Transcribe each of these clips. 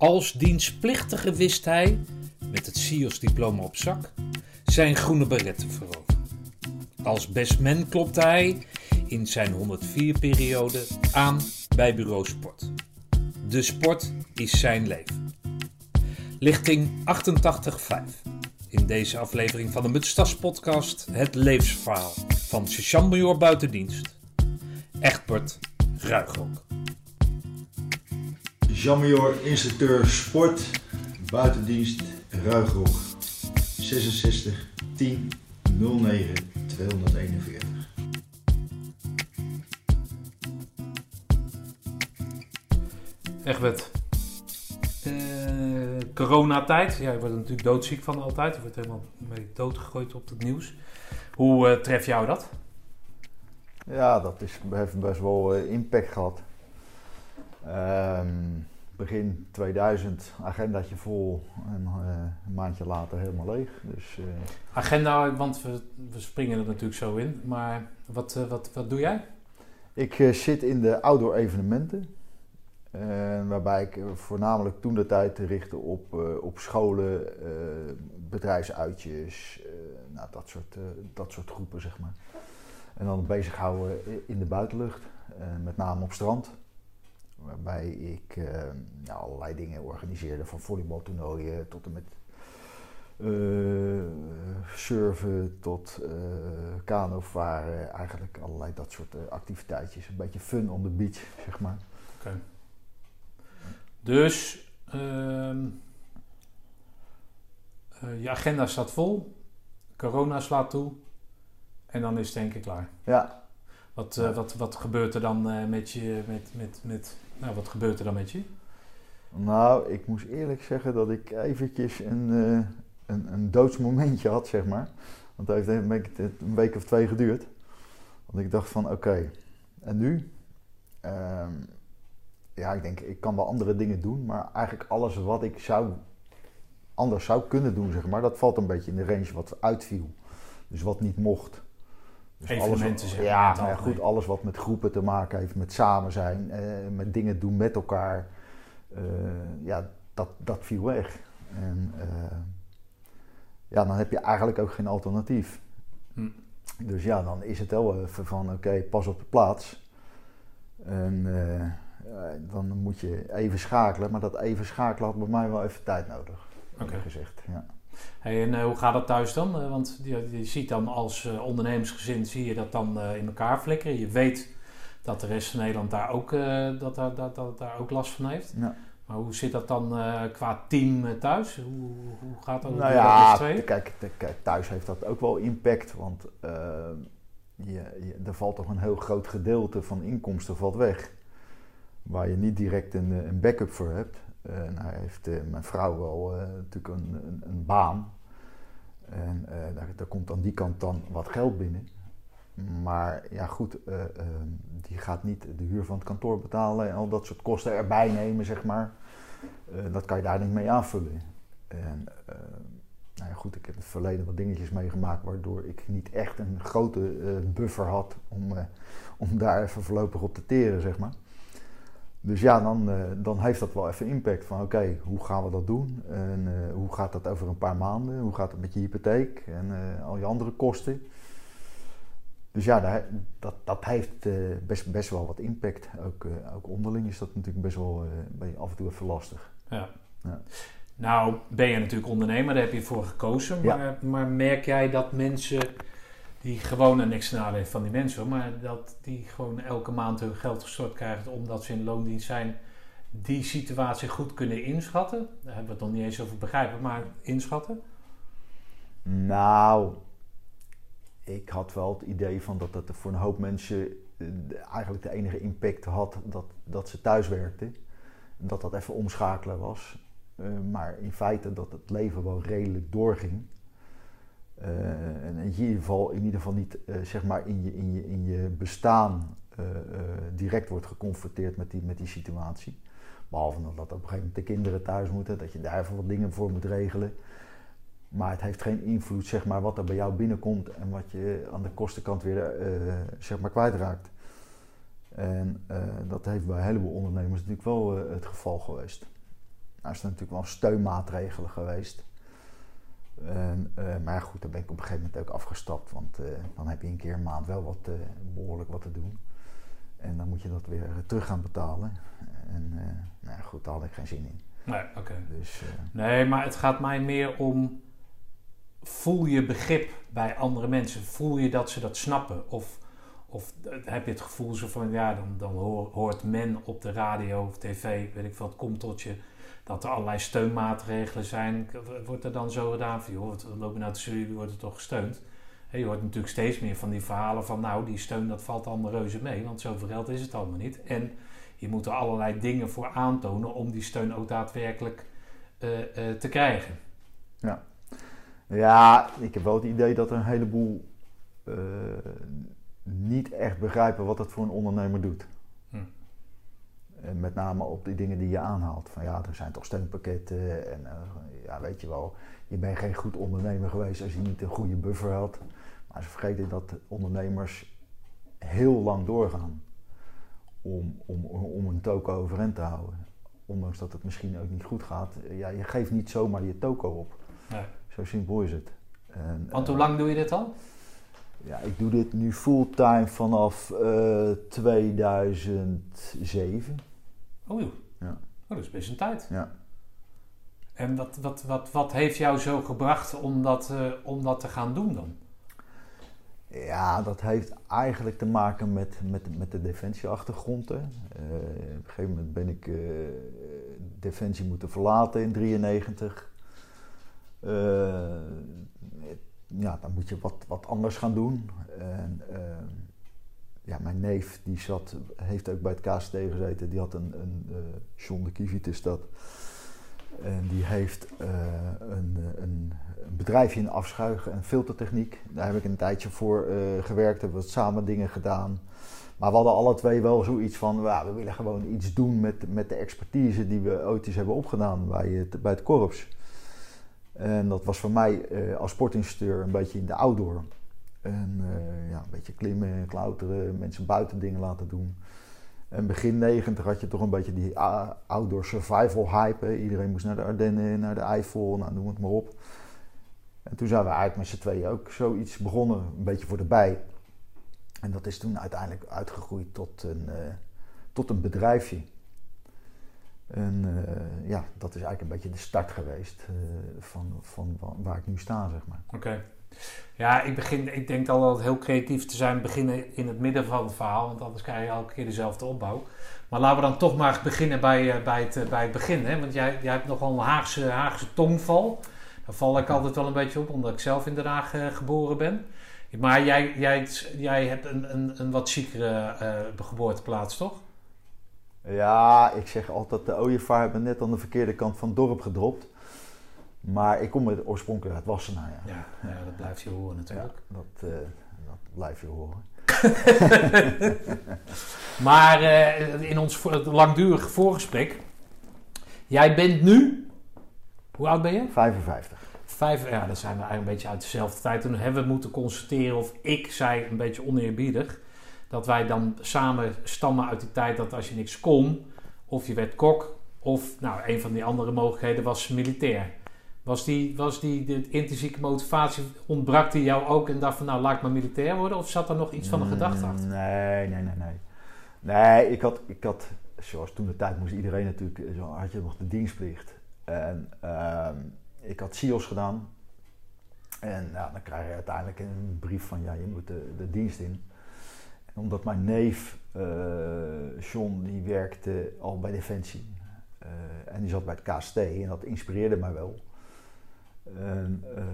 Als dienstplichtige wist hij, met het SIOS-diploma op zak, zijn groene beret te veroveren. Als bestman klopte hij in zijn 104-periode aan bij Bureau Sport. De sport is zijn leven. Lichting 88.5. In deze aflevering van de Mutstas podcast het levensverhaal van sergeant-major buitendienst Egbert Ruigrok. Jean-Major instructeur sport, buitendienst Ruigrok. 66 10 09 241. Egbert, uh, coronatijd. Ja, je wordt er natuurlijk doodziek van altijd. Je wordt helemaal mee doodgegooid op het nieuws. Hoe uh, treft jou dat? Ja, dat is, heeft best wel uh, impact gehad. Um, begin 2000 agendaatje vol en uh, een maandje later helemaal leeg. Dus, uh... Agenda, want we, we, springen er natuurlijk zo in. Maar wat, uh, wat, wat doe jij? Ik zit in de outdoor evenementen. waarbij ik voornamelijk toen de tijd richtte op, op scholen, bedrijfsuitjes, nou, dat, soort, dat soort groepen zeg maar. En dan bezighouden in de buitenlucht, met name op strand. Waarbij ik uh, nou, allerlei dingen organiseerde, van volleybaltoernooien tot en met uh, surfen tot uh, kano varen. Eigenlijk allerlei dat soort activiteitjes. Een beetje fun on the beach, zeg maar. Oké. Okay. Dus ehm, je agenda staat vol, corona slaat toe en dan is het denk ik klaar. Ja. Wat, wat, wat gebeurt er dan met je, met, met, met nou, wat gebeurt er dan met je? Nou, ik moest eerlijk zeggen dat ik eventjes een, uh, een, een doodsmomentje had, zeg maar. Want het heeft een, een week of twee geduurd. Want ik dacht van, oké, en nu? Um, ja, ik denk, ik kan wel andere dingen doen, maar eigenlijk alles wat ik zou, anders zou kunnen doen, zeg maar, dat valt een beetje in de range wat uitviel. Dus wat niet mocht. Dus Evenementen alles, ja, nou ja, goed, alles wat met groepen te maken heeft, met samen zijn, eh, met dingen doen met elkaar. Uh, ja, dat, dat viel weg. En uh, ja, dan heb je eigenlijk ook geen alternatief. Hm. Dus ja, dan is het wel even van oké, okay, pas op de plaats. En uh, dan moet je even schakelen, maar dat even schakelen had bij mij wel even tijd nodig. Oké. Gezegd, ja. Hey, en uh, hoe gaat dat thuis dan? Uh, want je, je, ziet dan als uh, ondernemersgezin zie je dat dan in elkaar flikkeren. Je weet dat de rest van Nederland daar ook, dat, dat, dat, dat, daar ook last van heeft. Ja. Maar hoe zit dat dan qua team thuis? Hoe, hoe gaat dat? Nou ja, kijk, kijk, thuis heeft dat ook wel impact. Want je, je, er valt toch een heel groot gedeelte van inkomsten valt weg. Waar je niet direct een, een backup voor hebt. En hij heeft uh, mijn vrouw wel uh, natuurlijk een, een, een, baan. En daar, komt aan die kant dan wat geld binnen. Maar ja, goed, die gaat niet de huur van het kantoor betalen en al dat soort kosten erbij nemen, zeg maar. dat kan je daar niet mee aanvullen. En nou ja, goed, ik heb in het verleden wat dingetjes meegemaakt waardoor ik niet echt een grote buffer had om, om daar even voorlopig op te teren, zeg maar. Dus ja, dan, uh, dan heeft dat wel even impact van oké, okay, hoe gaan we dat doen? En uh, hoe gaat dat over een paar maanden? Hoe gaat het met je hypotheek en uh, al je andere kosten? Dus ja, dat, dat, dat heeft best, best wel wat impact. Ook, ook onderling is dat natuurlijk best wel af en toe even lastig. Ja. ja. Nou, ben je natuurlijk ondernemer, daar heb je voor gekozen. Maar, ja. maar merk jij dat mensen die gewoon een niks nadeel van die mensen, maar dat die gewoon elke maand hun geld gestort krijgen omdat ze in loondienst zijn, die situatie goed kunnen inschatten. Daar hebben we het nog niet eens over begrijpen, maar inschatten. Nou, ik had wel het idee van dat dat voor een hoop mensen eh, eigenlijk de enige impact had dat, dat ze thuis werkten. Dat dat even omschakelen was. Uh, maar in feite dat het leven wel redelijk doorging. Uh, en in ieder geval, in ieder geval niet uh, zeg maar in, je, in, je, in je bestaan uh, direct wordt geconfronteerd met die, met die situatie. Behalve dat op een gegeven moment de kinderen thuis moeten, dat je daar even wat dingen voor moet regelen. Maar het heeft geen invloed, zeg maar, wat er bij jou binnenkomt en wat je aan de kostenkant weer zeg maar kwijtraakt. En dat heeft bij een heleboel ondernemers natuurlijk wel het geval geweest. Nou is natuurlijk wel steunmaatregelen geweest. En, uh, maar goed, daar ben ik op een gegeven moment ook afgestapt. Want uh, dan heb je een keer een maand wel wat, uh, behoorlijk wat te doen. En dan moet je dat weer terug gaan betalen. En nou goed, daar had ik geen zin in. Nee, oké. Dus, nee, maar het gaat mij meer om... Voel je begrip bij andere mensen? Voel je dat ze dat snappen? Of, of heb je het gevoel zo van... Ja, dan, dan hoort men op de radio of tv... Weet ik veel, het komt tot je dat er allerlei steunmaatregelen zijn. Wordt er dan zo gedaan van, joh, we lopen nou te jullie worden toch gesteund? je hoort natuurlijk steeds meer van die verhalen van, nou, die steun dat valt allemaal reuze mee, want zoveel geld is het allemaal niet. En je moet er allerlei dingen voor aantonen om die steun ook daadwerkelijk uh, uh, te krijgen. Ja. ja, ik heb wel het idee dat een heleboel uh, niet echt begrijpen wat het voor een ondernemer doet. En met name op die dingen die je aanhaalt. Van ja, er zijn toch steunpakketten. En uh, ja, weet je wel, je bent geen goed ondernemer geweest als je niet een goede buffer had. Maar ze vergeten dat ondernemers heel lang doorgaan om, om, om een toko overeind te houden. Ondanks dat het misschien ook niet goed gaat. Ja, je geeft niet zomaar je toko op. Nee. Zo simpel is het. En, Want hoe lang doe je dit al? Ja, ik doe dit nu fulltime vanaf uh, 2007. Oh, ja. Oh, dat is best een tijd. Ja. En wat, wat, wat, wat heeft jou zo gebracht om dat, uh, om dat te gaan doen dan? Ja, dat heeft eigenlijk te maken met, met, met de defensieachtergrond. Uh, op een gegeven moment ben ik uh, defensie moeten verlaten in 1993. ja, dan moet je wat, wat anders gaan doen. En, ja, mijn neef die zat, heeft ook bij het KST gezeten. Die had een, een uh, John de Kievit is dat. En die heeft uh, een, een, een, bedrijfje in afschuigen en filtertechniek. Daar heb ik een tijdje voor uh, gewerkt, hebben we samen dingen gedaan. Maar we hadden alle twee wel zoiets van, we willen gewoon iets doen met, met de expertise die we ooit eens hebben opgedaan bij het, bij het korps. En dat was voor mij als sportinstructeur een beetje in de outdoor. En uh, ja, een beetje klimmen, klauteren, mensen buiten dingen laten doen. En begin 90 had je toch een beetje die outdoor survival hype. Iedereen moest naar de Ardennen, naar de Eifel, nou noem het maar op. En toen zijn we eigenlijk met z'n tweeën ook zoiets begonnen, een beetje voor de bij. En dat is toen uiteindelijk uitgegroeid tot een, uh, tot een bedrijfje. En uh, ja, dat is eigenlijk een beetje de start geweest van, van waar ik nu sta, zeg maar. Oké. Ja, ik, begin, ik denk al dat heel creatief te zijn, beginnen in het midden van het verhaal, want anders krijg je elke keer dezelfde opbouw. Maar laten we dan toch maar beginnen bij, uh, bij, het, uh, bij het begin. Hè? Want jij, jij hebt nogal een Haagse, Haagse tongval. Daar val ik altijd wel een beetje op, omdat ik zelf in Den Haag uh, geboren ben. Maar jij, jij, jij hebt een, een, een wat chicere geboorteplaats, toch? Ja, ik zeg altijd, de ooievaar hebben net aan de verkeerde kant van het dorp gedropt. Maar ik kom met oorspronkelijk uit Wassenaar. Ja. Ja, ja, dat blijft je horen natuurlijk. Ja, dat, uh, dat blijft je horen. maar uh, in ons langdurig voorgesprek. Jij bent nu. Hoe oud ben je? 55. Vijf, ja, dan zijn we eigenlijk een beetje uit dezelfde tijd. Toen hebben we moeten constateren, of ik zei een beetje oneerbiedig, dat wij dan samen stammen uit die tijd dat als je niks kon, of je werd kok, of nou, een van die andere mogelijkheden was militair. Was die, was die de intrinsieke motivatie, ontbrak die jou ook en dacht van nou laat ik maar militair worden? Of zat er nog iets van een gedachte achter? Nee, nee, nee, nee. Nee, ik had, ik had zoals toen de tijd moest iedereen natuurlijk, zo had je nog de dienstplicht. En uh, ik had SIOS gedaan. En nou, dan krijg je uiteindelijk een brief van ja, je moet de, de dienst in. En omdat mijn neef, uh, John, die werkte al bij Defensie. Uh, en die zat bij het KST en dat inspireerde mij wel. En, uh,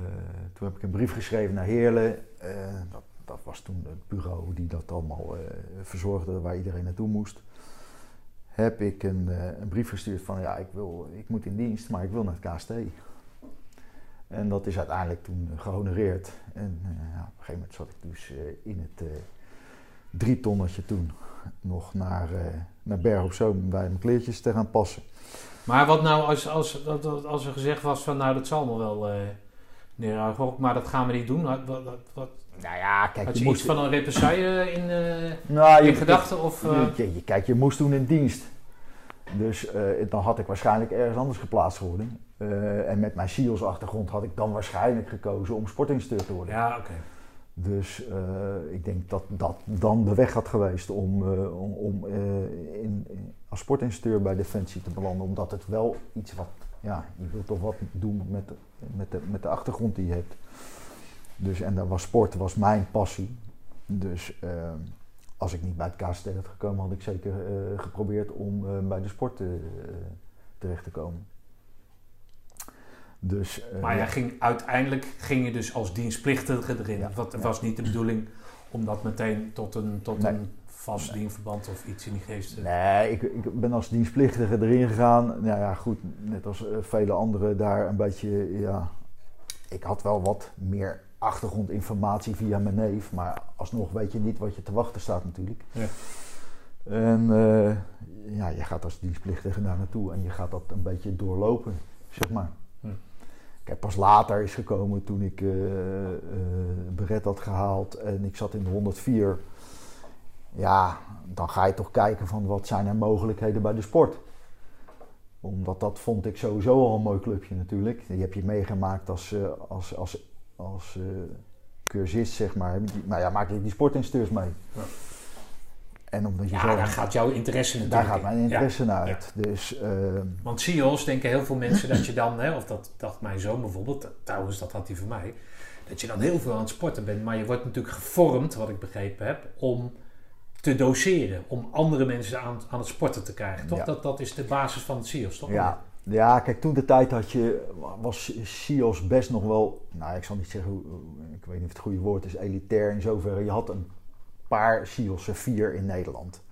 toen heb ik een brief geschreven naar Heerlen. Uh, dat, dat, was toen het bureau die dat allemaal uh, verzorgde, waar iedereen naartoe moest. Heb ik een, een, brief gestuurd van ja, ik, wil, ik moet in dienst, maar ik wil naar het KST. En dat is uiteindelijk toen gehonoreerd. En op een gegeven moment zat ik dus in het drie tonnetje toen nog naar, naar Berg op Zoom bij mijn kleertjes te gaan passen. Maar wat nou als, als, als er gezegd was van nou dat zal allemaal wel uh, neer, maar dat gaan we niet doen. Wat, wat, wat, nou ja, kijk, Had je, je moest... van een represaille in, uh, nou, in gedachten? Of, uh... je, je, kijk, je moest toen in dienst. Dus eh, dan had ik waarschijnlijk ergens anders geplaatst geworden. Eh, en met mijn SEALS achtergrond had ik dan waarschijnlijk gekozen om sportinstructeur te worden. Ja, oké. Dus eh, ik denk dat dat dan de weg had geweest om, eh, om, eh, in, als sportinstructeur bij Defensie te belanden. Omdat het wel iets wat, ja, je wilt toch wat doen met, met, de, met de achtergrond die je hebt. Dus, en dat was sport was mijn passie. Dus als ik niet bij het KST had gekomen, had ik zeker geprobeerd om bij de sport terecht te komen. Dus, eh, Maar jij ging, uiteindelijk ging je dus als dienstplichtige erin. Ja. Ja. was niet de bedoeling om dat meteen tot een, tot Nee. een vast dienstverband of iets in die geest te... Nee, ik, ik ben als dienstplichtige erin gegaan. Nou ja, goed, net als eh, vele anderen daar een beetje, ja... Ik had wel wat meer achtergrondinformatie via mijn neef, maar alsnog weet je niet wat je te wachten staat natuurlijk. Ja. En eh, ja, je gaat als dienstplichtige daar naartoe en je gaat dat een beetje doorlopen, zeg maar. Heb pas later is gekomen toen ik eh, beret had gehaald en ik zat in de 104 ja, dan ga je toch kijken van wat zijn er mogelijkheden bij de sport. Omdat dat vond ik sowieso al een mooi clubje natuurlijk. Die heb je meegemaakt als, eh, als, als, als cursist, zeg maar. Die- Nou ja, maak je die sportinstructeurs mee. Ja. En omdat je Ja, zo... daar gaat jouw interesse natuurlijk daar gaat mijn in. interesse Ja. naar uit. Dus eh, Want SEALs denken heel veel mensen dat je dan, hè, of dat dacht mijn zoon bijvoorbeeld, trouwens dat had hij van mij, dat je dan heel veel aan het sporten bent. Maar je wordt natuurlijk gevormd, wat ik begrepen heb, om te doseren. Om andere mensen aan, aan het sporten te krijgen. Toch? Dat, dat is de basis van het SEALs, toch? Ja, ja, kijk, toen de tijd had je, was SIOS best nog wel, nou ik zal niet zeggen, hoe- ik weet niet of het goede woord is, elitair in zoverre. Je had een paar SIOS, vier in Nederland.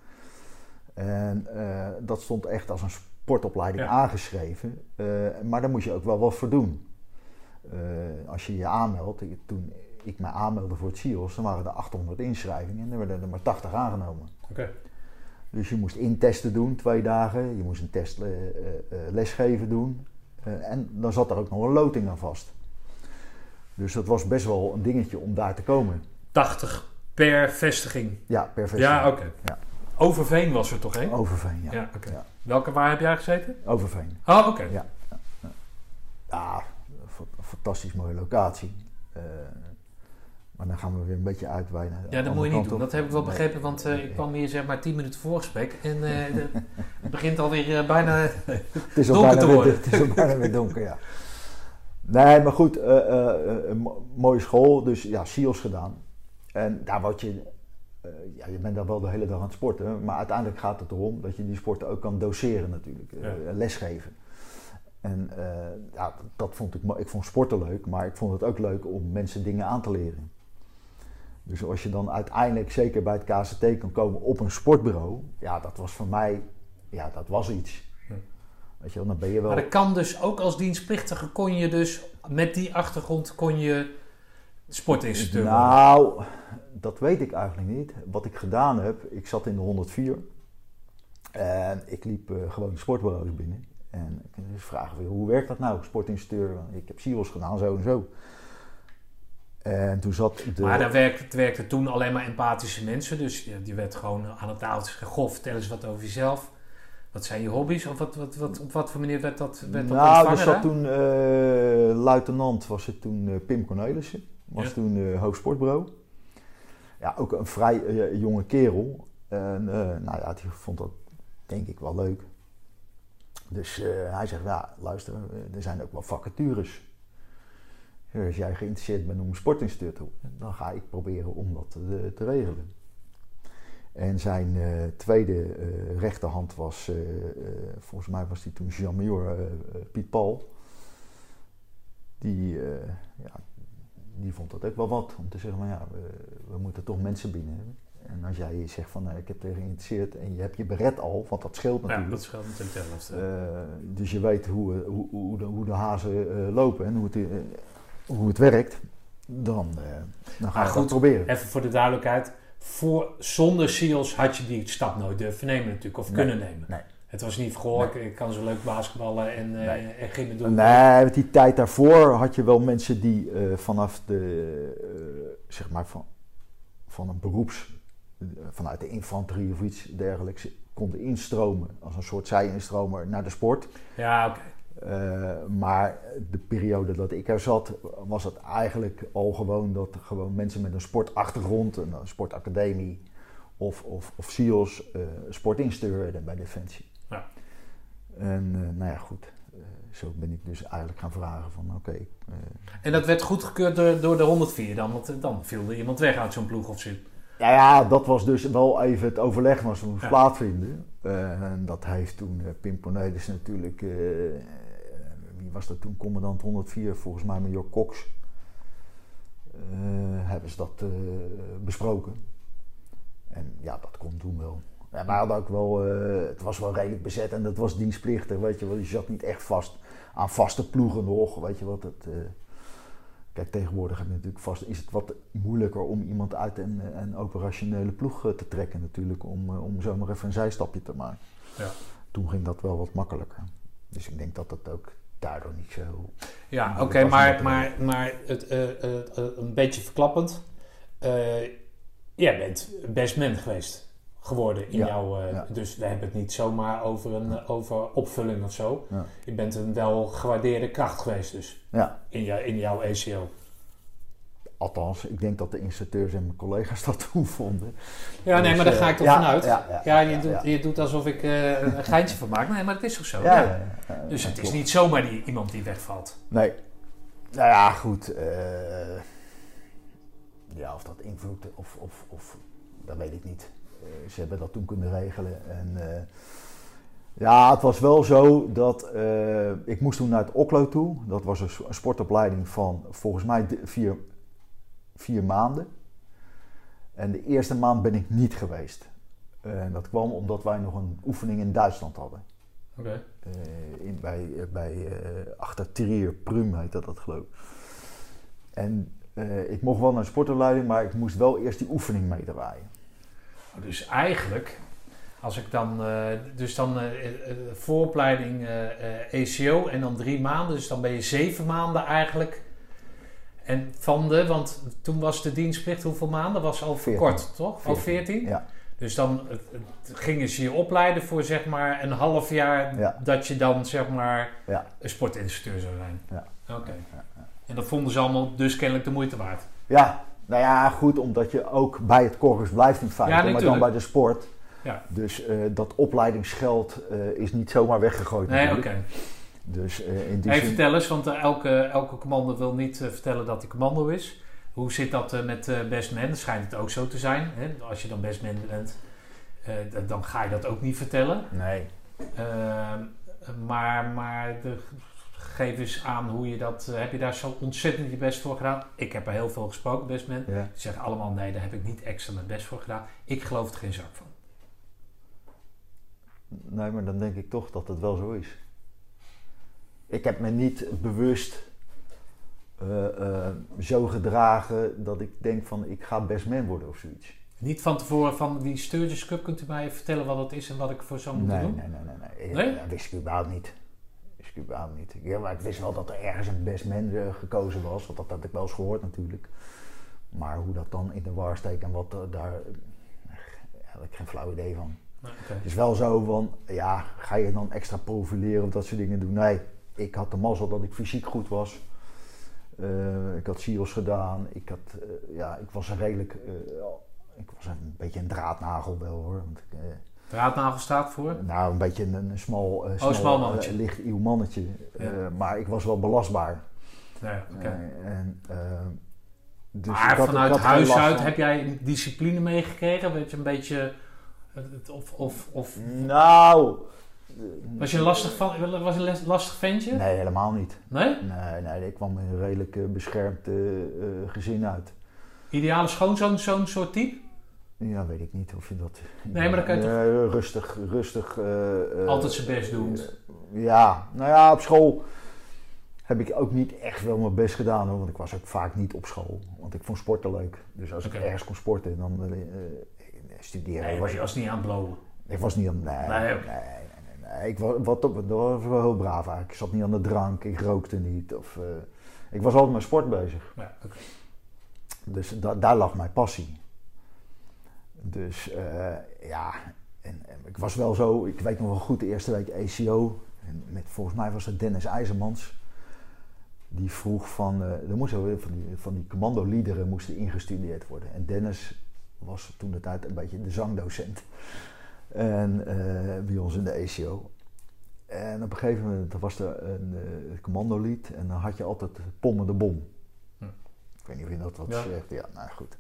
En eh, dat stond echt als een sportopleiding Ja. aangeschreven. Eh, maar daar moest je ook wel wat voor doen. Eh, als je je aanmeldt, toen ik me aanmeldde voor het SIOS, dan waren er 800 inschrijvingen en er werden er maar 80 aangenomen. Oké. Dus je moest intesten doen, twee dagen. Je moest een test lesgeven doen. En dan zat er ook nog een loting aan vast. Dus dat was best wel een dingetje om daar te komen. 80 per vestiging. Ja, per vestiging. Ja, oké. Ja. Overveen was er toch, hè? Overveen, ja. Ja. Welke, waar heb jij gezeten? Overveen. Oh, oké. Ja. Ja, fa- fantastisch mooie locatie. Eh, maar dan gaan we weer een beetje uitweiden. Ja, dat moet je niet doen. Dat heb ik wel Nee. begrepen, want eh, ik kwam hier zeg maar 10 minuten voor gesprek en eh, het begint alweer bijna... Het is al donker bijna te weer, worden. het is al bijna weer donker, ja. Nee, maar goed, een mo- mooie school, dus ja, SIOS gedaan. En daar word je, eh, ja, je bent daar wel de hele dag aan het sporten, maar uiteindelijk gaat het erom dat je die sporten ook kan doseren natuurlijk, eh, lesgeven. En eh, ja, dat vond ik, ik vond sporten leuk, maar ik vond het ook leuk om mensen dingen aan te leren. Dus als je dan uiteindelijk zeker bij het KCT kan komen op een sportbureau, ja, dat was voor mij, ja, dat was iets. Weet je dan ben je wel... Maar dat kan dus ook als dienstplichtige kon je dus met die achtergrond kon je sportinstructeur worden. Nou, dat weet ik eigenlijk niet. Wat ik gedaan heb, ik zat in de 104 en ik liep eh, gewoon sportbureaus binnen. En ik dus vragen weer, hoe werkt dat nou, sportinstructeur? Ik heb SIOS gedaan, zo en zo. En toen zat de... Maar daar werkte, het werkte toen alleen maar empathische mensen. Dus je, je werd gewoon aan het tafeltje goh, vertel eens wat over jezelf. Wat zijn je hobby's? Of wat, wat, wat, op wat voor manier werd dat, werd dat nou, er ontvangen? zat hè? toen eh, luitenant, was het toen eh, Pim Cornelissen. Was Ja. toen hoofdsportbureau. Ja, ook een vrij eh, jonge kerel. En eh, nou ja, die vond dat denk ik wel leuk. Dus hij zegt, ja, luister, er zijn ook wel vacatures. Ja, Als jij geïnteresseerd bent om een sportinstructeur te dan ga ik proberen om dat te, te regelen. En zijn tweede rechterhand was, volgens mij was die toen Jean-Major Piet Paul. Die, ja, die vond dat ook wel wat om te zeggen, maar ja, we, we moeten toch mensen binnen hebben. En als jij zegt van, nou, ik heb er geïnteresseerd en je hebt je beret al, want dat scheelt Ja, natuurlijk. dat scheelt natuurlijk helft. Eh, dus je weet hoe, eh, hoe, hoe, de, hoe de hazen eh, lopen en hoe het, hoe het werkt. Dan, dan ga je goed, dat proberen. Even voor de duidelijkheid. Voor, zonder SEALs had je die stap nooit durven nemen natuurlijk. Of Nee, kunnen nemen. nee. Het was niet goh, ik, ik kan zo leuk basketballen en, eh Nee. en gimmen doen. Nee, met die tijd daarvoor had je wel mensen die eh, vanaf de, eh, zeg maar van, van een beroeps, vanuit de infanterie of iets dergelijks, konden instromen als een soort zij-instromer naar de sport. Ja, oké. Maar de periode dat ik er zat, was het eigenlijk al gewoon dat gewoon mensen met een sportachtergrond, een sportacademie of, of, of SIOS, uh, sport instuurden bij Defensie. En uh, nou ja, goed. zo ben ik dus eigenlijk gaan vragen van oké. en dat werd goedgekeurd door, door de 104 dan? Want dan viel er iemand weg uit zo'n ploeg of zo. Ja, ja, dat was dus wel even het overleg was moest ja. plaatsvinden. en dat heeft toen Pim Cornelis natuurlijk wie was dat toen, commandant 104, volgens mij met Jor Cox, uh, hebben ze dat uh, besproken. En ja, dat komt toen wel. Ja, wij hadden ook wel, uh, het was wel redelijk bezet en dat was dienstplichtig, weet je wel. Je zat niet echt vast aan vaste ploegen nog, weet je wat. Het, kijk, tegenwoordig heb je natuurlijk vast, is het wat moeilijker om iemand uit een, een operationele ploeg te trekken natuurlijk, om, om zomaar even een zijstapje te maken. Ja. Toen ging dat wel wat makkelijker. Dus ik denk dat dat ook daardoor niet zo. Ja, oké, okay, maar, maar, maar het, een beetje verklappend. jij bent best man geweest geworden in ja, jouw. ja. Dus we hebben het niet zomaar over een over opvulling of zo. Je bent een wel gewaardeerde kracht geweest, dus Ja, in, jou, in jouw ACO. althans, ik denk dat de instructeurs en mijn collega's dat toen vonden. Ja, nee, Dus, maar daar eh, ga ik toch vanuit. ja, je, doet, ja. je doet alsof ik eh, een geintje van maak. Nee, maar het is toch zo? Ja, Dus het is niet zomaar die, iemand die wegvalt. Nee. Nou ja, goed. eh, ja, of dat invloed of, of, of dat weet ik niet. Eh, ze hebben dat toen kunnen regelen. En eh, ja, het was wel zo dat eh, ik moest toen naar het Oklo toe. Dat was een sportopleiding van volgens mij vier, vier maanden. En de eerste maand ben ik niet geweest. En dat kwam omdat wij nog een oefening in Duitsland hadden. Oké. In, bij, bij achter Trier, Prum heet dat, dat geloof ik. En ik mocht wel naar de sportopleiding, maar ik moest wel eerst die oefening meedraaien. Dus eigenlijk, als ik dan, eh, dus dan eh, eh, vooropleiding eh, ACO en dan drie maanden, dus dan ben je zeven maanden eigenlijk. En van de, want toen was de dienstplicht hoeveel maanden? Was al Veertien. kort, toch? Al 14? Ja, Dus dan gingen ze je opleiden voor zeg maar een half jaar Ja. dat je dan zeg maar Ja. een sportinstructeur zou zijn. Ja. Oké. En dat vonden ze allemaal dus kennelijk de moeite waard. ja, nou ja, goed, omdat je ook bij het korps blijft in feite, Ja, maar dan bij de sport. Ja. Dus eh, dat opleidingsgeld eh, is niet zomaar weggegooid. Nee, oké. Dus eh, in die Hey, zin... vertel eens, want elke, elke commando wil niet vertellen dat hij commando is. Hoe zit dat met best man? Dan schijnt het ook zo te zijn. Hè? Als je dan best man bent, dan ga je dat ook niet vertellen. Nee. Ehm, maar maar de, geef eens aan hoe je dat... eh, heb je daar zo ontzettend je best voor gedaan? Ik heb er heel veel gesproken, best man. Ja. Die zeggen allemaal nee, daar heb ik niet extra mijn best voor gedaan. Ik geloof er geen zak van. Nee, maar dan denk ik toch dat het wel zo is. Ik heb me niet bewust eh, eh, zo gedragen dat ik denk van ik ga best man worden of zoiets. Niet van tevoren van die Sturgis Cup. Kunt u mij vertellen wat dat is en wat ik voor zou moeten Nee, doen? nee, nee, nee. nee. Nee? Dat wist ik überhaupt niet. Ik überhaupt niet. Ja, maar ik wist wel dat er ergens een best man eh, gekozen was, want dat had ik wel eens gehoord natuurlijk. Maar hoe dat dan in de war steekt en wat eh, daar, eh, daar heb ik geen flauw idee van. Het is wel zo van, ja, ga je dan extra profileren of dat soort dingen doen? Nee, ik had de mazzel dat ik fysiek goed was. Ik had SIOS gedaan. Ik, had, ja, ik was een redelijk, ik was een beetje een draadnagel wel hoor. Want ik, Draadnagel staat voor? nou, een beetje een, een smal, eh, smal mannetje. eh, licht ieuw mannetje. Ja. Eh, maar ik was wel belastbaar. Nee, oké. En, dus maar had- vanuit huis uit heb jij discipline meegekregen? Weet je een beetje... Of, of, of Nou... was je een lastig, van, was je een lastig ventje? Nee, helemaal niet. Nee? Nee, nee, ik kwam in een redelijk beschermd gezin uit. Ideale schoonzoon, zo'n soort type? Ja, weet ik niet of je dat... Nee, maar dan kan je toch- Eh, rustig, rustig... eh, eh, Altijd zijn best doen. Ja, nou ja, op school heb ik ook niet echt wel mijn best gedaan hoor. Want ik was ook vaak niet op school. Want ik vond sporten leuk. Dus als ik ergens kon sporten, dan eh, studeren. Nee, was je was niet aan het blowen. Ik was niet aan... Nee, Nee, nee, nee. Ik was, wat, dat was wel heel braaf eigenlijk. Ik zat niet aan de drank, ik rookte niet. Of, ik was altijd met sport bezig. Ja. Dus da- daar lag mijn passie. Dus eh, ja, en, en ik was wel zo, ik weet nog wel goed, de eerste week ECO. En met, volgens mij was het Dennis IJzermans. Die vroeg van, eh er moesten van die, van die commandoliederen moesten ingestudeerd worden. En Dennis was toen de tijd een beetje de zangdocent. En eh, bij ons in de ECO. En op een gegeven moment was er een eh, commandolied en dan had je altijd Pommen de Bom. Hm. Ik weet niet of je dat wat Ja. zegt. Ja, nou goed.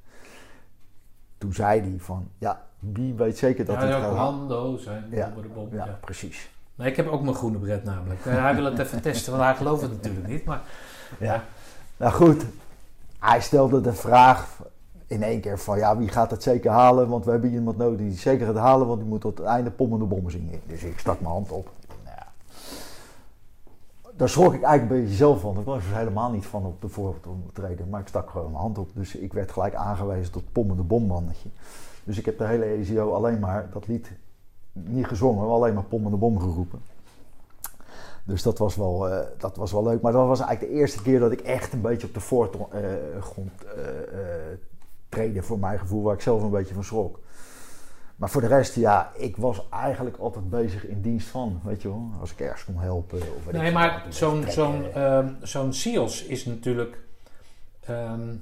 Toen zei hij van, ja, wie weet zeker dat ja, hij het gaat commando zijn. Ja, bom, Ja, ja. precies. Nee, ik heb ook mijn groene bret namelijk. Hij wil het even testen, want hij gelooft het natuurlijk niet. Maar Ja. Nou goed, hij stelde de vraag in één keer van, ja, wie gaat het zeker halen? Want we hebben iemand nodig die zeker gaat halen, want die moet tot het einde Pommen de Bom zingen. Dus ik stak mijn hand op. Daar schrok ik eigenlijk een beetje zelf van. Ik was er helemaal niet van op de voortreden, maar ik stak gewoon mijn hand op. Dus ik werd gelijk aangewezen tot Pommen de Bom mannetje. Dus ik heb de hele ECO alleen maar dat lied niet gezongen, maar alleen maar Pommen de Bom geroepen. Dus dat was, wel, eh, dat was wel leuk. Maar dat was eigenlijk de eerste keer dat ik echt een beetje op de voorgrond eh, eh, treden voor mijn gevoel, waar ik zelf een beetje van schrok. Maar voor de rest, ja, ik was eigenlijk altijd bezig in dienst van, weet je wel. Als ik ergens kon helpen. Of Nee, maar zo'n zo'n ehm, zo'n SEALS is natuurlijk ehm,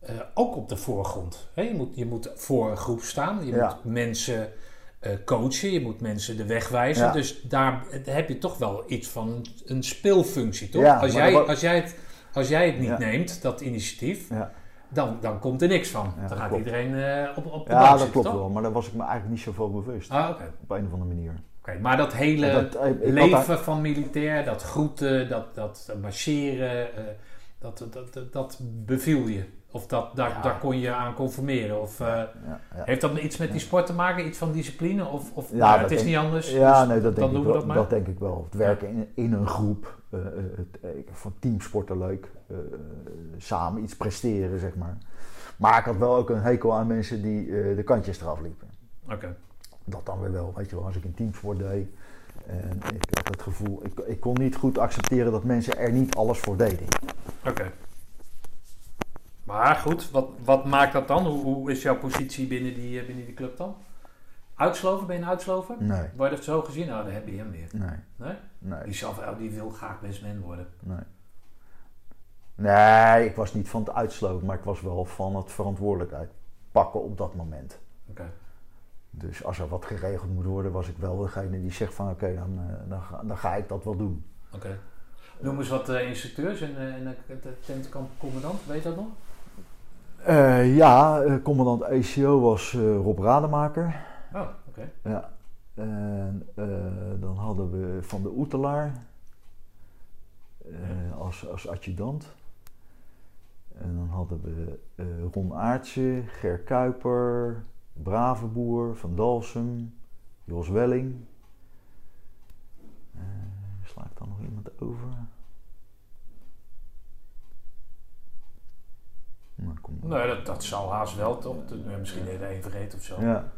eh, ook op de voorgrond. Hè, je, moet, je moet voor een groep staan, je Ja. moet mensen eh, coachen, je moet mensen de weg wijzen. Ja. Dus daar heb je toch wel iets van een, een speelfunctie, toch? Ja, als, jij, dat als, jij het, als jij het niet neemt, dat initiatief, Ja, dan, dan komt er niks van. Ja, dan gaat klopt. iedereen eh, op, op de ja dat zitten, klopt toch? wel. Maar daar was ik me eigenlijk niet zoveel bewust. Ah. Op een of andere manier. Oké, Maar dat hele Dat, eh, ik leven daar- van militair, dat groeten, dat, dat marcheren, eh, dat, dat, dat, dat beviel je. Of dat, daar, Ja. daar kon je aan conformeren. Of, ja, ja. Heeft dat iets met die sport te maken? Iets van discipline? Of, of Ja, nou, het is denk- niet anders? Ja, dus nee, dat denk, dan ik doen we wel, dat maar. dat denk ik wel. Het werken in, in een groep, eh, eh, het, ik vond teamsporten leuk, eh, samen iets presteren, zeg maar. Maar ik had wel ook een hekel aan mensen die de kantjes eraf liepen. Oké. Dat dan weer wel, weet je wel, als ik een teamsport deed. En ik had het gevoel, ik, ik kon niet goed accepteren dat mensen er niet alles voor deden. Oké. Maar goed, wat, wat maakt dat dan? Hoe, hoe is jouw positie binnen die, binnen die club dan? Uitsloven? Ben je een uitslover? Nee, Word je dat zo gezien? Nou, dan heb je hem weer. nee, Nee? nee, Die, zelf, die wil graag bestman worden. nee. Nee, ik was niet van het uitsloten, maar ik was wel van het verantwoordelijkheid pakken op dat moment. Oké. Dus als er wat geregeld moet worden, was ik wel degene die zegt van oké, dan, eh, dan, ga, dan ga ik dat wel doen. Oké. Noem eens wat eh, instructeurs en, eh, en de de tentkampcommandant, weet je dat nog? Ja, commandant ECO was Rob Rademaker. Oh, oké. Ja. En eh, dan hadden we Van de Oetelaar eh, als, als adjudant. En dan hadden we eh, Ron Aartje, Ger Kuiper, Bravenboer, Van Dalsem, Jos Welling. Eh, sla ik dan nog iemand over? Nou, kom Nee, dat, dat zal haast wel, toch? De- Misschien de een vergeten of zo. Ja,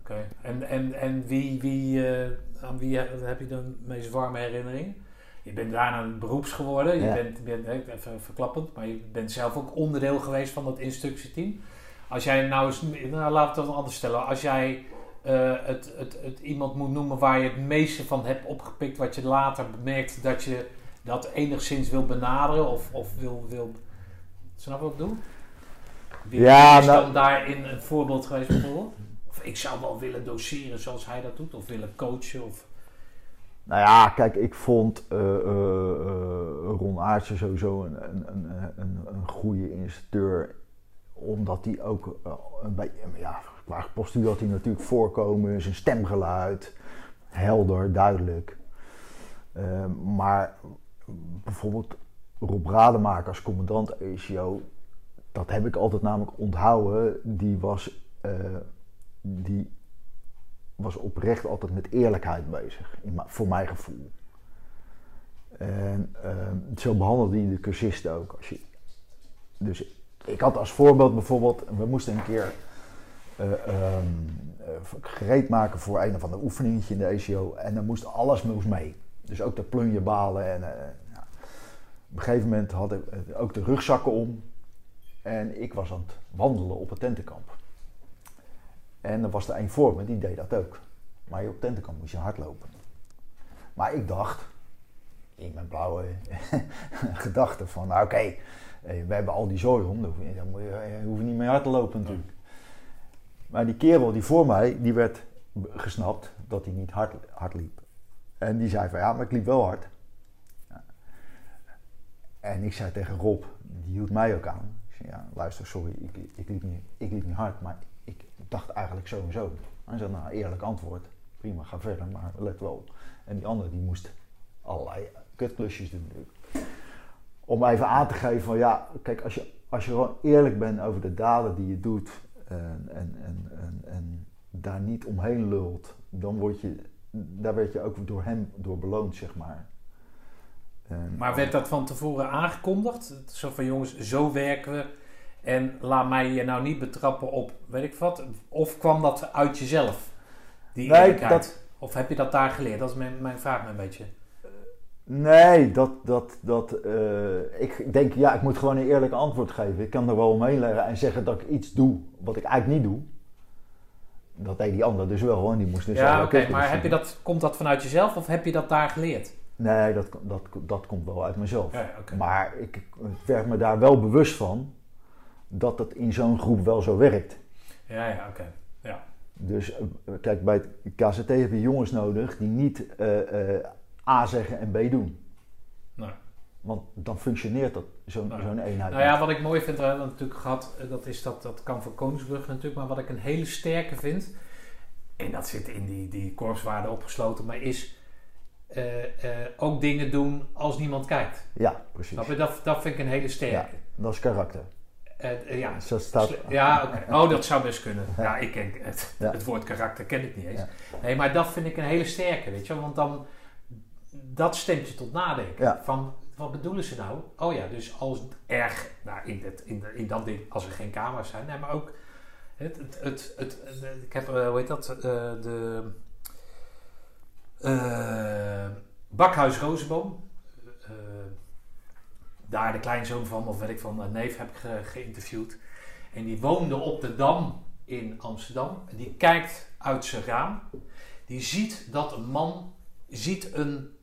Oké. En, en, en wie, wie, eh, aan wie he- heb je de meest warme herinnering? Je bent daarna een beroeps geworden. Je Ja. bent, bent even verklappend, maar je bent zelf ook onderdeel geweest van dat instructieteam. Als jij nou eens, nou, laten we het wat anders stellen. Als jij eh, het, het, het iemand moet noemen waar je het meeste van hebt opgepikt, wat je later bemerkt dat je dat enigszins wil benaderen of, of wil, wil. Snap je wat ik bedoel? Wie Ja, is nou- dan daarin een voorbeeld geweest bijvoorbeeld? Ik zou wel willen doseren zoals hij dat doet, of willen coachen. Of... Nou ja, kijk, ik vond eh, eh, eh, Ron Aartsen sowieso een, een, een, een, goede instructeur. Omdat hij ook beetje, ja, qua postuur had hij natuurlijk voorkomen, zijn stemgeluid, helder, duidelijk. Eh, maar bijvoorbeeld Rob Rademaker als commandant ECO, dat heb ik altijd namelijk onthouden. Die was, die was oprecht altijd met eerlijkheid bezig, voor mijn gevoel. En ehm, zo behandelde hij de cursisten ook. Als dus ik had als voorbeeld bijvoorbeeld, we moesten een keer eh, gereed maken voor een of ander oefeningetje in de ECO en dan moest alles moest mee. Dus ook de plunjebalen en eh, op een gegeven moment hadden we ook de rugzakken om en ik was aan het wandelen op het tentenkamp. En er was er een voor me, die deed dat ook. Maar op tentenkamp moest je hardlopen. Maar ik dacht, in mijn blauwe gedachte van, nou oké, eh, we hebben al die zooi om, hoef je, eh, hoef je niet meer hard te lopen natuurlijk. Maar die kerel die voor mij, die werd gesnapt dat hij niet hard, hard liep. En die zei van, ja, maar ik liep wel hard. En ik zei tegen Rob, die hield mij ook aan. Ik zei, ja, luister, sorry, ik, ik, liep, niet, ik liep niet hard, maar dacht eigenlijk zo en zo. Hij zei, nou, eerlijk antwoord. Prima, ga verder, maar let wel. En die andere, die moest allerlei kutklusjes doen. Om even aan te geven van, ja, kijk, als je, als je gewoon eerlijk bent over de daden die je doet... En, en, en, en, en daar niet omheen lult, dan word je... Daar werd je ook door hem door beloond, zeg maar. En- Maar werd dat van tevoren aangekondigd? Zo van jongens, zo werken we. En laat mij je nou niet betrappen op, weet ik wat. Of kwam dat uit jezelf? Die Nee, eerlijkheid? dat- Of heb je dat daar geleerd? Dat is mijn, mijn vraag een beetje. Nee, dat, dat, dat, eh, ik denk, ja, ik moet gewoon een eerlijk antwoord geven. Ik kan er wel omheen leggen en zeggen dat ik iets doe wat ik eigenlijk niet doe. Dat deed die ander dus wel, hoor. Die moest dus ja, oké. maar heb je dat, komt dat vanuit jezelf of heb je dat daar geleerd? Nee, dat, dat, dat komt wel uit mezelf. Ja. Maar ik, ik werd me daar wel bewust van dat het in zo'n groep wel zo werkt. Ja, ja, oké. Ja. Dus eh, kijk, bij het KZT heb je jongens nodig die niet eh, eh, A zeggen en B doen. Nou. Want dan functioneert dat, zo'n zo'n eenheid. Nou ja, wat ik mooi vind, we hebben natuurlijk gehad, eh, dat is dat, dat kan voor Koningsbrug natuurlijk, maar wat ik een hele sterke vind, en dat zit in die, die korpswaarde opgesloten, maar is ook dingen doen als niemand kijkt. Ja, precies. Je? Dat, dat vind ik een hele sterke. Dat is karakter. Eh, ja, Zo staat... Ja. Oh, dat zou best kunnen. Ja. Ja, ik ken het, Ja. het woord karakter ken ik niet eens. Nee, maar dat vind ik een hele sterke, weet je. Want dan, dat stemt je tot nadenken. Van, wat bedoelen ze nou? Oh ja, dus als erg, nou in, dit, in, in dat ding, als er geen camera's zijn. Nee, maar ook, het, het, het, ik heb, eh, hoe heet dat, eh, de eh, Bakhuis Rozenboom. Daar de kleinzoon van, of weet ik van, een neef heb ge- geïnterviewd. En die woonde op de Dam in Amsterdam. En die kijkt uit zijn raam. Die ziet dat een man ziet een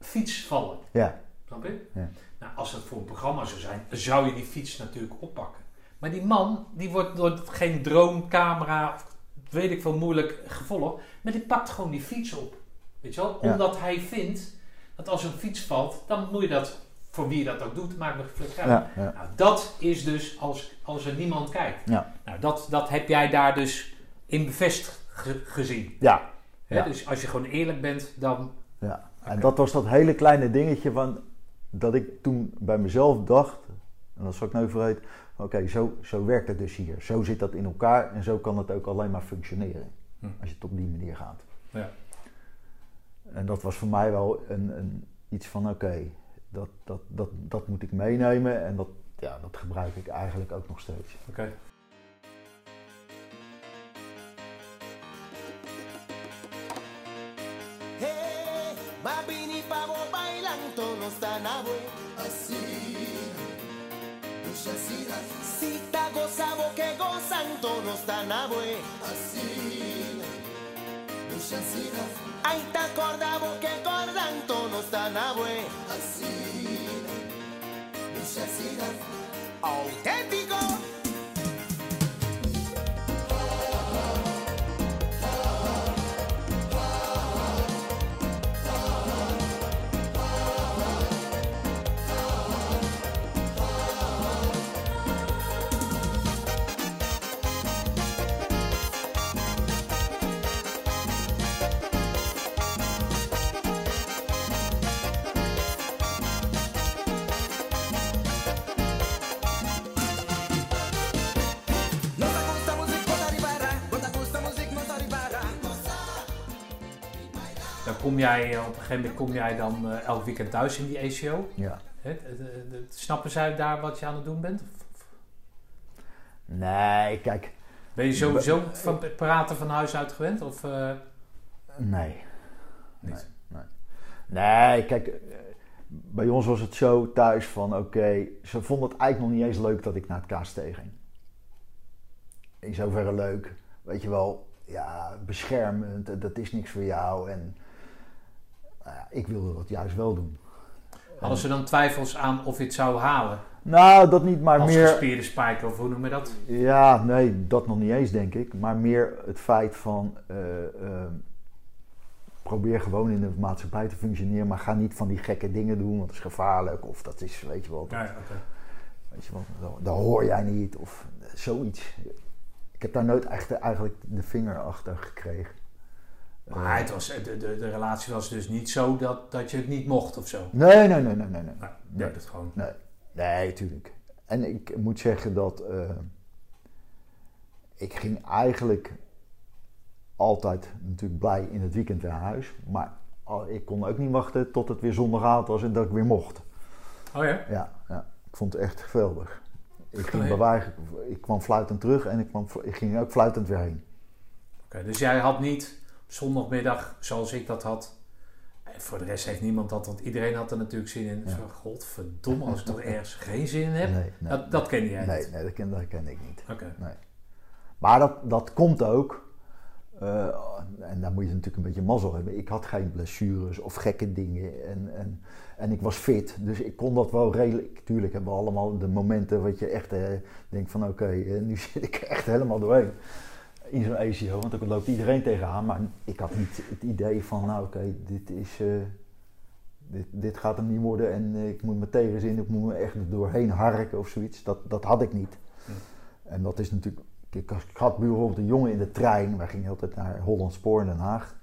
fiets vallen. Ja, Snap je? Ja. Nou, als dat voor een programma zou zijn, zou je die fiets natuurlijk oppakken. Maar die man, die wordt door geen drone-camera, of weet ik veel, moeilijk gevolgd. Maar die pakt gewoon die fiets op. Weet je wel? Ja. Omdat hij vindt dat als een fiets valt, dan moet je dat, voor wie dat ook doet, maakt me geflikt uit. ja, ja. Nou, dat is dus als, als er niemand kijkt. Ja. Nou, dat, dat heb jij daar dus in bevestigd ge- gezien. ja. Hè? Dus als je gewoon eerlijk bent, dan... ja. En dat was dat hele kleine dingetje van... Dat ik toen bij mezelf dacht... En dat zal ik nooit vergeten... Oké, zo, zo werkt het dus hier. Zo zit dat in elkaar. En zo kan het ook alleen maar functioneren. Hm. Als je het op die manier gaat. Ja. En dat was voor mij wel een, een, iets van... Oké, dat, dat, dat, dat moet ik meenemen. En dat, ja, dat gebruik ik eigenlijk ook nog steeds. Oké. Así, Si ta gozabo que gozando no están abue. Así, asina. Ahí te acordamos que cordan tonos tan abue. Así, asina. Auténtico. Kom jij, eh, op een gegeven moment kom jij dan eh, elk weekend thuis in die ACO. Ja. Snappen zij daar wat je aan het doen bent? Nee, kijk... Ben je sowieso van praten van huis uit gewend? Of, eh, Nee. Niet? Nee, nee. nee, kijk, bij ons was het zo thuis van oké, ze vonden het eigenlijk nog niet eens leuk dat ik naar het KST ging. In zoverre leuk. weet je wel, ja, beschermend, dat is niks voor jou. En nou ja, ik wilde dat juist wel doen. Hadden ze dan twijfels aan of je het zou halen? Nou, dat niet, maar Als meer... gespierde spijker, of hoe noem je dat? Ja, nee, dat nog niet eens denk ik. Maar meer het feit van eh, eh, probeer gewoon in de maatschappij te functioneren, maar ga niet van die gekke dingen doen, want dat is gevaarlijk. Of dat is, weet je wel, dat, weet je wel dat hoor jij niet. Of zoiets. Ik heb daar nooit echt eigenlijk de vinger achter gekregen. Maar het was, de, de, de relatie was dus niet zo dat, dat je het niet mocht of zo. Nee, nee, nee, nee, nee. nee. Nee, Nee. deed het gewoon. Nee, nee, tuurlijk. En ik moet zeggen dat eh, ik ging eigenlijk altijd natuurlijk blij in het weekend naar huis. Maar ik kon ook niet wachten tot het weer zondagavond was en dat ik weer mocht. Oh ja? Ja, ja ik vond het echt geweldig. Ik, ging bewaar, ik kwam fluitend terug en ik, kwam, ik ging ook fluitend weer heen. Oké, dus jij had niet zondagmiddag, zoals ik dat had. En voor de rest heeft niemand dat, want iedereen had er natuurlijk zin in. Ja. Zo, godverdomme, als ik toch ergens geen zin in heb. Nee, nee, dat, dat ken jij nee, niet. nee dat, ken, dat ken ik niet. Oké. Maar dat, dat komt ook. eh, en daar moet je natuurlijk een beetje mazzel hebben. Ik had geen blessures of gekke dingen. En, en, en ik was fit. Dus ik kon dat wel redelijk. Tuurlijk hebben we allemaal de momenten wat je echt eh, denkt van oké, eh, nu zit ik echt helemaal doorheen. In zo'n ACO, want dan loopt iedereen tegenaan. Maar ik had niet het idee van nou oké, dit is... eh, dit, dit gaat hem niet worden en eh, ik moet me tegenzin, ik moet me echt doorheen harken of zoiets. Dat, dat had ik niet. En dat is natuurlijk. Ik, ik had bijvoorbeeld een jongen in de trein. Wij gingen altijd naar Holland Spoor in Den Haag.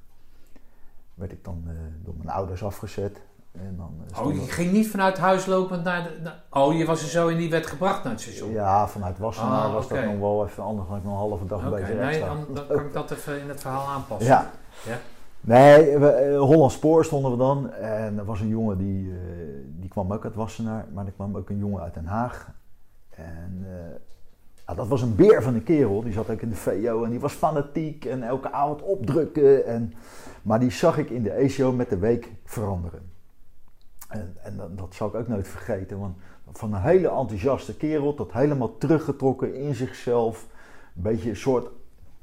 Werd ik dan eh, door mijn ouders afgezet. En dan, eh, Oh, je ging niet vanuit huis lopend naar de... naar- oh, je was er zo in die werd gebracht naar het station. Ja, vanuit Wassenaar Ah, was dat nog wel even anders. Dan ik nog een halve dag Oké, bezig nee, dan, dan kan ik dat even in het verhaal aanpassen. Ja. Ja. Nee, we, eh, Holland Spoor stonden we dan. En er was een jongen die, eh, die kwam ook uit Wassenaar. Maar er kwam ook een jongen uit Den Haag. En ja, dat was een beer van een kerel. Die zat ook in de VO en die was fanatiek. En elke avond opdrukken. En, maar die zag ik in de ECO met de week veranderen. En, en dat, zal ik ook nooit vergeten. Want van een hele enthousiaste kerel tot helemaal teruggetrokken in zichzelf. Een beetje een soort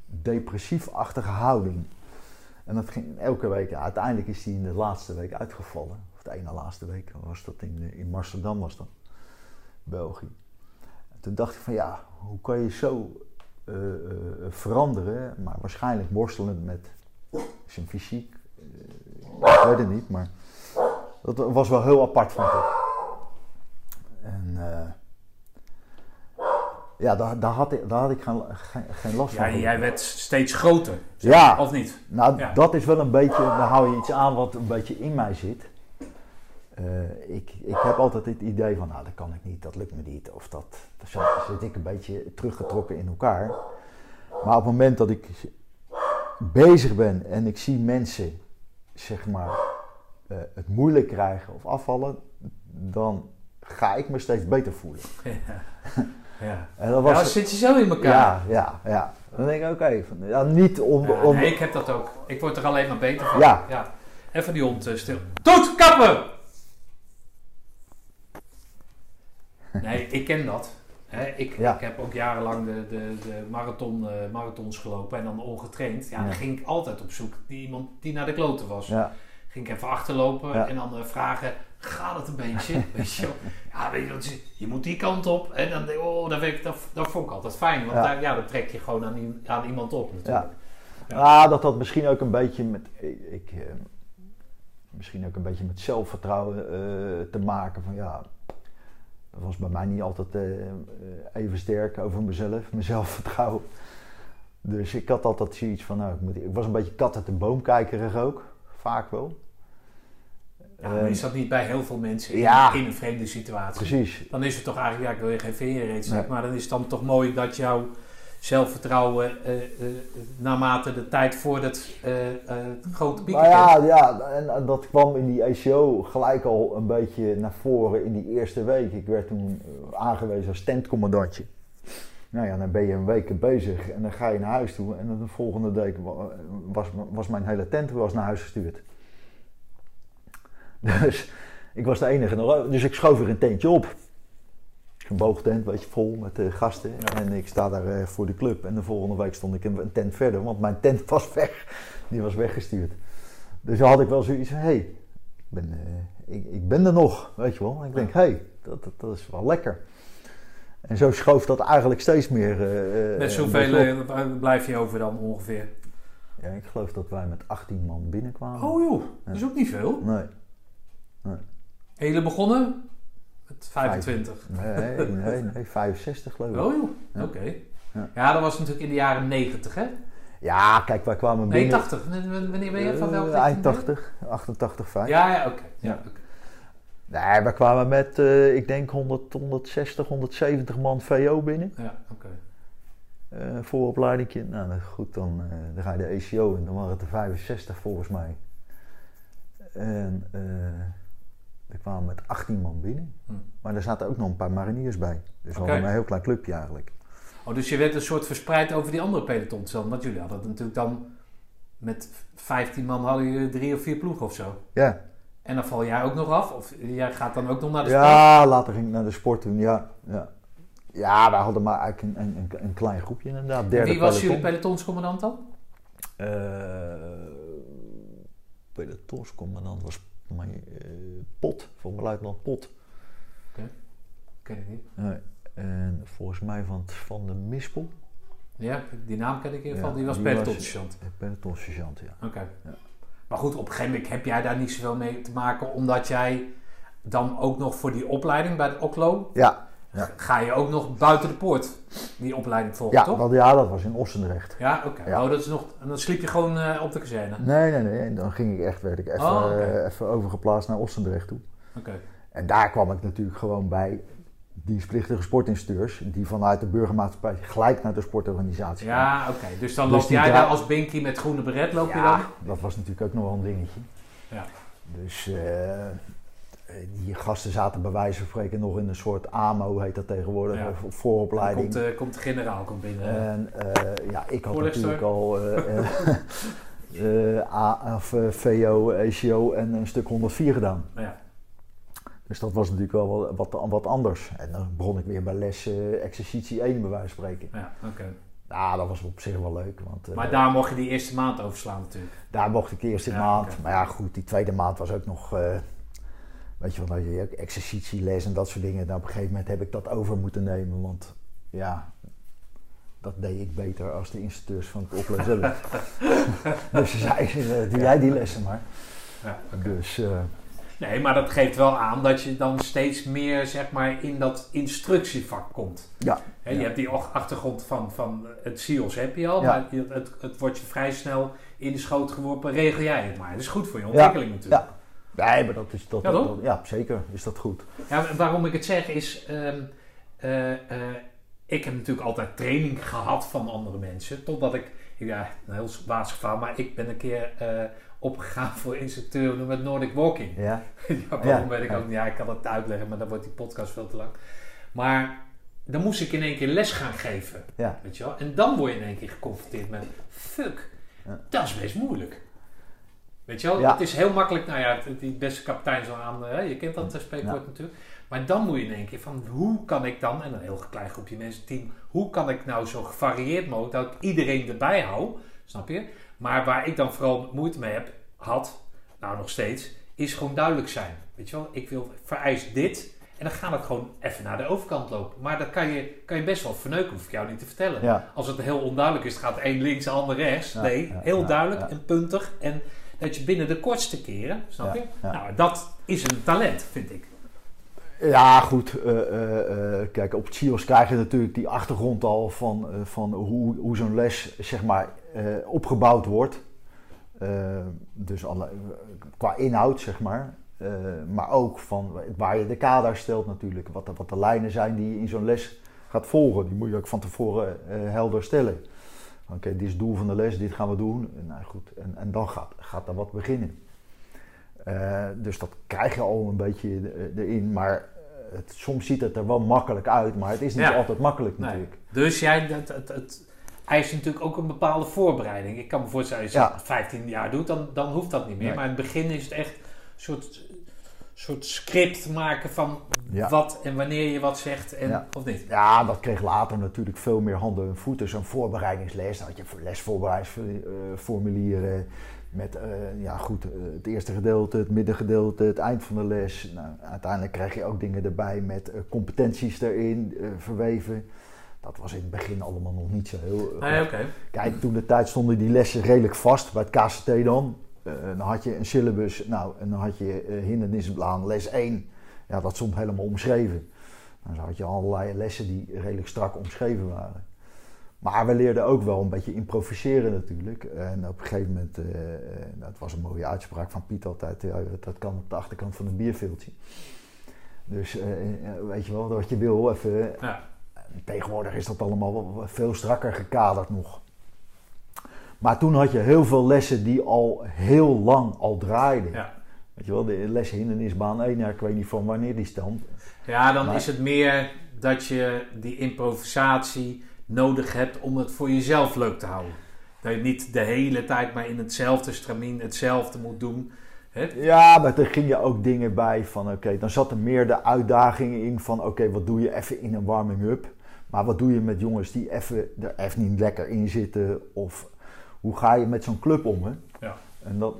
depressief-achtige houding. En dat ging elke week. Uiteindelijk is hij in de laatste week uitgevallen. Of de ene laatste week was dat in, in Amsterdam was dat. België. En toen dacht ik van ja, hoe kan je zo eh, eh, veranderen? Maar waarschijnlijk worstelend met zijn fysiek. Eh, ik weet het niet, maar dat was wel heel apart vond ik. En eh, ja, daar, daar, had ik, daar had ik geen, geen, geen last Ja, van. jij werd steeds groter. zeg Ja. Of niet? Nou, Ja. dat is wel een beetje, dan hou je iets aan wat een beetje in mij zit. Eh, ik, ik heb altijd het idee van, nou, dat kan ik niet, dat lukt me niet. Of dat, dan zit- zit ik een beetje teruggetrokken in elkaar. Maar op het moment dat ik bezig ben en ik zie mensen, zeg maar, eh, het moeilijk krijgen of afvallen, dan ga ik me steeds beter voelen. Ja. ja. En Ja, was, dan zit je zo in elkaar. ja, ja, ja. Dan denk ik, oké, van- ja, niet om... Ja, om nee, ik heb dat ook. Ik word er alleen maar beter van. Ja. Even die hond eh, stil. Toet, kappen! Nee, ik ken dat. Ik, Ja. ik heb ook jarenlang de, de, de marathon, eh, marathons gelopen en dan ongetraind. Ja, Ja. dan ging ik altijd op zoek naar iemand die naar de kloten was. Ging ik even achterlopen Ja. en dan eh, vragen, gaat het een beetje? weet je? Ja, weet je, je moet die kant op. En dan denk ik, oh, dat, ik, dat, dat vond ik altijd fijn. Want Ja. daar, ja, dan trek je gewoon aan, iemand op natuurlijk. Ja. Ah, dat had misschien ook een beetje met. Ik, eh, misschien ook een beetje met zelfvertrouwen eh, te maken. Van ja, dat was bij mij niet altijd eh, even sterk over mezelf, mijn zelfvertrouwen. Dus ik had altijd zoiets van, nou, ik, moet, ik was een beetje kat uit de boom kijkerig ook, vaak wel. Ja, maar Eh, is dat niet bij heel veel mensen in, Ja. in een vreemde situatie? precies. Dan is het toch eigenlijk, ja, ik wil je geen veer Nee. maar dan is het dan toch mooi dat jouw zelfvertrouwen eh, eh, naarmate de tijd voor het eh, grote piek Nou ja, ja en, dat kwam in die ACO gelijk al een beetje naar voren in die eerste week. Ik werd toen aangewezen als tentcommandantje. Nou ja, dan ben je een week bezig en dan ga je naar huis toe. En dan de volgende week wa- was, was mijn hele tent was naar huis gestuurd. Dus ik was de enige. Dus ik schoof er een tentje op. een boogtent, weet je, vol met eh, gasten. Ja. En ik sta daar eh, voor de club. En de volgende week stond ik een, een tent verder, want mijn tent was weg. Die was weggestuurd. Dus dan had ik wel zoiets van, hé, hey, ik, ben, eh, ik, ik ben er nog, weet je wel. En ik denk, hé, hey, dat, dat, dat is wel lekker. En zo schoof dat eigenlijk steeds meer. eh, Met zoveel eh, blijf je over dan ongeveer? Ja, ik geloof dat wij met 18 man binnenkwamen. Oh joh, dat is ook niet veel. Nee, En jullie begonnen met 25? nee, nee, nee, 65 geloof ik. Oh joh, Ja. oké. Ja. Ja. dat was natuurlijk in de jaren 90 hè? Ja, kijk, wij kwamen Nee, binnen. 80. Wanneer ben je van welke eind ben je? 80, 88, 5. Ja, ja, oké. Ja, Ja. oké. Nee, we kwamen met, eh, ik denk 100, 160, 170 man VO binnen. Ja, oké. eh vooropleidingje. Nou, dat- goed, dan, eh, dan ga je de ECO in. Dan waren het er 65 volgens mij. En er kwamen met 18 man binnen. Hm. Maar er zaten ook nog een paar mariniers bij. Dus we hadden een heel klein clubje eigenlijk. Oh, dus je werd een soort verspreid over die andere pelotons dan. Want jullie hadden natuurlijk dan met 15 man hadden jullie drie of vier ploegen of zo. Ja, En dan val jij ook nog af? Of jij gaat dan ook nog naar de sport? ja later ging ik naar de sport doen. Ja, ja. ja wij hadden maar eigenlijk een, een, een, klein groepje inderdaad. Derde Wie was peloton. jullie pelotonscommandant dan? Eh, pelotonscommandant was mijn, eh, Pot, voor mijn luitenant Pot. Ken ik niet. Nee. En volgens mij van, van de Mispel. Ja, die naam ken ik in ieder geval. Ja, die was pelotonssergeant. De pelotonssergeant, ja. Oké. Ja. Maar goed, op een gegeven moment heb jij daar niet zoveel mee te maken, omdat jij dan ook nog voor die opleiding bij de OCLO, Ja, Ja. ga je ook nog buiten de poort die opleiding volgen, ja, toch? want, ja dat was in Ossendrecht. Ja, oké. Ja. Oh, dat is nog, en dan sliep je gewoon eh, op de kazerne. Nee, nee, nee. En dan ging ik echt, werd ik even, Oh, eh, even overgeplaatst naar Ossendrecht toe. Oké. En daar kwam ik natuurlijk gewoon bij dienstplichtige sportinstructeurs, die vanuit de burgermaatschappij gelijk naar de sportorganisatie kwamen. Ja, oké. Dus dan Dus loop die jij daar als Binky met groene beret, loop je dan? Ja, dat was natuurlijk ook nog wel een dingetje. Ja. Dus eh, die gasten zaten bij wijze van spreken nog in een soort AMO, heet dat tegenwoordig, Ja. Dan vooropleiding. komt, eh, komt de generaal komt binnen. En eh, ja, ik had Voorlichter. natuurlijk al eh, eh, eh, A, of, VO, ECO en een stuk 104 gedaan. ja. Dus dat was natuurlijk wel wat, wat, anders. En dan begon ik weer bij les exercitie 1 bij wijze van spreken. ja, oké. Nou, dat was op zich wel leuk. Want, eh, Maar daar mocht je die eerste maand overslaan natuurlijk. Daar mocht ik de eerste Ja, maand. Maar ja, goed, die tweede maand was ook nog. eh, weet je wel, je ook exercitieles en dat soort dingen. Nou, op een gegeven moment heb ik dat over moeten nemen. Want ja, dat deed ik beter als de instructeurs van het opleiden zelf. dus ze zeiden, eh, doe jij die lessen maar. Ja, Dus eh, Nee, maar dat geeft wel aan dat je dan steeds meer zeg maar, in dat instructievak komt. ja, Je Ja. hebt die achtergrond van, van het SEALS heb je al, Ja. maar je- het, het wordt je vrij snel in de schoot geworpen. Regel jij het maar. Dat is goed voor je ontwikkeling natuurlijk. ja. Nee, maar dat is dat, Ja, dat- toch? dat- ja, zeker is dat goed. Ja, waarom ik het zeg is, ehm, eh, eh, ik heb natuurlijk altijd training gehad van andere mensen, totdat ik, ja, een heel baas gevaar, maar ik ben een keer eh, opgegaan voor instructeur met Nordic Walking. Ja, ja, waarom weet ik ook niet. Ja, ik kan het uitleggen, maar dan wordt die podcast veel te lang. Maar dan moest ik in één keer les gaan geven, ja, weet je wel. En dan word je in één keer geconfronteerd met, fuck, Ja. dat is best moeilijk. Weet je wel, Ja. het is heel makkelijk, nou ja, die beste kapitein zo aan, hè, je kent dat eh, spreekwoord natuurlijk. Maar dan moet je in één keer van, hoe kan ik dan, en een heel klein groepje mensen, team, hoe kan ik nou zo gevarieerd mogelijk, dat ik iedereen erbij hou, snap je? Maar waar ik dan vooral moeite mee heb, had, nou nog steeds, is gewoon duidelijk zijn. Weet je wel, ik wil vereis dit en dan gaat het gewoon even naar de overkant lopen. Maar dat kan je, kan je best wel verneuken, hoef ik jou niet te vertellen. ja, Als het heel onduidelijk is, gaat één links, de ander rechts. Ja, nee, ja, heel duidelijk en puntig. En dat je binnen de kortste keren, snap je? Nou, dat is een talent, vind ik. Ja, goed. eh, kijk, op CIO's krijg je natuurlijk die achtergrond al van, van hoe, hoe zo'n les zeg maar, eh, opgebouwd wordt. Eh, dus alle, qua inhoud, zeg maar. Eh, maar ook van waar je de kader stelt natuurlijk. Wat de, wat de lijnen zijn die je in zo'n les gaat volgen. Die moet je ook van tevoren helder stellen. Oké, dit is het doel van de les, dit gaan we doen. Nou goed, en, en dan gaat, gaat er wat beginnen. Dus dat krijg je al een beetje erin. Maar het, soms ziet het er wel makkelijk uit, maar het is niet Ja. altijd makkelijk Nee. natuurlijk. Dus jij, het, het, het eist natuurlijk ook een bepaalde voorbereiding. Ik kan me voorstellen, als je Ja. het 15 jaar doet, dan, dan hoeft dat niet meer. Nee. Maar in het begin is het echt een soort soort script maken van Ja. wat en wanneer je wat zegt en Ja. of niet. Ja, dat kreeg later natuurlijk veel meer handen en voeten. Zo'n voorbereidingsles, dan had je lesvoorbereidingsformulieren met eh, ja, goed, eh, het eerste gedeelte, het middengedeelte, het eind van de les. Nou, uiteindelijk krijg je ook dingen erbij met eh, competenties erin verweven. Dat was in het begin allemaal nog niet zo heel... eh, Nee. Kijk, toen de tijd stonden die lessen redelijk vast, bij het KCT dan. Eh, dan had je een syllabus, nou, en dan had je uh, les 1. Ja, dat stond helemaal omschreven. Dan had je allerlei lessen die redelijk strak omschreven waren. Maar we leerden ook wel een beetje improviseren natuurlijk. En op een gegeven moment, eh, dat was een mooie uitspraak van Piet altijd, ja, dat kan op de achterkant van een bierveeltje. Dus weet je wel, wat je wil, even Ja. Tegenwoordig is dat allemaal veel strakker gekaderd nog. Maar toen had je heel veel lessen die al heel lang al draaiden. Ja. Weet je wel, de les hindernisbaan 1, ja, ik weet niet van wanneer die stamt. Ja, dan Maar- is het meer dat je die improvisatie nodig hebt om het voor jezelf leuk te houden. Dat je niet de hele tijd maar in hetzelfde stramien hetzelfde moet doen. Hè? Ja, maar er gingen ook dingen bij van, oké, dan zat er meer de uitdagingen in van, oké, wat doe je even in een warming-up? Maar wat doe je met jongens die even, er even niet lekker in zitten? Of hoe ga je met zo'n club om, hè? Ja. En dat,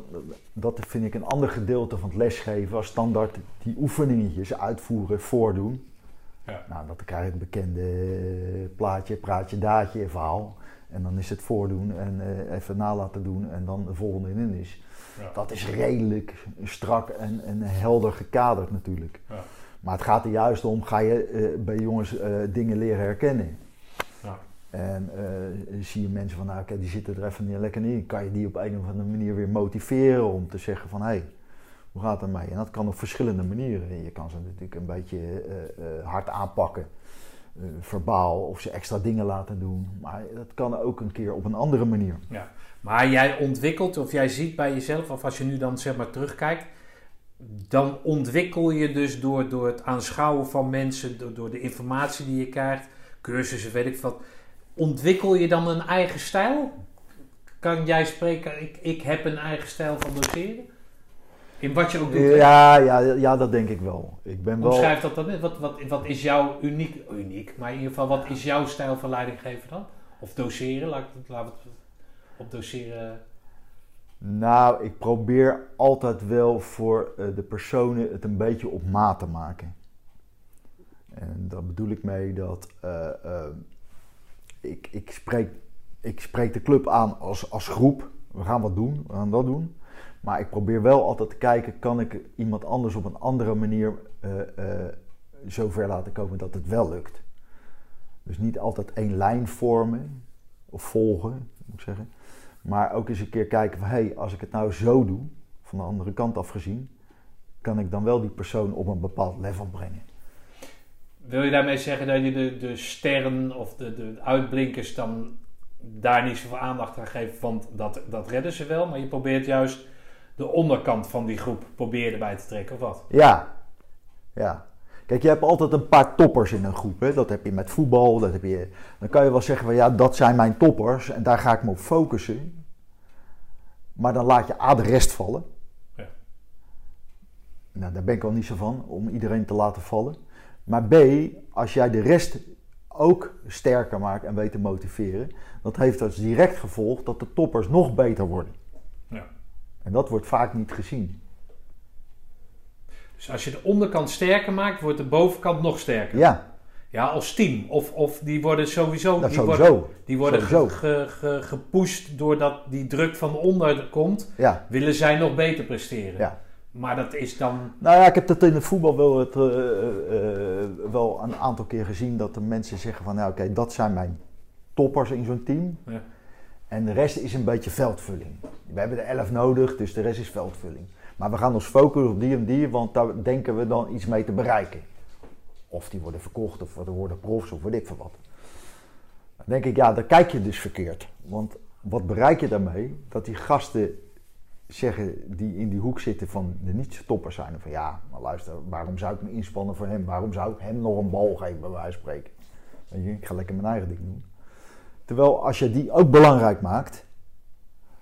dat vind ik een ander gedeelte van het lesgeven. Als standaard die oefeningetjes uitvoeren, voordoen. Ja. Nou, dat krijg je het bekende plaatje, praatje, daadje verhaal. En dan is het voordoen en eh, even na laten doen en dan de volgende in is. Ja. Dat is redelijk strak en, en helder gekaderd natuurlijk. Ja. Maar het gaat er juist om, ga je eh, bij jongens eh, dingen leren herkennen. Ja. En eh, zie je mensen van, nou oké, die zitten er even niet lekker in. Kan je die op een of andere manier weer motiveren om te zeggen van, hé, hey, hoe gaat het ermee? En dat kan op verschillende manieren. Je kan ze natuurlijk een beetje hard aanpakken, verbaal, of ze extra dingen laten doen. Maar dat kan ook een keer op een andere manier. Ja. Maar jij ontwikkelt, of jij ziet bij jezelf, of als je nu dan zeg maar terugkijkt, dan ontwikkel je dus door, door het aanschouwen van mensen, door, door de informatie die je krijgt, cursussen, weet ik wat, ontwikkel je dan een eigen stijl? Kan jij spreken, ik, ik heb een eigen stijl van doseren? In wat je ook doet. Ja, ja, ja, dat denk ik wel. Ik ben wel... Omschrijf dat dan. Wat, wat, wat is jouw uniek, uniek, maar in ieder geval, wat is jouw stijl van leidinggeven dan? Of doseren, laat we het op doseren. Nou, ik probeer altijd wel voor eh, de personen het een beetje op maat te maken. En daar bedoel ik mee dat eh, eh, ik, ik, spreek, ik spreek de club aan als, als groep. We gaan wat doen, we gaan dat doen. Maar ik probeer wel altijd te kijken, kan ik iemand anders op een andere manier eh, zover laten komen dat het wel lukt. Dus niet altijd één lijn vormen of volgen, moet ik zeggen. Maar ook eens een keer kijken van, hé, hey, als ik het nou zo doe, van de andere kant af gezien, kan ik dan wel die persoon op een bepaald level brengen. Wil je daarmee zeggen dat je de, de sterren of de, de uitblinkers dan daar niet zoveel aandacht aan geeft, want dat, dat redden ze wel, maar je probeert juist de onderkant van die groep probeer erbij te trekken, of wat? Ja, ja. Kijk, je hebt altijd een paar toppers in een groep. Hè? Dat heb je met voetbal. Dat heb je, dan kan je wel zeggen van ja, dat zijn mijn toppers en daar ga ik me op focussen. Maar dan laat je A de rest vallen. Ja. Nou, daar ben ik al niet zo van, om iedereen te laten vallen. Maar B, als jij de rest ook sterker maakt en weet te motiveren, dat heeft als direct gevolg dat de toppers nog beter worden. Ja. En dat wordt vaak niet gezien. Dus als je de onderkant sterker maakt, wordt de bovenkant nog sterker. Ja, Ja, als team. Of, of die worden sowieso, dat die sowieso. worden, die worden Sowieso. ge- ge- ge- gepusht doordat die druk van onder komt, Ja, willen zij nog beter presteren. ja. Maar dat is dan... Nou ja, ik heb dat in het voetbal wel, het, eh, eh, eh, wel een aantal keer gezien dat de mensen zeggen van, nou oké, dat zijn mijn toppers in zo'n team. Ja. En de rest is een beetje veldvulling. We hebben de elf nodig, dus de rest is veldvulling. Maar we gaan ons focussen op die en die, want daar denken we dan iets mee te bereiken. Of die worden verkocht, of er worden profs, of weet ik veel wat. Dan denk ik, ja, dan kijk je dus verkeerd. Want wat bereik je daarmee? Dat die gasten zeggen die in die hoek zitten van de niet-toppers zijn. Van ja, maar luister, waarom zou ik me inspannen voor hem? Waarom zou ik hem nog een bal geven, bij wijze van spreken? Je, ik ga lekker mijn eigen ding doen. Terwijl als je die ook belangrijk maakt,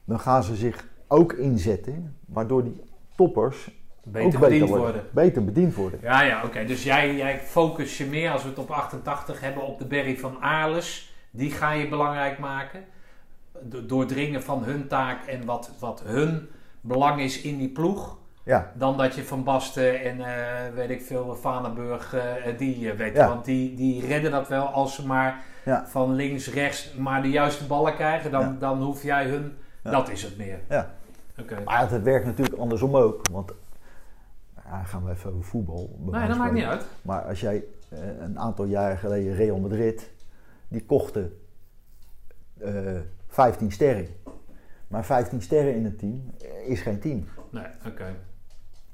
dan gaan ze zich ook inzetten, waardoor die toppers beter ook bediend worden. Beter bediend worden. Ja, ja, oké. Dus jij, jij focus je meer, als we het op 88 hebben, op de Berry van Aarles. Die ga je belangrijk maken. Do- Doordringen van hun taak en wat, wat hun belang is in die ploeg. Ja, Dan dat je Van Basten en eh, weet ik veel, Vanenburg, eh, die eh, weet. Ja. Want die, die redden dat wel als ze maar Ja. van links, rechts maar de juiste ballen krijgen. Dan, dan hoef jij hun, dat is het meer. ja. Oké. Maar het werkt natuurlijk andersom ook. Want ja, gaan we even over voetbal. Nee, dat maakt niet uit. Maar als jij eh, een aantal jaren geleden Real Madrid, die kochten eh 15 sterren. Maar 15 sterren in een team is geen team. Nee, oké.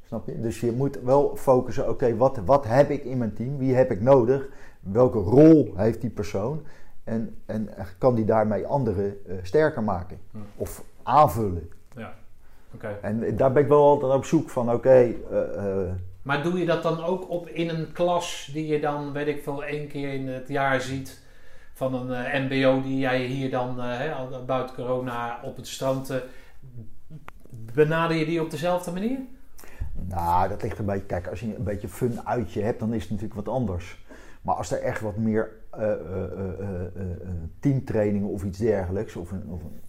Snap je? Dus je moet wel focussen, oké, wat, wat heb ik in mijn team? Wie heb ik nodig? Welke rol heeft die persoon? En, en kan die daarmee anderen eh, sterker maken? Hm. Of aanvullen? En daar ben ik wel altijd op zoek van, oké, eh, eh, Maar doe je dat dan ook op in een klas die je dan, weet ik veel, één keer in het jaar ziet? Van een eh, MBO die jij hier dan, buiten corona, op het strand. eh, benader je die op dezelfde manier? Nou, dat ligt een beetje. Kijk, als je een beetje fun uitje hebt, dan is het natuurlijk wat anders. Maar als er echt wat meer teamtrainingen of iets dergelijks, of een, of een,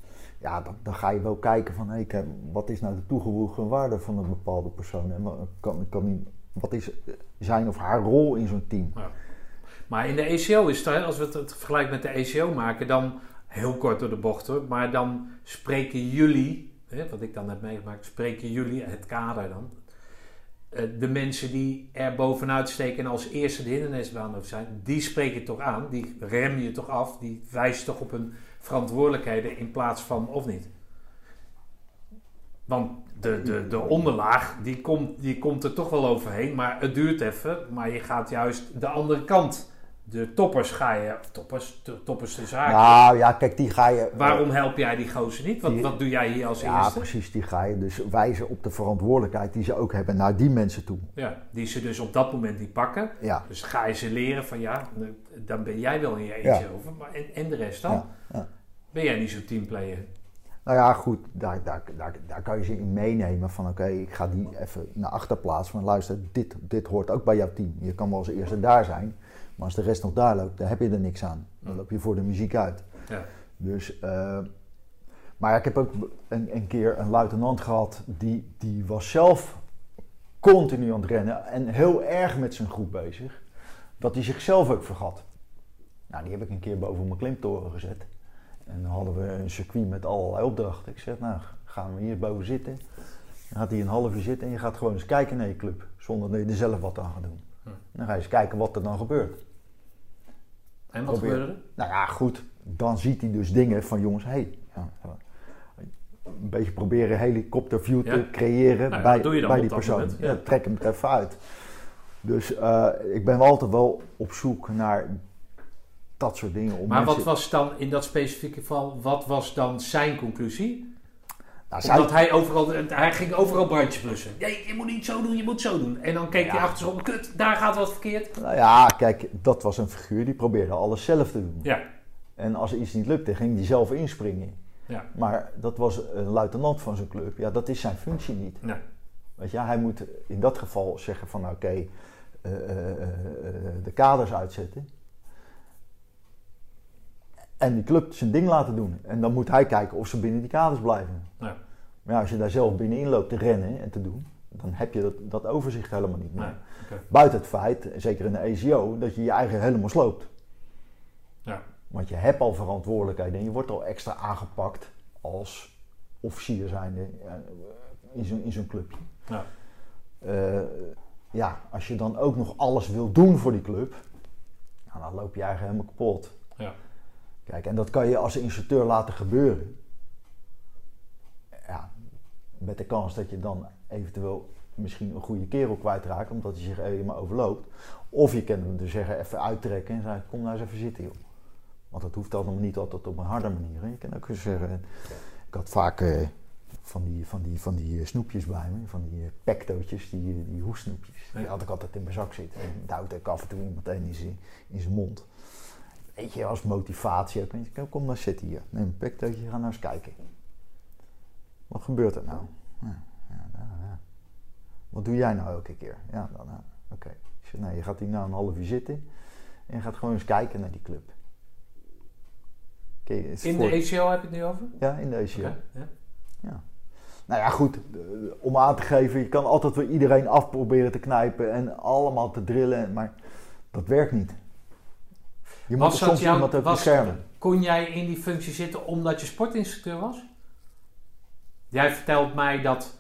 ja, dan, ga je wel kijken van, hey, wat is nou de toegevoegde waarde van een bepaalde persoon? En kan, kan wat is zijn of haar rol in zo'n team? Maar in de ECO is het, als we het, vergelijk met de ECO maken, dan heel kort door de bocht hoor, maar dan spreken jullie, hè, wat ik dan heb meegemaakt, spreken jullie, het kader dan, eh, de mensen die er bovenuit steken en als eerste de hindernisbaan zijn, die spreek je toch aan, die rem je toch af, die wijst toch op hun verantwoordelijkheden in plaats van of niet. Want de, de, de onderlaag, die komt, die komt er toch wel overheen, maar het duurt even. Maar je gaat juist de andere kant. De toppers ga je, toppers, to- toppers de zaak. Nou ja, kijk, die ga je. Waarom help jij die gozer niet? Wat, Die- wat doe jij hier als Ja, eerste? precies. Die ga je dus wijzen op de verantwoordelijkheid die ze ook hebben naar die mensen toe. Ja, die ze dus op dat moment niet pakken. Ja, Dus ga je ze leren van ja, dan ben jij wel in je eentje Ja. over. Maar en, en de rest dan? ja, ja. Ben jij niet zo'n teamplayer? Nou ja, goed, daar, daar, daar, daar kan je ze in meenemen van oké, ik ga die even naar achter plaatsen. Maar luister, dit, dit hoort ook bij jouw team. Je kan wel als eerste daar zijn, maar als de rest nog daar loopt, dan heb je er niks aan. Dan loop je voor de muziek uit. Ja. Dus, eh, maar ja, ik heb ook een, een keer een luitenant gehad, die, die was zelf continu aan het rennen en heel erg met zijn groep bezig, dat hij zichzelf ook vergat. Nou, die heb ik een keer boven mijn klimtoren gezet. En dan hadden we een circuit met allerlei opdrachten. Ik zeg, nou, gaan we hier boven zitten. Dan gaat hij een half uur zitten en je gaat gewoon eens kijken naar je club. Zonder dat je er zelf wat aan gaat doen. Hm. Dan ga je eens kijken wat er dan gebeurt. En wat gebeurde er? Nou ja, goed. Dan ziet hij dus dingen van jongens, hé. Hey, ja, een beetje proberen helikopterview te creëren Nou bij, bij die persoon. moment, Ja. trek hem er even uit. Dus eh, ik ben wel altijd wel op zoek naar dat soort dingen. Om Maar wat was dan in dat specifieke geval, wat was dan zijn conclusie? Nou, Omdat hij overal, hij ging overal brandjes blussen. Ja, je moet niet zo doen, je moet zo doen. En dan keek hij Ja. achterom, kut, daar gaat wat verkeerd. Nou ja, kijk, dat was een figuur die probeerde alles zelf te doen. Ja, En als er iets niet lukte, ging hij zelf inspringen. ja, Maar dat was een luitenant van zijn club. Ja, dat is zijn functie niet. nee. Weet je, hij moet in dat geval zeggen van oké, eh, eh, eh, de kaders uitzetten. En die club zijn ding laten doen. En dan moet hij kijken of ze binnen die kaders blijven. Ja. Maar ja, als je daar zelf binnenin loopt te rennen en te doen, dan heb je dat, dat overzicht helemaal niet meer. Nee. Buiten het feit, zeker in de ECO, dat je je eigen helemaal sloopt. Ja. Want je hebt al verantwoordelijkheid en je wordt al extra aangepakt als officier zijnde eh, in zo'n in zo'n clubje. Ja. Eh, ja, als je dan ook nog alles wil doen voor die club, nou, dan loop je eigenlijk helemaal kapot. Ja. Kijk, en dat kan je als instructeur laten gebeuren. Met de kans dat je dan eventueel misschien een goede kerel kwijtraakt, omdat hij zich helemaal overloopt. Of je kan hem dus zeggen, even uittrekken en zeggen, kom nou eens even zitten joh. Want dat hoeft allemaal niet altijd op een harde manier. Hè. Je kan ook eens zeggen, ik had vaak eh, van die, van die, van die eh, snoepjes bij me, van die eh, pectootjes, die, die hoestsnoepjes. Die had ik altijd in mijn zak zitten. En duwde ik af en toe iemand een in zijn, in zijn mond. Weet je, als motivatie ook. Kom maar zitten hier. Neem een pectootje, ga nou eens kijken. Wat gebeurt er nou? Ja, ja, ja, ja. Wat doe jij nou elke keer? Ja, dan, oké. Je gaat hier nou een half uur zitten en je gaat gewoon eens kijken naar die club. In voor- de ACO heb je het nu over? Ja, in de ACO. Oké, ja. Nou ja, goed. eh, Om aan te geven, je kan altijd weer iedereen afproberen te knijpen en allemaal te drillen, maar dat werkt niet. Je moet Was er dat soms iemand ook was- beschermen. Kon jij in die functie zitten omdat je sportinstructeur was? Jij vertelt mij dat,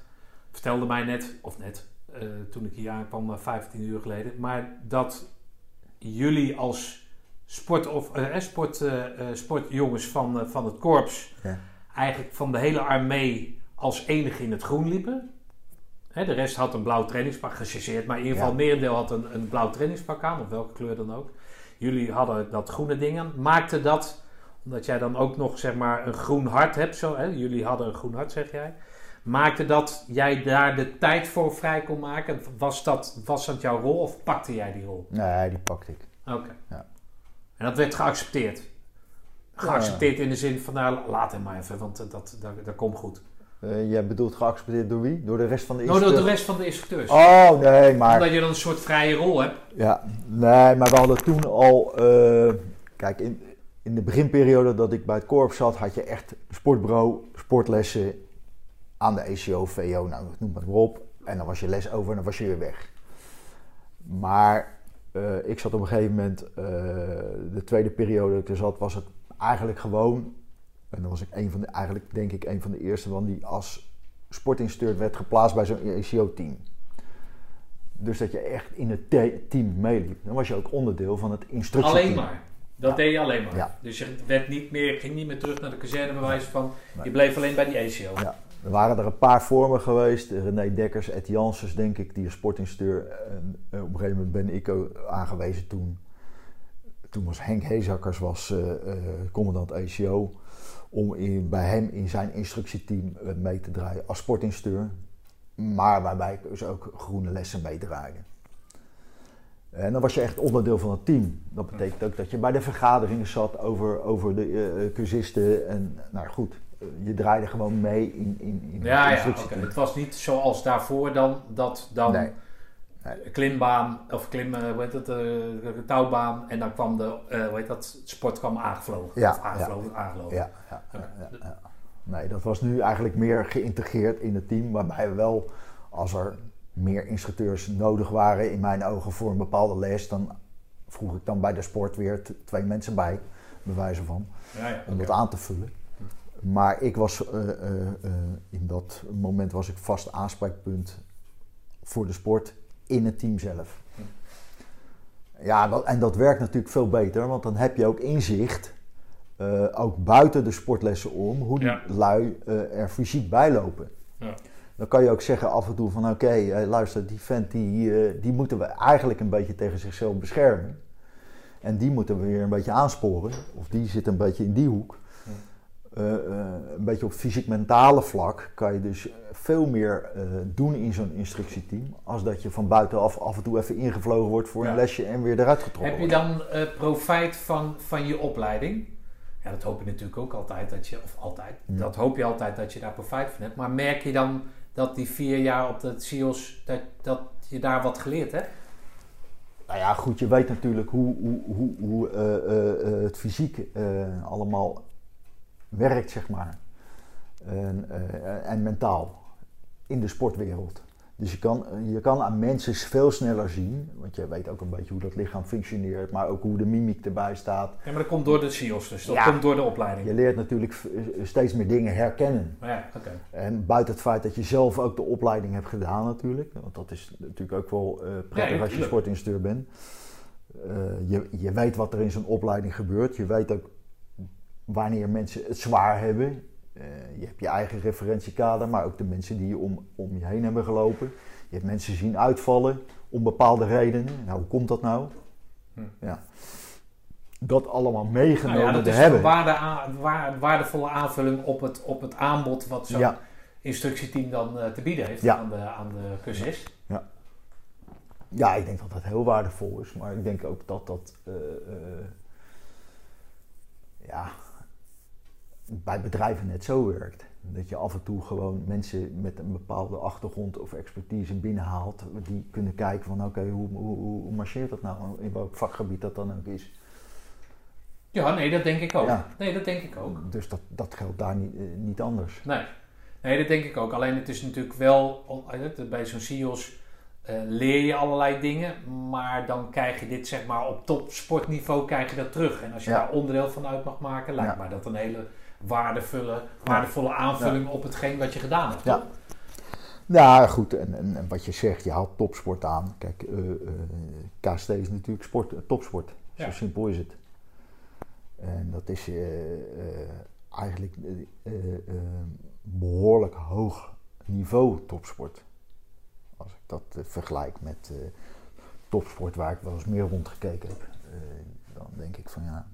vertelde mij net, of net, eh, toen ik hier aankwam, eh, 15 uur geleden, maar dat jullie als sport, of, eh, eh, sport, eh, eh, sportjongens van, eh, van het korps Ja. eigenlijk van de hele armee als enige in het groen liepen. Hè, de rest had een blauw trainingspak gechargeerd, maar in ieder geval Ja. merendeel had een, een blauw trainingspak aan, of welke kleur dan ook. Jullie hadden dat groene ding aan. Maakte dat, omdat jij dan ook nog zeg maar een groen hart hebt, zo, hè? jullie hadden een groen hart zeg jij. Maakte dat jij daar de tijd voor vrij kon maken? Was dat, was dat jouw rol of pakte jij die rol? Nee, die pakte ik. Oké. Ja. En dat werd geaccepteerd? Geaccepteerd in de zin van, nou, laat hem maar even, want eh, dat, dat, dat komt goed. Eh, jij bedoelt geaccepteerd door wie? Door de rest van de Nou, door instructeur? de rest van de instructeurs. Oh, nee, maar... Omdat je dan een soort vrije rol hebt. Ja, nee, maar we hadden toen al. eh, kijk, in, in de beginperiode dat ik bij het korps zat, had je echt sportbureau, sportlessen aan de ECO, VO, nou noem maar op. En dan was je les over en dan was je weer weg. Maar eh, ik zat op een gegeven moment, eh, de tweede periode dat ik er zat, was het eigenlijk gewoon. En dan was ik een van de, eigenlijk denk ik een van de eerste van die als sportinstructeur werd geplaatst bij zo'n ECO-team. Dus dat je echt in het te- team meeliep. Dan was je ook onderdeel van het instructieteam. Alleen maar. Dat deed je alleen maar. Ja. Dus je werd niet meer, ging niet meer terug naar de kazerne bij wijze van... Nee. Je bleef alleen bij die ACO. Ja. Er waren er een paar vormen geweest. René Dekkers, Ed Janssens, denk ik, die is sportinstructeur. En eh, op een gegeven moment ben ik aangewezen toen. Toen was Henk Hezakkers was, eh, eh, commandant ACO. Om in, bij hem in zijn instructieteam mee te draaien als sportinstructeur. Maar waarbij ik dus ook groene lessen meedraaide. En dan was je echt onderdeel van het team. Dat betekent ook dat je bij de vergaderingen zat over, over de eh, eh, cursisten. En nou goed, eh, je draaide gewoon mee in, in, in Ja, het ja, oké. instructieteam. Het was niet zoals daarvoor dan, dat dan Nee. klimbaan, of klim, hoe heet het, eh, touwbaan. En dan kwam de, eh, hoe heet dat, sport kwam aangevlogen. Ja, of aangevlogen. Ja, ja, ja, ja, ja. Nee, dat was nu eigenlijk meer geïntegreerd in het team. Waarbij we wel, als er meer instructeurs nodig waren in mijn ogen voor een bepaalde les, dan vroeg ik dan bij de sport weer twee mensen bij, bij wijze van, Ja, ja, om dat aan te vullen. Maar ik was, eh, eh, eh, in dat moment was ik vast aanspreekpunt voor de sport in het team zelf. Ja, dat, en dat werkt natuurlijk veel beter, want dan heb je ook inzicht, ook buiten de sportlessen om, hoe die Ja. lui er fysiek bij lopen. Ja. Dan kan je ook zeggen af en toe van oké, eh, luister, die vent die, eh, die moeten we eigenlijk een beetje tegen zichzelf beschermen. En die moeten we weer een beetje aansporen. Of die zit een beetje in die hoek. Eh, een beetje op fysiek-mentale vlak kan je dus veel meer doen in zo'n instructieteam. Als dat je van buitenaf af en toe even ingevlogen wordt voor Ja. een lesje en weer eruit getrokken Heb je dan profijt van, van je opleiding? Ja, dat hoop je natuurlijk ook altijd dat je, of altijd, Ja. dat hoop je altijd dat je daar profijt van hebt. Maar merk je dan dat die vier jaar op de CIO's, dat, dat je daar wat geleerd hebt? Nou ja, goed, je weet natuurlijk hoe, hoe, hoe, hoe eh, eh, eh, het fysiek allemaal werkt, zeg maar. En mentaal in de sportwereld. Dus je kan, je kan aan mensen veel sneller zien, want je weet ook een beetje hoe dat lichaam functioneert, maar ook hoe de mimiek erbij staat. Ja, maar dat komt door de CIO's dus, dat Ja. komt door de opleiding. Je leert natuurlijk eh, steeds meer dingen herkennen. Ja. En buiten het feit dat je zelf ook de opleiding hebt gedaan natuurlijk. Want dat is natuurlijk ook wel eh, prettig Ja, als je sportinstructeur bent. Eh, je, je weet wat er in zo'n opleiding gebeurt. Je weet ook wanneer mensen het zwaar hebben. Eh, je hebt je eigen referentiekader, maar ook de mensen die je om, om je heen hebben gelopen. Je hebt mensen zien uitvallen om bepaalde redenen. Nou, hoe komt dat nou? Hm. Ja. Dat allemaal meegenomen Nou ja, dat te is hebben. een waarde aan- waar- waardevolle aanvulling op het, op het aanbod wat zo'n Ja. instructieteam dan eh, te bieden heeft Ja. aan, de, aan de cursist. Ja, ik denk dat dat heel waardevol is. Maar ik denk ook dat dat eh, ja, bij bedrijven net zo werkt. Dat je af en toe gewoon mensen met een bepaalde achtergrond of expertise binnenhaalt. Die kunnen kijken van oké, hoe, hoe, hoe marcheert dat nou? In welk vakgebied dat dan ook is. Ja, nee, dat denk ik ook. Ja. Nee, dat denk ik ook. Dus dat, dat geldt daar niet, eh, niet anders. Nee. nee, dat denk ik ook. Alleen het is natuurlijk wel, eh, bij zo'n CIO's eh, leer je allerlei dingen, maar dan krijg je dit zeg maar op topsportniveau krijg je dat terug. En als je Ja. daar onderdeel van uit mag maken, lijkt Ja. mij dat een hele waardevolle, waardevolle aanvulling op hetgeen wat je gedaan hebt. Ja. Ja, goed. En, en, en wat je zegt, je haalt topsport aan. Kijk, eh, eh, KST is natuurlijk sport, eh, topsport. Zo Ja. simpel is het. En dat is eigenlijk eh, eh, eh, behoorlijk hoog niveau topsport. Als ik dat vergelijk met topsport waar ik wel eens meer rondgekeken heb. dan denk ik van ja,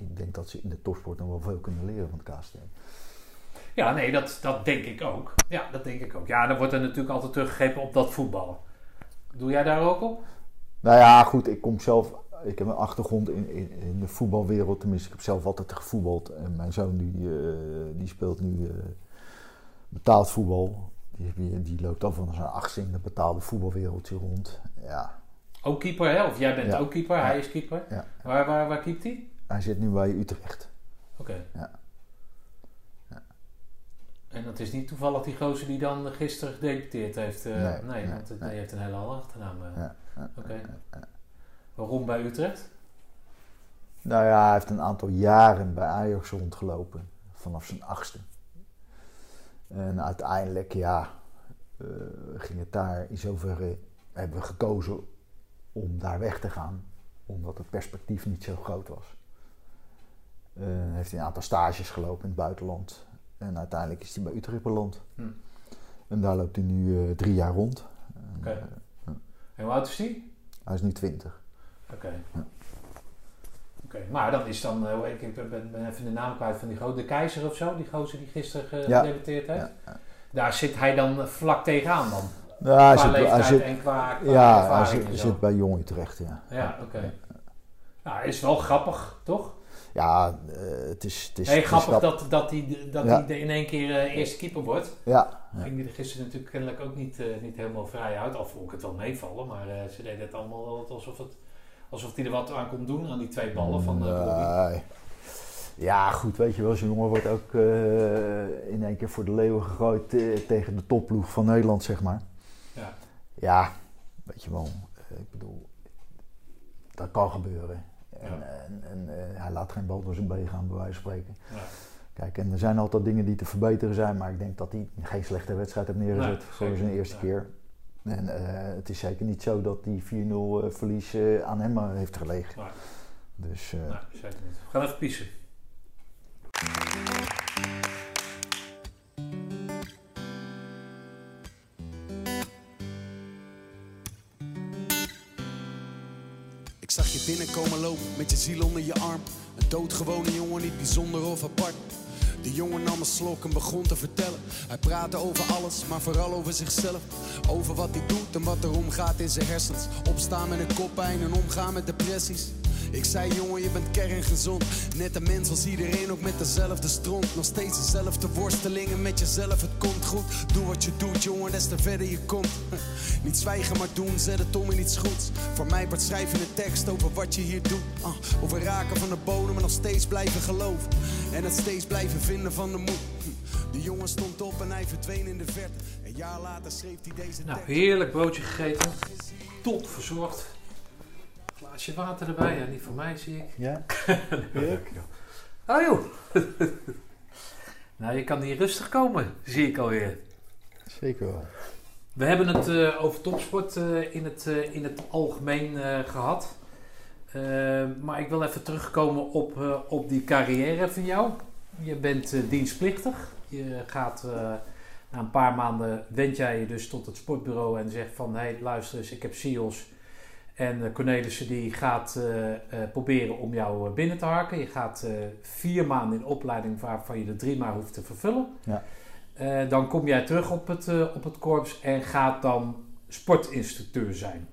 ik denk dat ze in de topsport nog wel veel kunnen leren van het KST. Ja, nee, dat, dat denk ik ook. Ja, dat denk ik ook. Ja, dan wordt er natuurlijk altijd teruggegrepen op dat voetballen. Doe jij daar ook op? Nou ja, goed, ik kom zelf. Ik heb een achtergrond in, in, in de voetbalwereld. Tenminste, ik heb zelf altijd gevoetbald. En mijn zoon die, eh, die speelt nu eh, betaald voetbal. Die, die, loopt al van zijn achtste in het betaalde voetbalwereldje rond. Ja, Ook keeper, hè? Of jij bent Ja. ook keeper, Ja. hij is keeper. Ja. Waar, waar, waar keept hij? Hij zit nu bij Utrecht. Oké. Ja. En dat is niet toevallig die gozer die dan gisteren gedeputeerd heeft. eh, Nee, nee, nee, want het- nee. hij heeft een hele andere achternaam. eh. Ja, ja, Oké. Waarom bij Utrecht? Nou ja, hij heeft een aantal jaren bij Ajax rondgelopen. Vanaf zijn achtste. En uiteindelijk, ja, eh, ging het daar in zoverre... Hebben we gekozen om daar weg te gaan. Omdat het perspectief niet zo groot was. Eh, heeft hij een aantal stages gelopen in het buitenland. En uiteindelijk is hij bij Utrecht beland. Hm. En daar loopt hij nu eh, drie jaar rond. Oké. Eh, En hoe oud is die? hij is nu twintig. Oké. Oké, maar dat is dan, ik ben, ben, even de naam kwijt van die de keizer of zo, die gozer die gisteren Ja. gedebuteerd heeft. Ja, Daar zit hij dan vlak tegenaan dan. Nou, hij qua zit, hij en qua, qua ja, hij zit bij Jong Utrecht, ja. Ja, oké. Nou, is wel grappig, toch? Ja, eh, het is... Het is, is grappig rap- dat, dat hij dat Ja. hij in één keer eh, eerste keeper wordt. Ja. Ging hij er gisteren natuurlijk kennelijk ook niet, eh, niet helemaal vrij uit. Al vond ik het wel meevallen, maar ze deden het allemaal alsof, het, alsof hij er wat aan kon doen aan die twee ballen van Bobby. Nee. Ja, goed, weet je wel, zo'n jongen wordt ook in één keer voor de leeuwen gegooid tegen de topploeg van Nederland, zeg maar. Ja. Ja, weet je wel, ik bedoel, dat kan gebeuren. En, Ja. en, en eh, hij laat geen bal door zijn been gaan, bij wijze van spreken. Ja. Kijk, en er zijn altijd dingen die te verbeteren zijn, maar ik denk dat hij geen slechte wedstrijd heeft neergezet Nee, voor zijn eerste keer. En eh, het is zeker niet zo dat die 4-0 eh, verlies eh, aan hem eh, heeft gelegen. Nee. Dus eh, Nee, zeker niet. We gaan even piezen. Zag je binnenkomen lopen met je ziel onder je arm. Een doodgewone jongen, niet bijzonder of apart. De jongen nam een slok en begon te vertellen. Hij praatte over alles, maar vooral over zichzelf. Over wat hij doet en wat er omgaat in zijn hersens. Opstaan met een koppijn en omgaan met depressies. Ik zei jongen, je bent kerngezond. Net een mens als iedereen, ook met dezelfde stront. Nog steeds dezelfde worstelingen met jezelf, het komt goed. Doe wat je doet jongen, des te verder je komt. Niet zwijgen maar doen, zet het om in iets goeds. Voor mij wordt schrijven een tekst over wat je hier doet. Ah, over raken van de bodem, maar nog steeds blijven geloven. En het steeds blijven vinden van de moed. Hm. De jongen stond op en hij verdween in de verte. Een jaar later schreef hij deze Nou, tekst. heerlijk broodje gegeten. Top verzorgd. Glaasje water erbij. Ja, niet voor mij zie ik. ja, Erik? Oh joh. nou, je kan hier rustig komen, zie ik alweer. Zeker wel. We hebben het eh, over topsport eh, in, het, eh, in het algemeen eh, gehad. Eh, maar ik wil even terugkomen op, op die carrière van jou. Je bent dienstplichtig. Je gaat na een paar maanden wend jij je dus tot het sportbureau en zegt van hé hey, luister eens, ik heb SIOS. En eh, Cornelissen die gaat eh, eh, proberen om jou binnen te harken. Je gaat vier maanden in opleiding waarvan je er drie maar hoeft te vervullen. Ja. Dan kom jij terug op het, op het korps en gaat dan sportinstructeur zijn.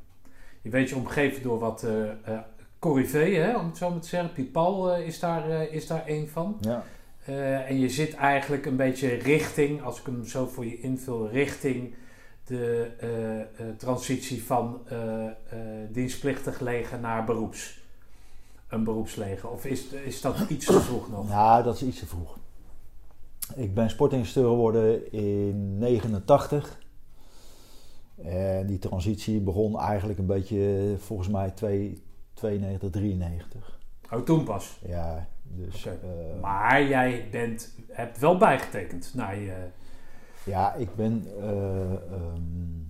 Je weet je omgeven door wat uh, hè, om het zo maar te zeggen. Eh, is, daar, is daar één van. Ja. En je zit eigenlijk een beetje richting, als ik hem zo voor je invul, richting de eh, eh, transitie van eh, dienstplichtig leger naar beroeps. Een beroepsleger. Of is, is dat iets te vroeg nog? Nou, dat is iets te vroeg. Ik ben sportinstructeur geworden in 89. En die transitie begon eigenlijk een beetje, volgens mij, 2, 92, 93. Oh, toen pas. Ja, dus... Maar jij bent, hebt wel bijgetekend naar je... Ja, ik ben eh, ehm,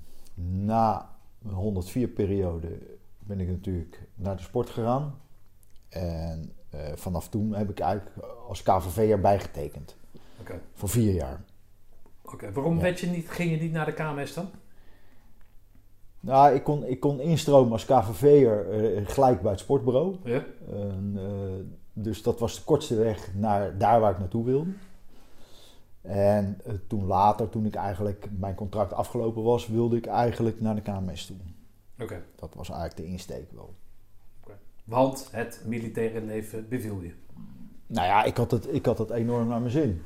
na mijn 104 periode ben ik natuurlijk naar de sport gegaan. En eh, vanaf toen heb ik eigenlijk als KVV'er bijgetekend. Oké. Voor vier jaar. Oké, Waarom Ja. werd je niet, ging je niet naar de KMS dan? Nou, ik kon, ik kon instromen als KVV'er eh, gelijk bij het sportbureau. Ja. Dus dat was de kortste weg naar daar waar ik naartoe wilde. En eh, toen later, toen ik eigenlijk mijn contract afgelopen was, wilde ik eigenlijk naar de KMS toe. Oké. Dat was eigenlijk de insteek wel. Want het militaire leven beviel je. Nou ja, ik had het, ik had het enorm naar mijn zin.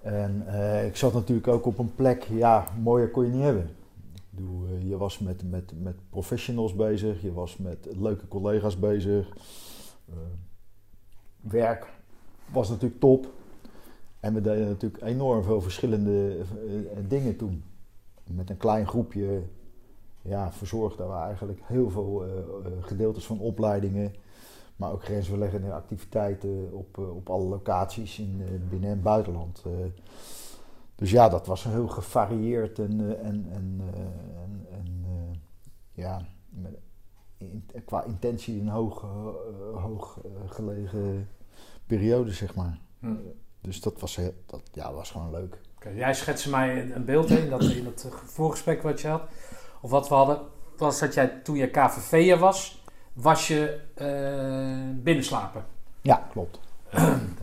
En eh, ik zat natuurlijk ook op een plek, ja, mooier kon je niet hebben. Bedoel, eh, je was met, met, met professionals bezig, je was met leuke collega's bezig. Werk was natuurlijk top. En we deden natuurlijk enorm veel verschillende eh, dingen toen. Met een klein groepje ja, verzorgden we eigenlijk heel veel eh, eh, gedeeltes van opleidingen. Maar ook grensverleggende activiteiten op, eh, op alle locaties in eh, binnen- en buitenland. Eh, dus ja, dat was heel gevarieerd en, eh, en, en, eh, en, eh, ja, qua intentie een hoog, eh, hoog eh, gelegen periode, zeg maar. Hm. Dus dat was, heel- dat, ja, was gewoon leuk. Jij schetste mij een- beeld in dat, in dat voorgesprek wat je had. Of wat we hadden. Was dat jij toen je KVV'er was, was je eh binnenslapen. Ja, klopt.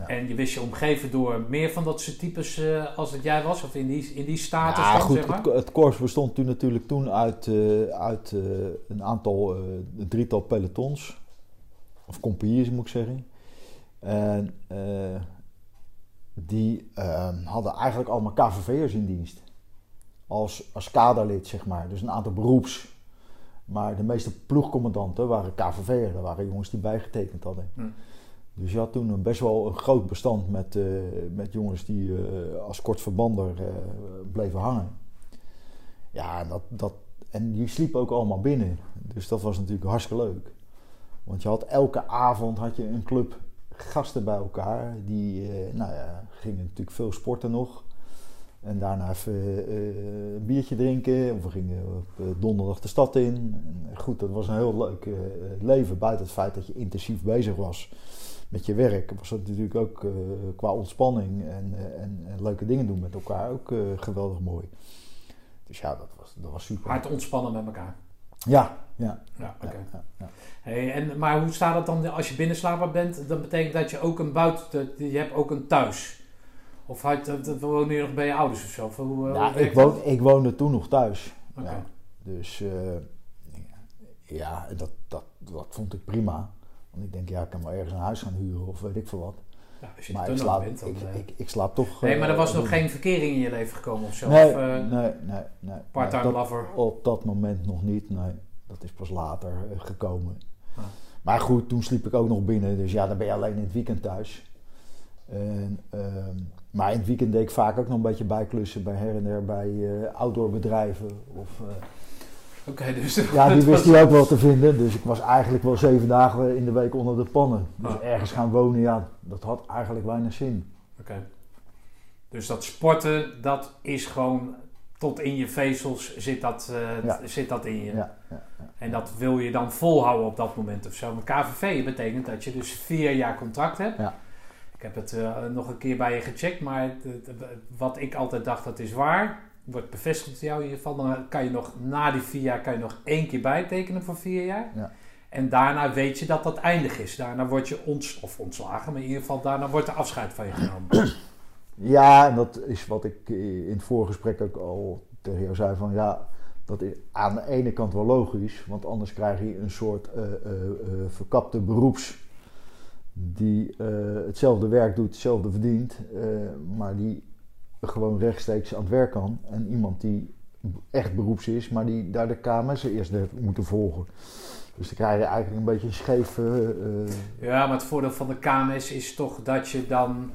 En je wist je omgeven door meer van dat soort types eh, als dat jij was? Of in die, in die status Ja, dan, goed, zeg maar? het, het korps bestond toen natuurlijk toen uit, eh, uit eh, een aantal, eh, een drietal pelotons. Of compagnies moet ik zeggen. En eh, die eh, hadden eigenlijk allemaal KVV'ers in dienst. Als, als kaderlid, zeg maar. Dus een aantal beroeps. Maar de meeste ploegcommandanten waren KVV'er. Dat waren jongens die bijgetekend hadden. Hm. Dus je had toen een best wel een groot bestand met, eh, met jongens die eh, als kortverbander eh bleven hangen. Ja, en, dat, dat, en die sliepen ook allemaal binnen. Dus dat was natuurlijk hartstikke leuk. Want je had elke avond had je een club gasten bij elkaar. Die eh, nou ja, gingen natuurlijk veel sporten nog. En daarna even eh, een biertje drinken. Of we gingen op eh, donderdag de stad in. En goed, dat was een heel leuk leven. Buiten het feit dat je intensief bezig was met je werk. Was dat natuurlijk ook qua ontspanning en, en, leuke dingen doen met elkaar ook geweldig mooi. Dus ja, dat was, dat was super. Hard ontspannen met elkaar. Ja, ja. Ja, oké. ja, ja, ja. Hey, en, maar hoe staat het dan als je binnenslaper bent? Dat betekent dat je ook een buiten... Je hebt ook een thuis. Of woon je nog bij je ouders of zo? Of hoe, eh, hoe werkt ik, woon, ik woonde toen nog thuis. Ja. Dus eh, ja, dat, dat, dat vond ik prima. Want ik denk, ja, ik kan wel ergens een huis gaan huren of weet ik veel wat. Ja, als je Maar ik nog slaap, bent, dan... ik, eh, ik, ik slaap toch... nee, maar er eh, was nog doen. geen verkering in je leven gekomen of zo? Nee, of, eh, nee, nee, nee. part-time Nee, lover? Op dat moment nog niet, nee. Dat is pas later eh, gekomen. Ah. Maar goed, toen sliep ik ook nog binnen. Dus ja, dan ben je alleen in het weekend thuis. En, ehm, maar in het weekend deed ik vaak ook nog een beetje bijklussen bij her en der bij eh outdoorbedrijven. Of, dus... ja, die wist was- hij ook wel te vinden. Dus ik was eigenlijk wel zeven dagen in de week onder de pannen. Dus Ah. ergens gaan wonen, ja, dat had eigenlijk weinig zin. Oké. Dus dat sporten, dat is gewoon... Tot in je vezels zit dat, eh, Ja. zit dat in je. Ja, ja, ja. En dat wil je dan volhouden op dat moment of zo. Maar KVV betekent dat je dus vier jaar contract hebt. Ja. Ik heb het eh, nog een keer bij je gecheckt, maar het- het- wat ik altijd dacht dat is waar, wordt bevestigd jou geval. Dan kan je nog na die vier jaar kan je nog één keer bijtekenen voor vier jaar. Ja. En daarna weet je dat dat eindig is. Daarna word je ons, of ontslagen, maar in ieder geval daarna wordt er afscheid van je genomen. Ja, en dat is wat ik in het voorgesprek ook al tegen jou zei van ja, dat is aan de ene kant wel logisch, want anders krijg je een soort eh, eh, eh, verkapte beroepsdingen die hetzelfde werk doet, hetzelfde verdient, maar die gewoon rechtstreeks aan het werk kan. En iemand die echt beroeps is, maar die daar de KMS eerst heeft moeten volgen. Dus dan krijg je eigenlijk een beetje een scheef... eh, eh, Ja, maar het voordeel van de KMS is toch dat je dan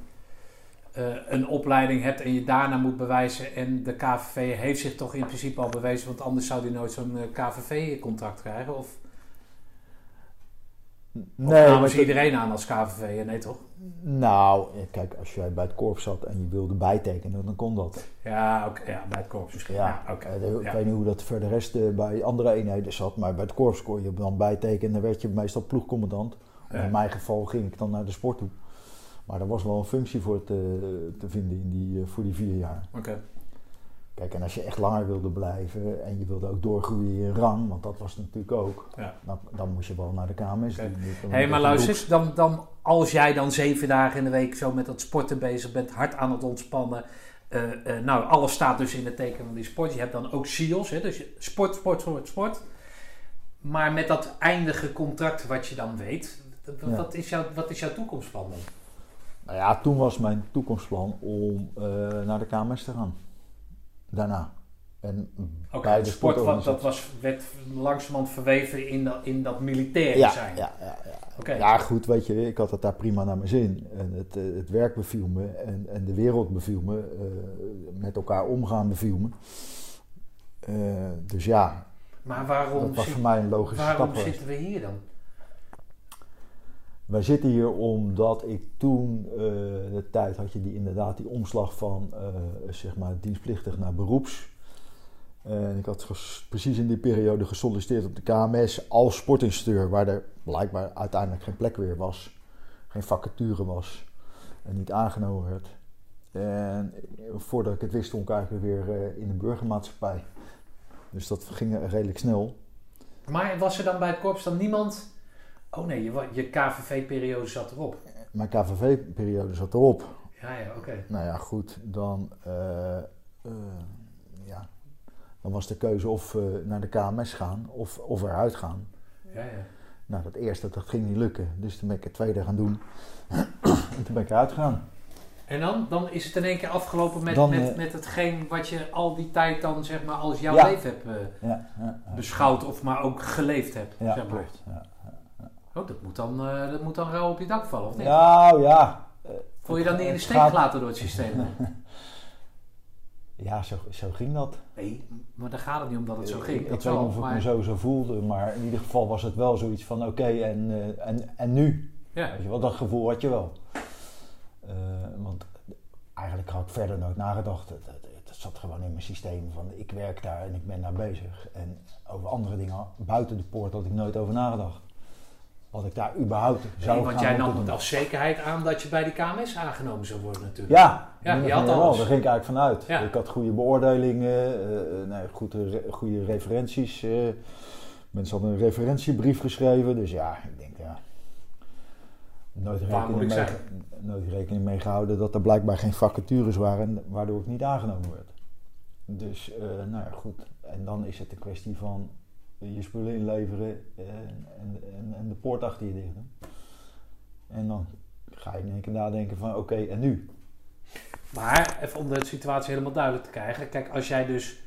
eh, een opleiding hebt en je daarna moet bewijzen. En de KVV heeft zich toch in principe al bewezen, want anders zou die nooit zo'n KVV-contract krijgen. Of nee, namen maar ze iedereen aan als KVV? Nee, toch? Nou, kijk, als jij bij het korps zat en je wilde bijtekenen, dan kon dat. Ja, oké. ja, bij het korps misschien. Ja, oké. eh, Ik Ja. weet niet hoe dat voor de rest eh, bij andere eenheden zat, maar bij het korps kon je dan bijtekenen. Dan werd je meestal ploegcommandant. Ja. In mijn geval ging ik dan naar de sport toe. Maar er was wel een functie voor te, te vinden in die, eh, voor die vier jaar. Oké. Kijk, en als je echt langer wilde blijven en je wilde ook doorgroeien in rang, want dat was natuurlijk ook, Ja. dan, dan moest je wel naar de KMS. Die- Hé, hey, maar luister dan, dan, als jij dan zeven dagen in de week zo met dat sporten bezig bent, hard aan het ontspannen. eh, eh, nou, alles staat dus in het teken van die sport. Je hebt dan ook SEALs, hè, dus sport, sport, sport, sport. Maar met dat eindige contract wat je dan weet, Ja. wat, is, jouw, wat is jouw toekomstplan dan? Nou ja, toen was mijn toekomstplan om eh, naar de KMS te gaan. Daarna. En bij het de sport wat, dat was, werd langzamerhand verweven in dat, in dat militaire ja, zijn. ja, ja, ja. Ja, goed, weet je, ik had het daar prima naar mijn zin. En het, eh, het werk beviel me en, en de wereld beviel me. eh, met elkaar omgaan beviel me. Eh, dus ja, Maar waarom, dat was voor mij een logische waarom stap. geweest. zitten we hier dan? Wij zitten hier omdat ik toen eh, de tijd had je die inderdaad die omslag van eh, zeg maar dienstplichtig naar beroeps. En ik had precies in die periode gesolliciteerd op de KMS als sportinstructeur, waar er blijkbaar uiteindelijk geen plek weer was, geen vacature was en niet aangenomen werd. En voordat ik het wist, stond ik eigenlijk weer eh, in de burgermaatschappij. Dus dat ging redelijk snel. Maar was er dan bij het korps dan niemand... Oh nee, je, je KVV-periode zat erop. Mijn KVV-periode zat erop. Ja, ja, oké. Nou ja, goed, dan, eh, eh, ja, dan was de keuze of naar de KMS gaan of, of eruit gaan. Ja, ja. Nou, dat eerste, dat ging niet lukken. Dus toen ben ik het tweede gaan doen. en toen ben ik eruit gegaan. En dan, dan is het in één keer afgelopen met, Dan, met, eh, met hetgeen wat je al die tijd dan zeg maar als jouw Ja. leven hebt ja. beschouwd of maar ook geleefd hebt. Ja, zeg maar. klopt. Ja. Oh, dat moet, dan, eh, dat moet dan rauw op je dak vallen, of niet? Nou ja. eh, Voel je dan niet in de steek gaat- gelaten door het systeem? Ja, zo, zo ging dat. Nee, maar daar gaat het niet om dat het zo Ik- ging. Ik, dat weet niet of ik maar... me zo zo voelde, maar in ieder geval was het wel zoiets van oké, en, eh, en, en nu? Ja, Weet je wel, dat gevoel had je wel. Want eigenlijk had ik verder nooit nagedacht. Het, het, het zat gewoon in mijn systeem van ik werk daar en ik ben daar bezig. En over andere dingen buiten de poort had ik nooit over nagedacht. Wat ik daar überhaupt zou Nee, want gaan jij nam het als zekerheid aan dat je bij de KMS aangenomen zou worden natuurlijk. Ja, Ja, je had alles. Daar ging ik eigenlijk vanuit. Ja. Ik had goede beoordelingen, eh, eh, nee, goede, re- goede referenties. eh. mensen hadden een referentiebrief geschreven. Dus ja, ik denk ja. Nooit rekening, mee, nooit rekening mee gehouden dat er blijkbaar geen vacatures waren, waardoor ik niet aangenomen werd. Dus, eh, nou ja, goed. En dan is het een kwestie van je spullen inleveren en, en, en, de poort achter je dicht doen. En dan ga je in één keer nadenken van, oké, en nu? Maar even om de situatie helemaal duidelijk te krijgen. Kijk, als jij dus,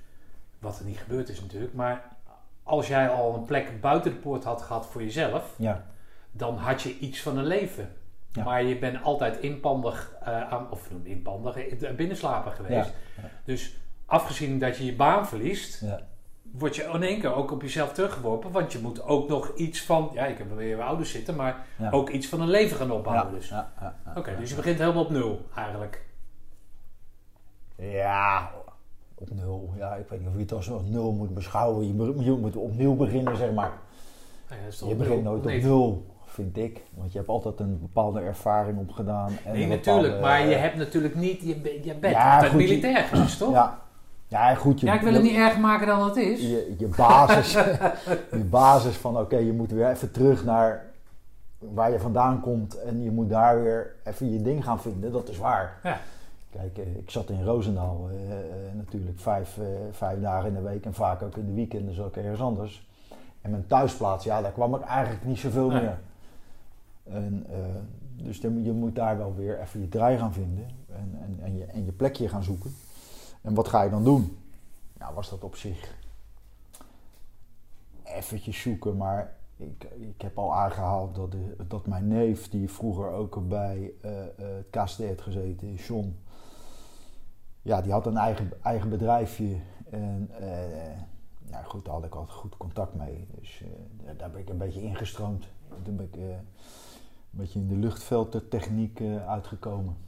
wat er niet gebeurd is natuurlijk, maar als jij al een plek buiten de poort had gehad voor jezelf, Ja, dan had je iets van een leven. Ja. Maar je bent altijd inpandig, eh, aan, of noem inpandig, binnenslaper geweest. Ja. Dus afgezien dat je je baan verliest, ja. Word je in één keer ook op jezelf teruggeworpen. Want je moet ook nog iets van, ja, ik heb weer ouders zitten, maar Ja. ook iets van een leven gaan opbouwen. Ja, dus. ja. Oké, dus je begint helemaal op nul eigenlijk. Ja, op nul. Ja, ik weet niet of je het als nul moet beschouwen. Je, moet opnieuw beginnen, zeg maar. Je begint nooit Nee, op nul, vind ik. Want je hebt altijd een bepaalde ervaring opgedaan. En Nee, natuurlijk, bepaalde, maar je eh, hebt natuurlijk niet, je, je bent Ja, altijd goed, je- militair geweest, toch? Ja, ja goed. Je, Ja, ik wil het niet erger maken dan het is. Je, je basis, je basis van oké, je moet weer even terug naar waar je vandaan komt. En je moet daar weer even je ding gaan vinden. Dat is waar. Ja. Kijk, eh, ik zat in Roosendaal eh, eh, natuurlijk vijf, vijf dagen in de week en vaak ook in de weekenden, dus ook ergens anders. En mijn thuisplaats, ja, daar kwam ik eigenlijk niet zoveel Nee. meer. En, Dus je moet daar wel weer even je draai gaan vinden en, en, en, je, en je plekje gaan zoeken. En wat ga je dan doen? Nou, was dat op zich eventjes zoeken, maar ik, ik heb al aangehaald dat, de, dat mijn neef, die vroeger ook bij uh, het KSD heeft gezeten, John, ja, die had een eigen, eigen bedrijfje. En uh, nou goed, daar had ik altijd goed contact mee. Dus daar ben ik een beetje ingestroomd. Toen ben ik een beetje in de luchtveldtechniek uitgekomen.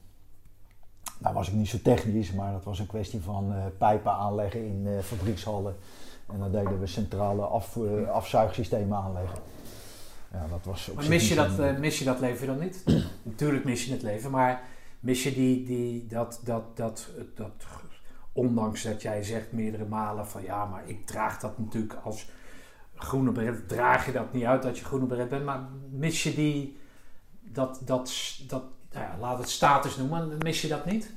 Nou was ik niet zo technisch, maar dat was een kwestie van pijpen aanleggen in fabriekshallen en dan deden we centrale af, uh, afzuigsystemen aanleggen. Ja, dat was maar mis je dat, uh, mis je dat leven dan niet? Natuurlijk mis je het leven, maar mis je die, die, dat, dat, dat, dat, ondanks dat jij zegt meerdere malen van ja, maar ik draag dat natuurlijk als groene beret, draag je dat niet uit dat je groene beret bent, maar mis je die, dat, dat, dat nou ja, laat het status noemen, mis je dat niet?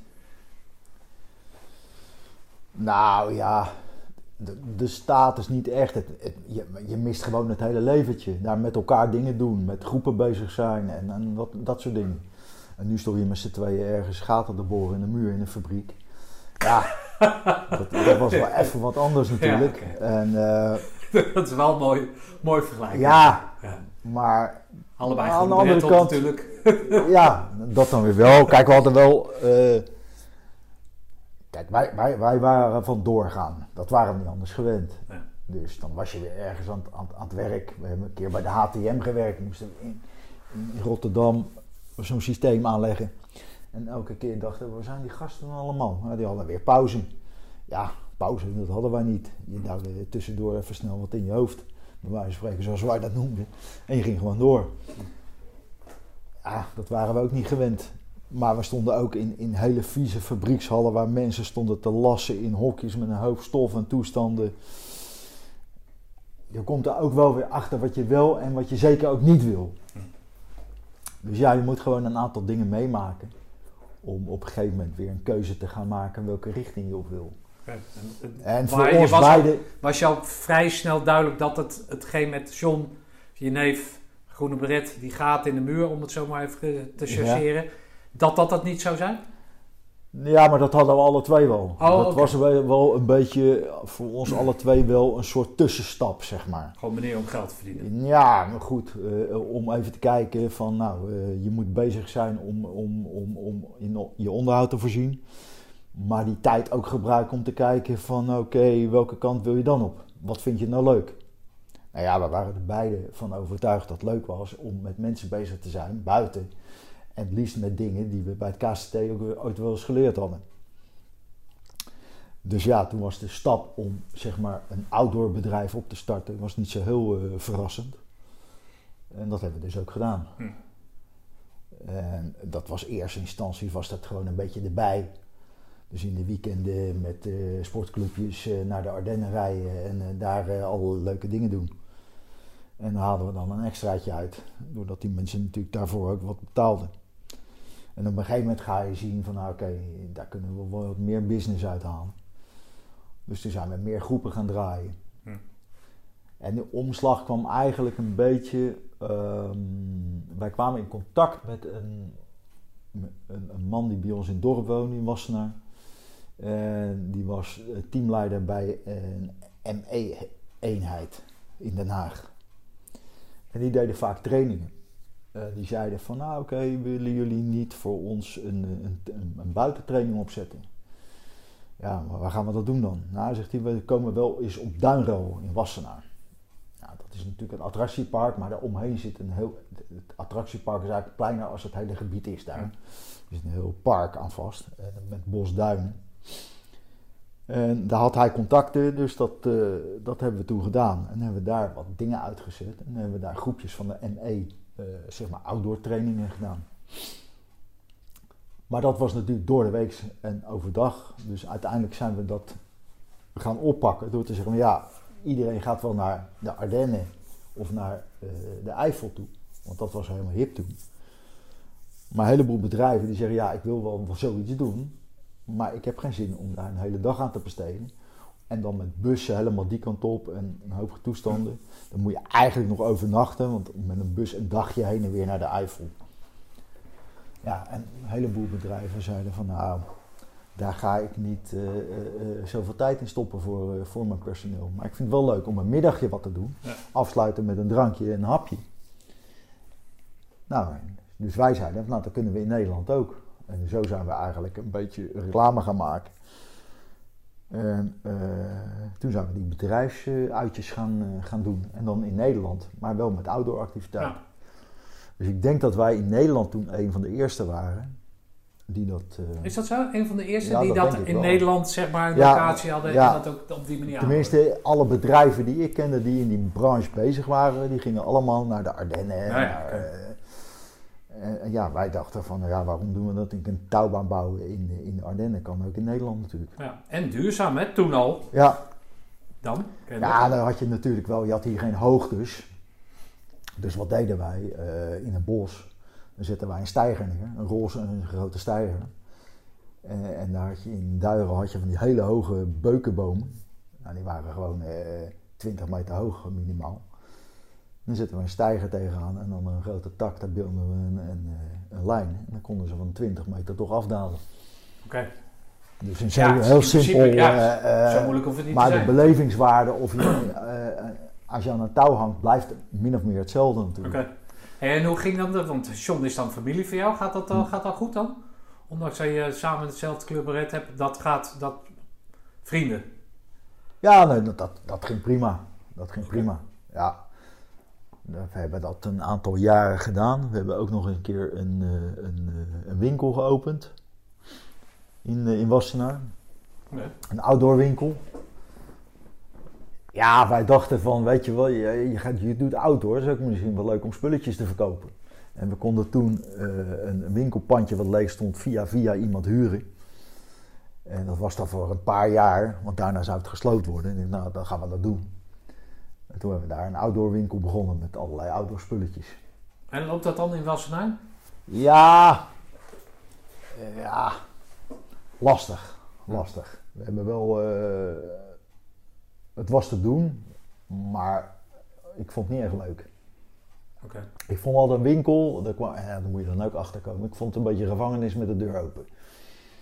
Nou ja, de, de status niet echt. Het, je, je, mist gewoon het hele leventje. Daar met elkaar dingen doen, met groepen bezig zijn en, en dat, dat soort dingen. En nu stond je met z'n tweeën ergens gaten te boren in de muur in een fabriek. Ja, dat, dat was wel even wat anders natuurlijk. Ja, en, uh, dat is wel mooi, mooi vergelijking. Ja, ja, maar Allebei aan de andere kant natuurlijk. ja, dat dan weer wel. Kijk, we hadden wel... Uh, Kijk, wij, wij, wij waren van doorgaan. Dat waren we niet anders gewend. Ja. Dus dan was je weer ergens aan, aan, aan, het werk. We hebben een keer bij de HTM gewerkt. We moesten in, in Rotterdam zo'n systeem aanleggen. En elke keer dachten we, waar zijn die gasten allemaal? Nou, die hadden weer pauze. Ja, pauze, dat hadden wij niet. Je duwde tussendoor even snel wat in je hoofd. Bij wijze van spreken, zoals wij dat noemden. En je ging gewoon door. Ja, dat waren we ook niet gewend. Maar we stonden ook in, in hele vieze fabriekshallen waar mensen stonden te lassen in hokjes met een hoop stof en toestanden. Je komt er ook wel weer achter wat je wil en wat je zeker ook niet wil. Dus ja, je moet gewoon een aantal dingen meemaken om op een gegeven moment weer een keuze te gaan maken welke richting je op wil. En, en voor ons was beide... Was je al vrij snel duidelijk dat het hetgeen met John, je neef, Groene Beret, die gaat in de muur, om het zo maar even te chargeren dat dat het niet zou zijn? Ja, maar dat hadden we alle twee wel. Oh, dat was wel een beetje voor ons alle twee wel een soort tussenstap, zeg maar. Gewoon meneer om geld te verdienen. Ja, maar goed, uh, om even te kijken van nou, uh, je moet bezig zijn om, om, om, om in je onderhoud te voorzien. Maar die tijd ook gebruiken om te kijken van oké, okay, welke kant wil je dan op? Wat vind je nou leuk? Nou ja, we waren er beide van overtuigd dat het leuk was om met mensen bezig te zijn, buiten en het liefst met dingen die we bij het KCT ook ooit wel eens geleerd hadden. Dus ja, toen was de stap om zeg maar een outdoor bedrijf op te starten, was niet zo heel uh, verrassend. En dat hebben we dus ook gedaan. Hm. En dat was eerste instantie was dat gewoon een beetje erbij. Dus in de weekenden met uh, sportclubjes uh, naar de Ardennen rijden en daar alle leuke dingen doen. En daar haalden we dan een extraatje uit, doordat die mensen natuurlijk daarvoor ook wat betaalden. En op een gegeven moment ga je zien van, nou, oké, daar kunnen we wel wat meer business uithalen. Dus toen zijn we meer groepen gaan draaien. Hm. En de omslag kwam eigenlijk een beetje. Um, wij kwamen in contact met een, een, een, man die bij ons in het dorp woonde, in Wassenaar. En die was teamleider bij een ME-eenheid in Den Haag. En die deden vaak trainingen. Uh, die zeiden van, nou oké, okay, willen jullie niet voor ons een, een, een, een, buitentraining opzetten? Ja, maar waar gaan we dat doen dan? Nou, zegt hij, we komen wel eens op Duinrol in Wassenaar. Nou, dat is natuurlijk een attractiepark, maar daaromheen zit een heel... Het attractiepark is eigenlijk kleiner als het hele gebied is daar. Er is een heel park aan vast, eh, met bosduinen. En daar had hij contacten, dus dat, uh, dat hebben we toen gedaan. En hebben we daar wat dingen uitgezet. En hebben we daar groepjes van de ME uh, zeg maar outdoor trainingen gedaan. Maar dat was natuurlijk door de week en overdag. Dus uiteindelijk zijn we dat gaan oppakken door te zeggen: ja, iedereen gaat wel naar de Ardennen of naar uh, de Eifel toe. Want dat was helemaal hip toen. Maar een heleboel bedrijven die zeggen: ja, ik wil wel zoiets doen. Maar ik heb geen zin om daar een hele dag aan te besteden. En dan met bussen helemaal die kant op en een hoop toestanden. Dan moet je eigenlijk nog overnachten, want met een bus een dagje heen en weer naar de Eifel. Ja, en een heleboel bedrijven zeiden van nou, daar ga ik niet eh, eh, eh, zoveel tijd in stoppen voor, voor mijn personeel. Maar ik vind het wel leuk om een middagje wat te doen. Ja. Afsluiten met een drankje en een hapje. Nou, dus wij zeiden, nou dat kunnen we in Nederland ook. En zo zijn we eigenlijk een beetje reclame gaan maken. En eh, toen zijn we die bedrijfsuitjes gaan, eh, gaan doen. En dan in Nederland, maar wel met outdoor activiteiten. Ja. Dus ik denk dat wij in Nederland toen een van de eerste waren die dat. eh, Is dat zo? Een van de eerste Ja, die dat in wel. Nederland zeg maar een Ja, locatie hadden ja. en dat ook op die manier tenminste, alle bedrijven die ik kende die in die branche bezig waren, die gingen allemaal naar de Ardennen. Naar, eh, en, en ja, wij dachten van, ja, waarom doen we dat? Ik een touwbaan bouwen in, in de Ardennen kan ook in Nederland natuurlijk. Ja. En duurzaam, hè? Toen al. Ja, Dan? Ja, dan had je natuurlijk wel, je had hier geen hoogtes. Dus wat deden wij eh, in een bos? Dan zetten wij een steiger neer, een roze een grote steiger. Eh, en daar had je in Duiren had je van die hele hoge beukenbomen. Nou, die waren gewoon eh 20 meter hoog minimaal. Dan zetten we een steiger tegenaan en dan een grote tak, daar beelden we een, een, eh, een lijn. En dan konden ze van 20 meter toch afdalen. Oké. Dus een Ja, heel, heel principe, simpel. ja, eh, eh, Zo moeilijk hoeft het niet maar te de belevingswaarde, of je, eh, als je aan een touw hangt, blijft min of meer hetzelfde natuurlijk. Oké. En hoe ging dat? Want John is dan familie voor jou. Gaat dat, Hm. dan- gaat dat goed dan? Ondanks dat je samen hetzelfde cluberet hebt, dat gaat, dat... Vrienden. Ja, nee, dat, dat, dat ging prima. Dat ging prima. Ja. We hebben dat een aantal jaren gedaan. We hebben ook nog een keer een, eh, een, eh, een winkel geopend. In, eh, in Wassenaar. Nee. Een outdoor winkel. Ja, wij dachten van, weet je wel, je, je, gaat, je doet outdoor. Dat is ook misschien wel leuk om spulletjes te verkopen. En we konden toen een, een winkelpandje wat leeg stond via via iemand huren. En dat was dan voor een paar jaar, want daarna zou het gesloten worden. En ik dacht, nou, dan gaan we dat doen. En toen hebben we daar een outdoor winkel begonnen met allerlei outdoor spulletjes. En loopt dat dan in Wassenaar? Ja, ja, lastig, lastig. We hebben wel, eh, het was te doen, maar ik vond het niet echt leuk. Ik vond altijd een winkel, daar, kwam, ja, daar moet je dan ook achter komen. Ik vond het een beetje gevangenis met de deur open.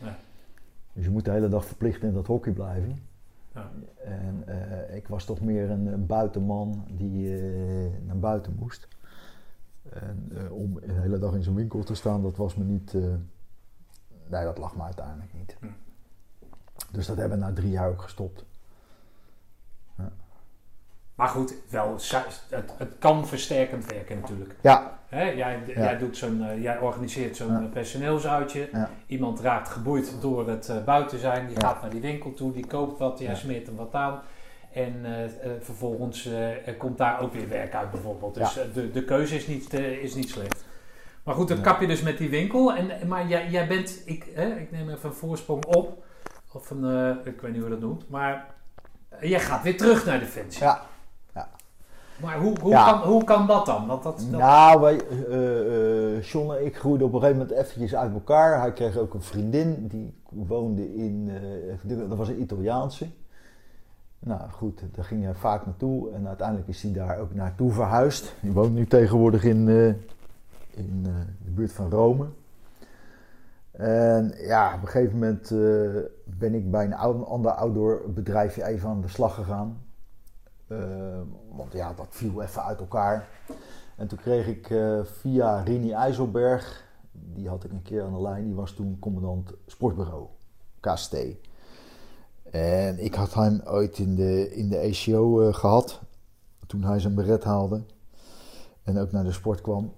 Ja. Dus je moet de hele dag verplicht in dat hockey blijven. Ja. En eh, ik was toch meer een, een buitenman die eh, naar buiten moest. En eh, om de hele dag in zo'n winkel te staan, dat was me niet. nee, dat lag me uiteindelijk niet. Hm. Dus dat hebben we na drie jaar ook gestopt. Maar goed, wel, het, het kan versterkend werken natuurlijk. Ja, Hè, jij, jij, doet zo'n, eh, jij organiseert zo'n eh, personeelsuitje. Iemand raakt geboeid door het eh, buiten zijn. Die gaat naar die winkel toe, die koopt wat, jij smeert hem wat aan. En vervolgens komt daar ook weer werk uit bijvoorbeeld. Dus Ja. de, de keuze is niet, is niet slecht. Maar goed, dan Ja. kap je dus met die winkel. En, maar jij, jij bent, ik, hè, ik neem even een voorsprong op. Of een, ik weet niet hoe je dat noemt. Maar jij gaat weer terug naar Defensie. ja. Maar hoe, hoe, Ja. kan, hoe kan dat dan? Dat, dat, Nou, wij, eh, eh, John en ik groeiden op een gegeven moment eventjes uit elkaar. Hij kreeg ook een vriendin, die woonde in, eh, dat was een Italiaanse. Nou goed, daar ging hij vaak naartoe en uiteindelijk is hij daar ook naartoe verhuisd. Die woont nu tegenwoordig in, in de buurt van Rome. En ja, op een gegeven moment ben ik bij een ander outdoor bedrijfje even aan de slag gegaan. Eh, want ja, dat viel even uit elkaar. En toen kreeg ik eh, via Rini IJsselberg, die had ik een keer aan de lijn, die was toen commandant sportbureau, KST. En ik had hem ooit in de, in de ACO eh, gehad, toen hij zijn beret haalde en ook naar de sport kwam.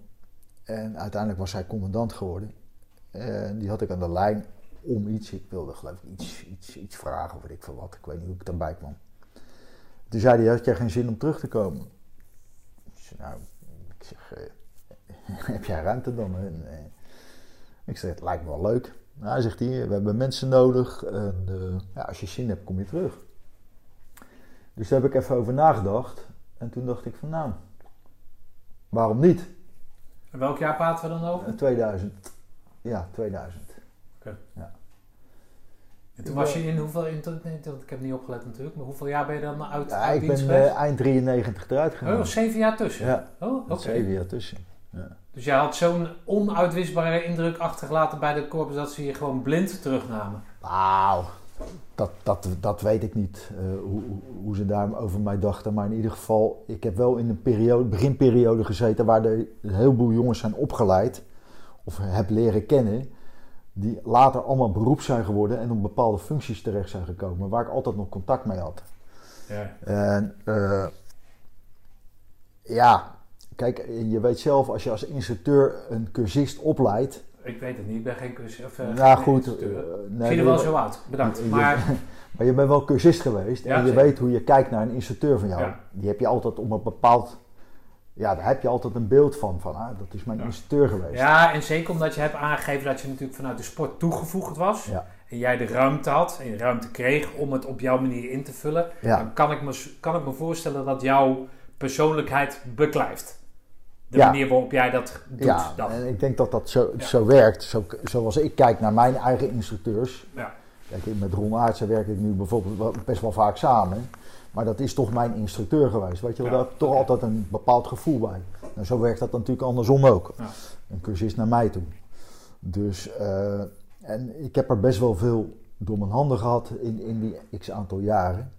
En uiteindelijk was hij commandant geworden. En die had ik aan de lijn om iets, ik wilde geloof ik iets, iets, iets vragen of weet ik veel wat, ik weet niet hoe ik erbij kwam. Toen zei hij, had jij geen zin om terug te komen? Ik zei, nou, ik zeg, eh, heb jij ruimte dan? En, eh, ik zeg, het lijkt me wel leuk. Nou, hij zegt hij, we hebben mensen nodig. En eh, ja, als je zin hebt, kom je terug. Dus daar heb ik even over nagedacht. En toen dacht ik van, nou, waarom niet? En welk jaar praten we dan over? Eh, 2000. Ja, 2000. En toen was je in hoeveel, in, ik heb niet opgelet natuurlijk, maar hoeveel jaar ben je dan uit, Ja, uit ik ben eh, eind 93 eruit gegaan. oh, zeven jaar tussen? Ja, Oh, oké. Zeven jaar tussen. Ja. Dus jij had zo'n onuitwisbare indruk achtergelaten bij de korps dat ze je gewoon blind terugnamen. Nou, dat, dat, dat weet ik niet eh, hoe, hoe- ze daar over mij dachten. Maar in ieder geval, ik heb wel in een periode, beginperiode gezeten waar de, een heleboel jongens zijn opgeleid. Of heb leren kennen. Die later allemaal beroep zijn geworden en op bepaalde functies terecht zijn gekomen. Waar ik altijd nog contact mee had. Ja. En eh, ja, kijk, je weet zelf als je als instructeur een cursist opleidt. Ik weet het niet, ik ben geen cursus. Of, eh, nou goed, Ik nee, zie er wel je- zo uit, bedankt. je- Maar maar je bent wel cursist geweest Ja, en je zeker. weet hoe je kijkt naar een instructeur van jou. Ja. Die heb je altijd op een bepaald, ja, daar heb je altijd een beeld van. Van, ah, dat is mijn Ja. instructeur geweest. ja, en zeker omdat je hebt aangegeven dat je natuurlijk vanuit de sport toegevoegd was. Ja. En jij de ruimte had en ruimte kreeg om het op jouw manier in te vullen. Ja. Dan kan ik, me, kan ik me voorstellen dat jouw persoonlijkheid beklijft. De manier waarop jij dat doet. Ja, dan. en ik denk dat dat zo, zo werkt. Zo, zoals ik kijk naar mijn eigen instructeurs. Ja. Kijk, met Ron Aartsen werk ik nu bijvoorbeeld best wel vaak samen. Maar dat is toch mijn instructeur geweest. Weet je, wel, Ja, daar toch altijd een bepaald gevoel bij. Nou, zo werkt dat natuurlijk andersom ook. Ja. Een cursist naar mij toe. Dus, eh, en ik heb er best wel veel door mijn handen gehad in, in die x aantal jaren.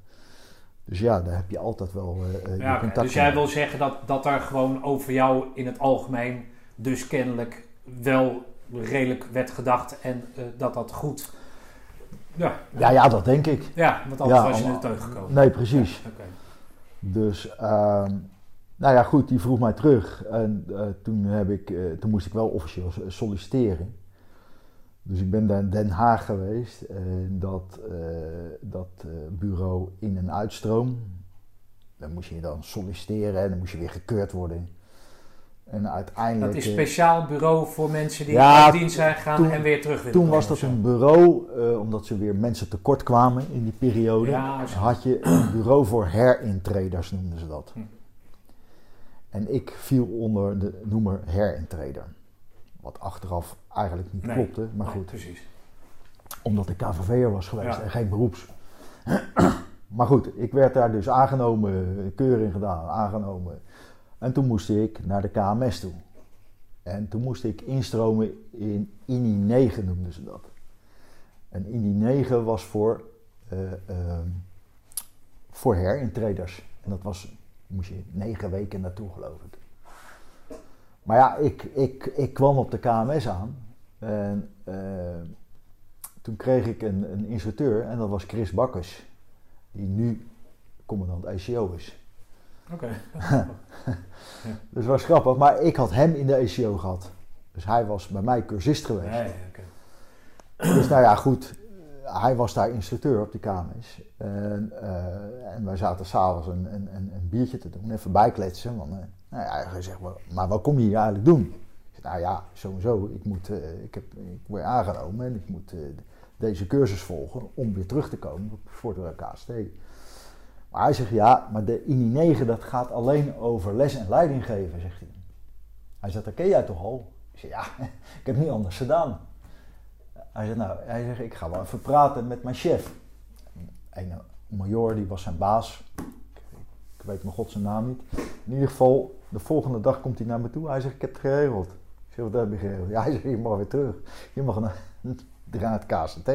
Dus ja, daar heb je altijd wel eh, eh, je Ja, contact Dus jij wil zeggen dat, dat er gewoon over jou in het algemeen dus kennelijk wel redelijk werd gedacht en dat dat goed... Ja, Ja, ja, dat denk ik. ja want anders Ja, was je de teug gekomen. Nee, precies. Dus, ehm, nou ja, goed, die vroeg mij terug. En eh, toen, heb ik, eh, toen moest ik wel officieel so- solliciteren. Dus ik ben daar in Den Haag geweest. En dat, eh, dat bureau in- en uitstroom. Dan moest je dan solliciteren en dan moest je weer gekeurd worden. En uiteindelijk... Dat is eh, een speciaal bureau voor mensen die Ja, uit dienst zijn gegaan toen- en weer terug willen Toen was dat een bureau, eh, omdat ze weer mensen tekort kwamen in die periode. Ja, had je een bureau voor herintreders, noemden ze dat. Hm. En ik viel onder de noemer herintreder. Wat achteraf eigenlijk niet Nee. klopte, maar Nee, goed. precies. Omdat ik KVV'er was geweest Ja. en geen beroeps. maar goed, ik werd daar dus aangenomen, keuring gedaan, aangenomen. En toen moest ik naar de KMS toe. En toen moest ik instromen in INI 9 noemden ze dat. En INI 9 was voor, eh ehm, voor. En dat was, moest je negen weken naartoe geloof ik. Maar ja, ik, ik, ik kwam op de KMS aan. En eh, toen kreeg ik een, een instructeur en dat was Chris Bakkers. Die nu commandant ECO is. Oké. Dus dat was grappig, maar ik had hem in de ECO gehad. Dus hij was bij mij cursist geweest. Dus nou ja, goed. Hij was daar instructeur op de KMS. En, eh, en wij zaten s'avonds een, een, een, een biertje te doen, even bijkletsen. Want, eh, nou ja, hij zegt, maar, maar wat kom je hier eigenlijk doen? Ik zeg, nou ja, sowieso. Ik, moet, eh, ik, heb, ik word aangenomen en ik moet deze cursus volgen om weer terug te komen voor de KST. Maar hij zegt, ja, maar de INI 9 dat gaat alleen over les en leiding geven, zegt hij. Hij zegt, dat ken jij toch al? Ik zeg, ja, ik heb niet anders gedaan. Hij zegt, nou, hij zegt, ik ga wel even praten met mijn chef. Een major, die was zijn baas. Ik weet mijn god zijn naam niet. In ieder geval, de volgende dag komt hij naar me toe. Hij zegt, ik heb het geregeld. Ik zeg, wat heb je geregeld? Ja, hij zegt, je mag weer terug. Je mag naar, naar het KCT.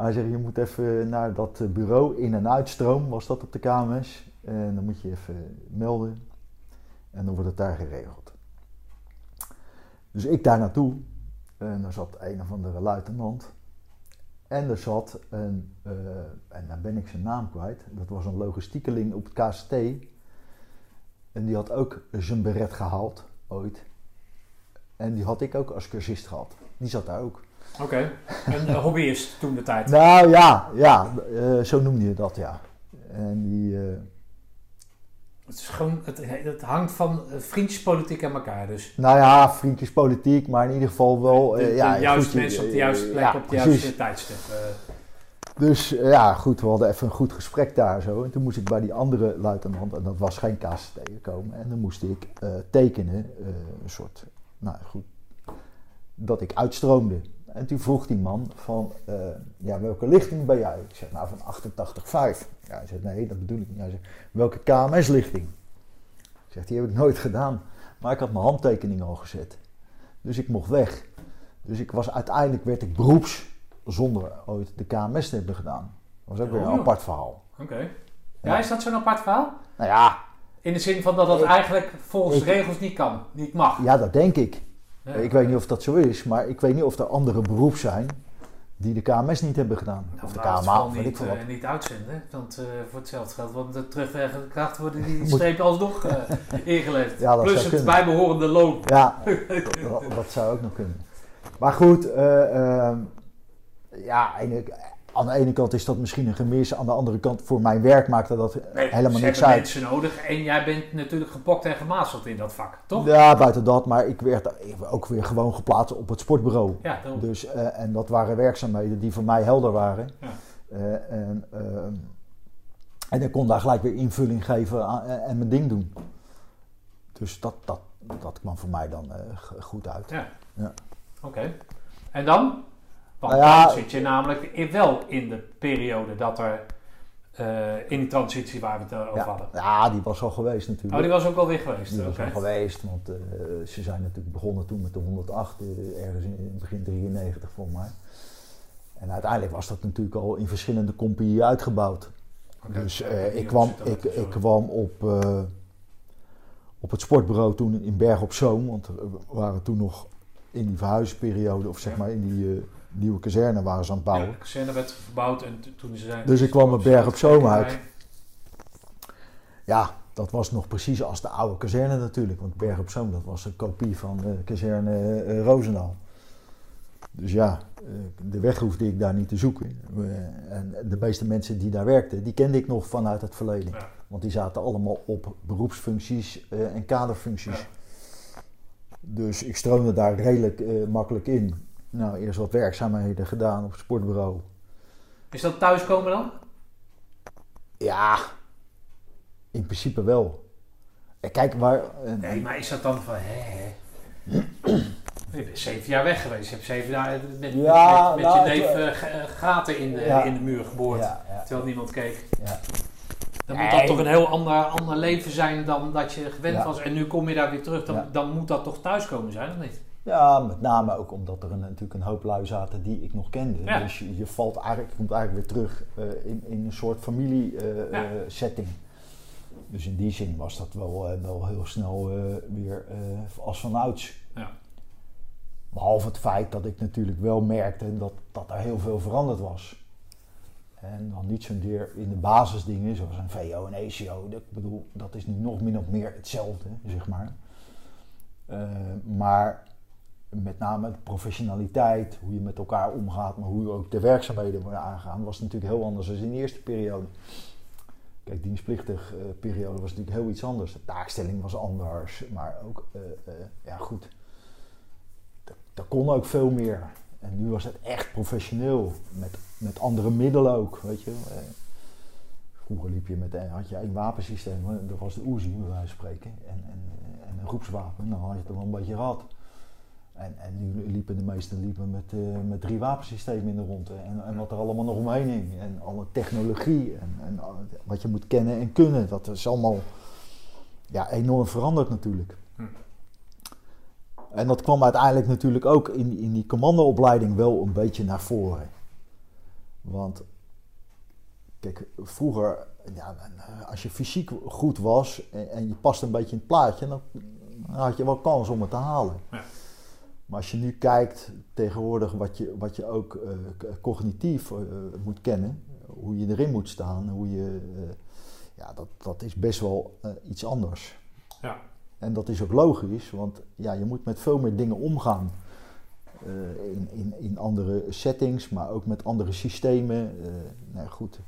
Hij zegt, je moet even naar dat bureau in- en uitstroom, was dat op de KMS. En dan moet je even melden. En dan wordt het daar geregeld. Dus ik daar naartoe. En er zat een of andere luitenant. En er zat een, eh, en dan ben ik zijn naam kwijt. Dat was een logistiekeling op het KST. En die had ook zijn beret gehaald, ooit. En die had ik ook als cursist gehad. Die zat daar ook. Oké. Een eh, hobbyist toen de tijd. Nou ja, ja eh, zo noemde je dat, ja. En die, eh, Het, is gewoon, het, het hangt van vriendjespolitiek aan elkaar dus. nou ja, vriendjespolitiek, maar in ieder geval wel... De, de ja, juiste goed, mensen op de juiste plek ja, op de precies. juiste tijdstip. Dus ja, goed, we hadden even een goed gesprek daar zo. En toen moest ik bij die andere luitenant, en dat was geen KCT, komen. En dan moest ik tekenen, een soort, nou goed, dat ik uitstroomde. En toen vroeg die man van, eh, ja, welke lichting ben jij? Ik zeg, nou, van 88,5. Ja, hij zegt, nee, dat bedoel ik niet. Hij zegt, welke KMS-lichting? Ik zeg, die heb ik nooit gedaan. Maar ik had mijn handtekening al gezet. Dus ik mocht weg. Dus ik was, uiteindelijk werd ik beroeps zonder ooit de KMS te hebben gedaan. Dat was ook weer Oh, een apart verhaal. Oké. Ja, is dat zo'n apart verhaal? Nou ja, In de zin van dat dat Ik- eigenlijk volgens ik- de regels niet kan, niet mag. ja, dat denk ik. Ja. Ik weet niet of dat zo is, maar ik weet niet of er andere beroepen zijn die de KMS niet hebben gedaan. Nou, of de KMA, weet ik niet, veel wat. eh, niet uitzenden, want eh, voor hetzelfde geld, want de terugwerkende kracht worden die strepen alsnog eh ingeleverd. Ja, Plus het kunnen. bijbehorende loon. Ja, dat, dat zou ook nog kunnen. Maar goed, eh, ehm, ja, ene- aan de ene kant is dat misschien een gemis. Aan de andere kant, voor mijn werk maakte dat Nee, helemaal niks uit. mensen nodig en jij bent natuurlijk gepokt en gemazeld in dat vak, toch? Ja, buiten dat, maar ik werd ook weer gewoon geplaatst op het sportbureau. Ja, daarom. Dus, eh, en dat waren werkzaamheden die voor mij helder waren. Ja. Eh, en, ehm, en ik kon daar gelijk weer invulling geven aan- en, mijn ding doen. Dus dat, dat, dat kwam voor mij dan eh, goed uit. Ja. Ja. Oké. En dan? Want Nou ja, dan zit je namelijk in- wel in de periode dat er eh, in die transitie waar we het eh, over Ja, hadden. ja, die was al geweest natuurlijk. Oh, die was ook alweer geweest. Die was al geweest, want eh, ze zijn natuurlijk begonnen toen met de 108, eh, ergens in, in begin 93 volgens mij. En uiteindelijk was dat natuurlijk al in verschillende compagnieën uitgebouwd. Dus ik, kwam, ik, ik kwam op, op het sportbureau toen in Berg op Zoom, want we waren toen nog in die verhuisperiode, of zeg Ja. maar in die nieuwe kazerne waren ze aan het bouwen. Ja, de kazerne werd verbouwd en toen ze zijn... Dus ik kwam op Berg op Zoom uit. Ja, dat was nog precies als de oude kazerne natuurlijk. Want Berg op Zoom, dat was een kopie van de kazerne eh, Roosendaal. Dus ja, eh, de weg hoefde ik daar niet te zoeken. Eh, en de meeste mensen die daar werkten, die kende ik nog vanuit het verleden. Ja. Want die zaten allemaal op beroepsfuncties en kaderfuncties. Ja. Dus ik stroomde daar redelijk makkelijk in. Nou, eerst wat werkzaamheden gedaan op het sportbureau. Is dat thuiskomen dan? Ja, in principe wel. Kijk, waar... eh, Nee, maar is dat dan van... Hè, hè? Je bent zeven jaar weg geweest. Je hebt zeven jaar met, Ja, met, met nou, je neef het- eh, eh, gaten in de, Ja. in de muur geboord. Ja, Terwijl niemand keek. ja. Dan Nee. moet dat toch een heel ander, ander leven zijn dan dat je gewend was. En nu kom je daar weer terug. Dan, dan moet dat toch thuiskomen zijn, of niet? Ja, met name ook omdat er een, natuurlijk een hoop lui zaten die ik nog kende. Ja. Dus je, je valt eigenlijk, je komt eigenlijk weer terug eh, in, in een soort familie eh, Ja. eh, setting. Dus in die zin was dat wel, wel heel snel weer als vanouds. Ja. Behalve het feit dat ik natuurlijk wel merkte dat, dat er heel veel veranderd was. En dan niet zozeer in de basisdingen, zoals een VO en ECO. Dat, ik bedoel, dat is nu nog min of meer hetzelfde, zeg maar. Maar met name de professionaliteit, hoe je met elkaar omgaat, maar hoe ook de werkzaamheden worden aangegaan, was natuurlijk heel anders dan in de eerste periode. Kijk, dienstplichtig eh, periode was natuurlijk heel iets anders. De taakstelling was anders, maar ook, eh, eh, ja goed, er- kon ook veel meer. En nu was het echt professioneel, met, met andere middelen ook, weet je. Vroeger liep je met, had je één wapensysteem, dat was de Uzi, bij wijze van spreken, en, en, en een groepswapen, dan had je het wel een beetje gehad. En, en nu liepen de meesten liepen met, eh, met drie wapensystemen in de rondte. En, en wat er allemaal nog omheen hing. En alle technologie en, en wat je moet kennen en kunnen. Dat is allemaal ja, enorm veranderd natuurlijk. Hm. En dat kwam uiteindelijk natuurlijk ook in, in die commandoopleiding wel een beetje naar voren. Want kijk, vroeger, ja, als je fysiek goed was en, en je past een beetje in het plaatje, dan, dan had je wel kans om het te halen. Ja. Maar als je nu kijkt tegenwoordig wat je, wat je ook eh, cognitief eh, moet kennen, hoe je erin moet staan, hoe je, eh, ja, dat, dat is best wel iets anders. Ja. En dat is ook logisch, want ja, je moet met veel meer dingen omgaan. In, in, in andere settings, maar ook met andere systemen. Nou goed,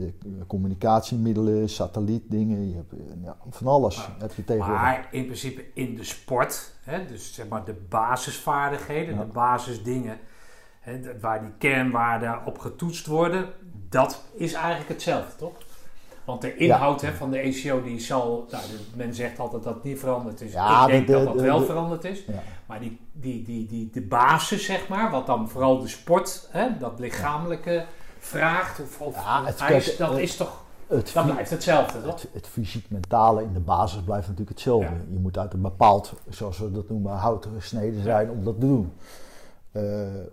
hebt eh, communicatiemiddelen, satellietdingen, je hebt eh, ja, van alles heb je tegenwoordig. Maar in principe in de sport, hè, dus zeg maar de basisvaardigheden, Ja. de basisdingen, hè, waar die kernwaarden op getoetst worden, dat is eigenlijk hetzelfde, toch? Want de inhoud hè, van de ECO die zal, nou, de- men zegt altijd dat het niet veranderd is. Ja, Ik denk de- de- dat dat de- wel de- veranderd is. Ja. Maar die, die, die, die, de basis, zeg maar, wat dan vooral de sport, hè, dat lichamelijke vraagt of, of Ja, het- eist, kijk, dat is toch het, fy- blijft hetzelfde, toch? het, het fysiek-mentale in de basis blijft natuurlijk hetzelfde. Ja. Je moet uit een bepaald, zoals we dat noemen, hout gesneden zijn om dat te doen. Eh, eh,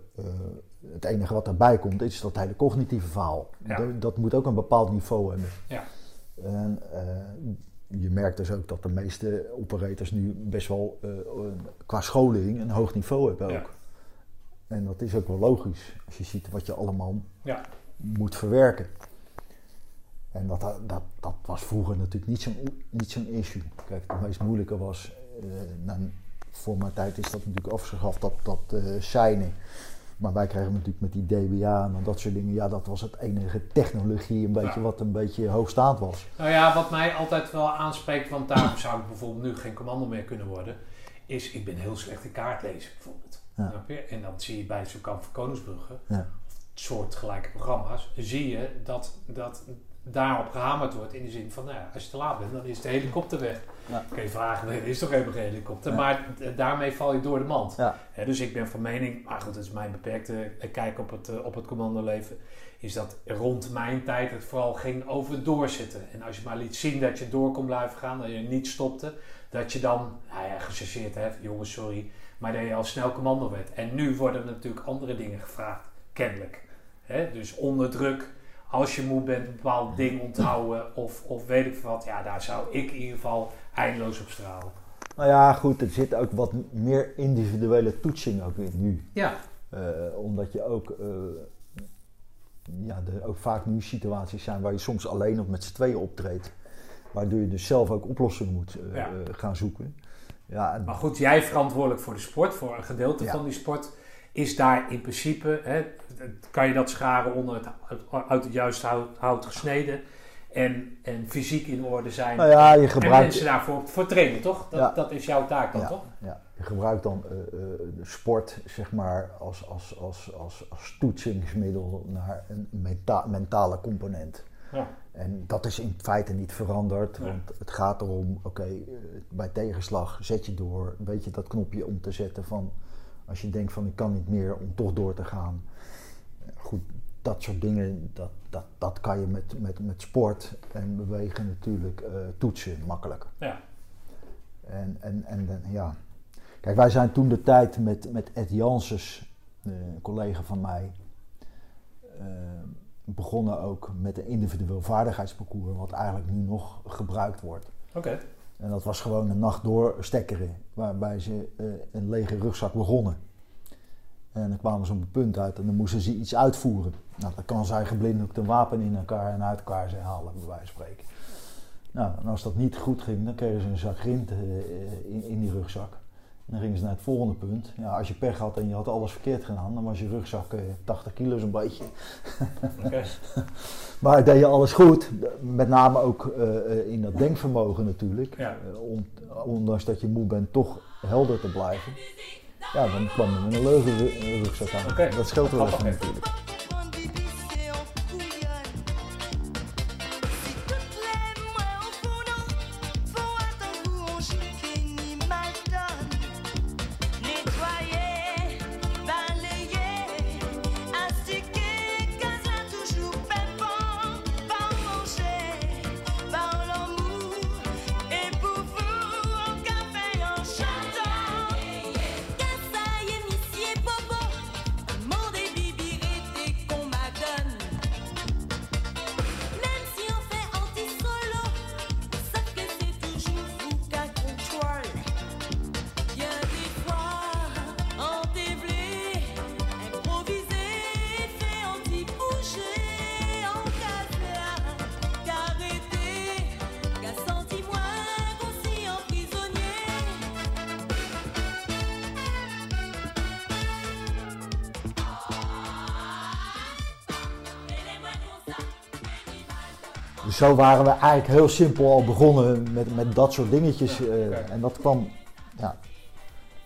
het enige wat daarbij komt is dat hele cognitieve verhaal. Ja. Dat, dat moet ook een bepaald niveau hebben. Ja. En eh, je merkt dus ook dat de meeste operators nu best wel qua scholing een hoog niveau hebben ook. En dat is ook wel logisch als je ziet wat je allemaal Ja. Moet verwerken. En dat, dat, dat was vroeger natuurlijk niet zo'n niet zo'n issue. Kijk, het meest moeilijke was, eh, nou, voor mijn tijd is dat natuurlijk afgeschaft, dat, dat shinen. Maar wij kregen natuurlijk met die DBA en dat soort dingen, ja, dat was het enige technologie een beetje Ja. wat een beetje hoogstaand was. Nou ja, wat mij altijd wel aanspreekt, want daarom zou ik bijvoorbeeld nu geen commando meer kunnen worden, is ik ben heel slecht in kaart lezen bijvoorbeeld. Ja. En dan zie je bij zo'n kamp van Koningsbrugge, Ja. Soortgelijke programma's, zie je dat, dat daarop gehamerd wordt in de zin van, nou ja, als je te laat bent, dan is de helikopter weg. Ja. Kun je vragen, er is toch helemaal geen helikopter? Ja. Maar daarmee val je door de mand. Ja. Dus ik ben van mening, maar goed, dat is mijn beperkte eh, kijk op het, eh, op het commandoleven, is dat rond mijn tijd het vooral ging over doorzitten. En als je maar liet zien dat je door kon blijven gaan, dat je niet stopte, dat je dan, nou ja, gechargeerd hebt, jongens, sorry, maar dat je al snel commando werd. En nu worden natuurlijk andere dingen gevraagd, kennelijk. Hè, dus onder druk, als je moe bent, een bepaald ding onthouden of, of weet ik veel wat, ja, daar zou ik in ieder geval eindeloos op stralen. Nou ja, goed, er zit ook wat meer individuele toetsing ook in nu. Ja, Eh, omdat je ook, eh, ja, er ook vaak nu situaties zijn waar je soms alleen of met z'n tweeën optreedt. Waardoor je dus zelf ook oplossingen moet eh, Ja. gaan zoeken. Ja, Maar goed, jij verantwoordelijk voor de sport, voor een gedeelte Ja. van die sport. Is daar in principe, hè, kan je dat scharen onder het, uit het juiste hout, hout gesneden. En, en fysiek in orde zijn. nou ja, je en gebruikt, mensen daarvoor voor trainen, toch? Dat, Ja. dat is jouw taak dan, ja, toch? ja, je gebruikt dan eh, eh, de sport zeg maar, als, als, als, als, als toetsingsmiddel naar een menta- mentale component. Ja. En dat is in feite niet veranderd, want het gaat erom, oké, eh, bij tegenslag zet je door, weet je dat knopje om te zetten van, als je denkt van ik kan niet meer, om toch door te gaan. Eh, Goed, dat soort dingen, dat, dat, dat kan je met, met, met sport en bewegen natuurlijk eh, toetsen makkelijk. Ja. En, en, en, en, ja, kijk, wij zijn toen de tijd met, met Ed Janssens, eh, een collega van mij, eh, begonnen ook met een individueel vaardigheidsparcours, wat eigenlijk nu nog gebruikt wordt. Oké. En dat was gewoon een nacht door stekkeren, waarbij ze eh, een lege rugzak begonnen. En dan kwamen ze op een punt uit en dan moesten ze iets uitvoeren. Nou, dan kan zij geblinddoekt een wapen in elkaar en uit elkaar zijn halen, bij wijze van spreken. Nou, en als dat niet goed ging, dan kregen ze een zak grind eh, in, in die rugzak. Dan gingen ze naar het volgende punt. Ja, als je pech had en je had alles verkeerd gedaan, dan was je rugzak eh, 80 kilo zo'n beetje. Maar deed je alles goed, met name ook eh, eh, in dat denkvermogen natuurlijk. Ja. Eh, on- ondanks dat je moe bent, toch helder te blijven. Ja, dan kwam je met een leugen ru- rugzak aan. Dat scheelt wel even natuurlijk. Zo waren we eigenlijk heel simpel al begonnen met, met dat soort dingetjes. eh. En dat kwam, ja,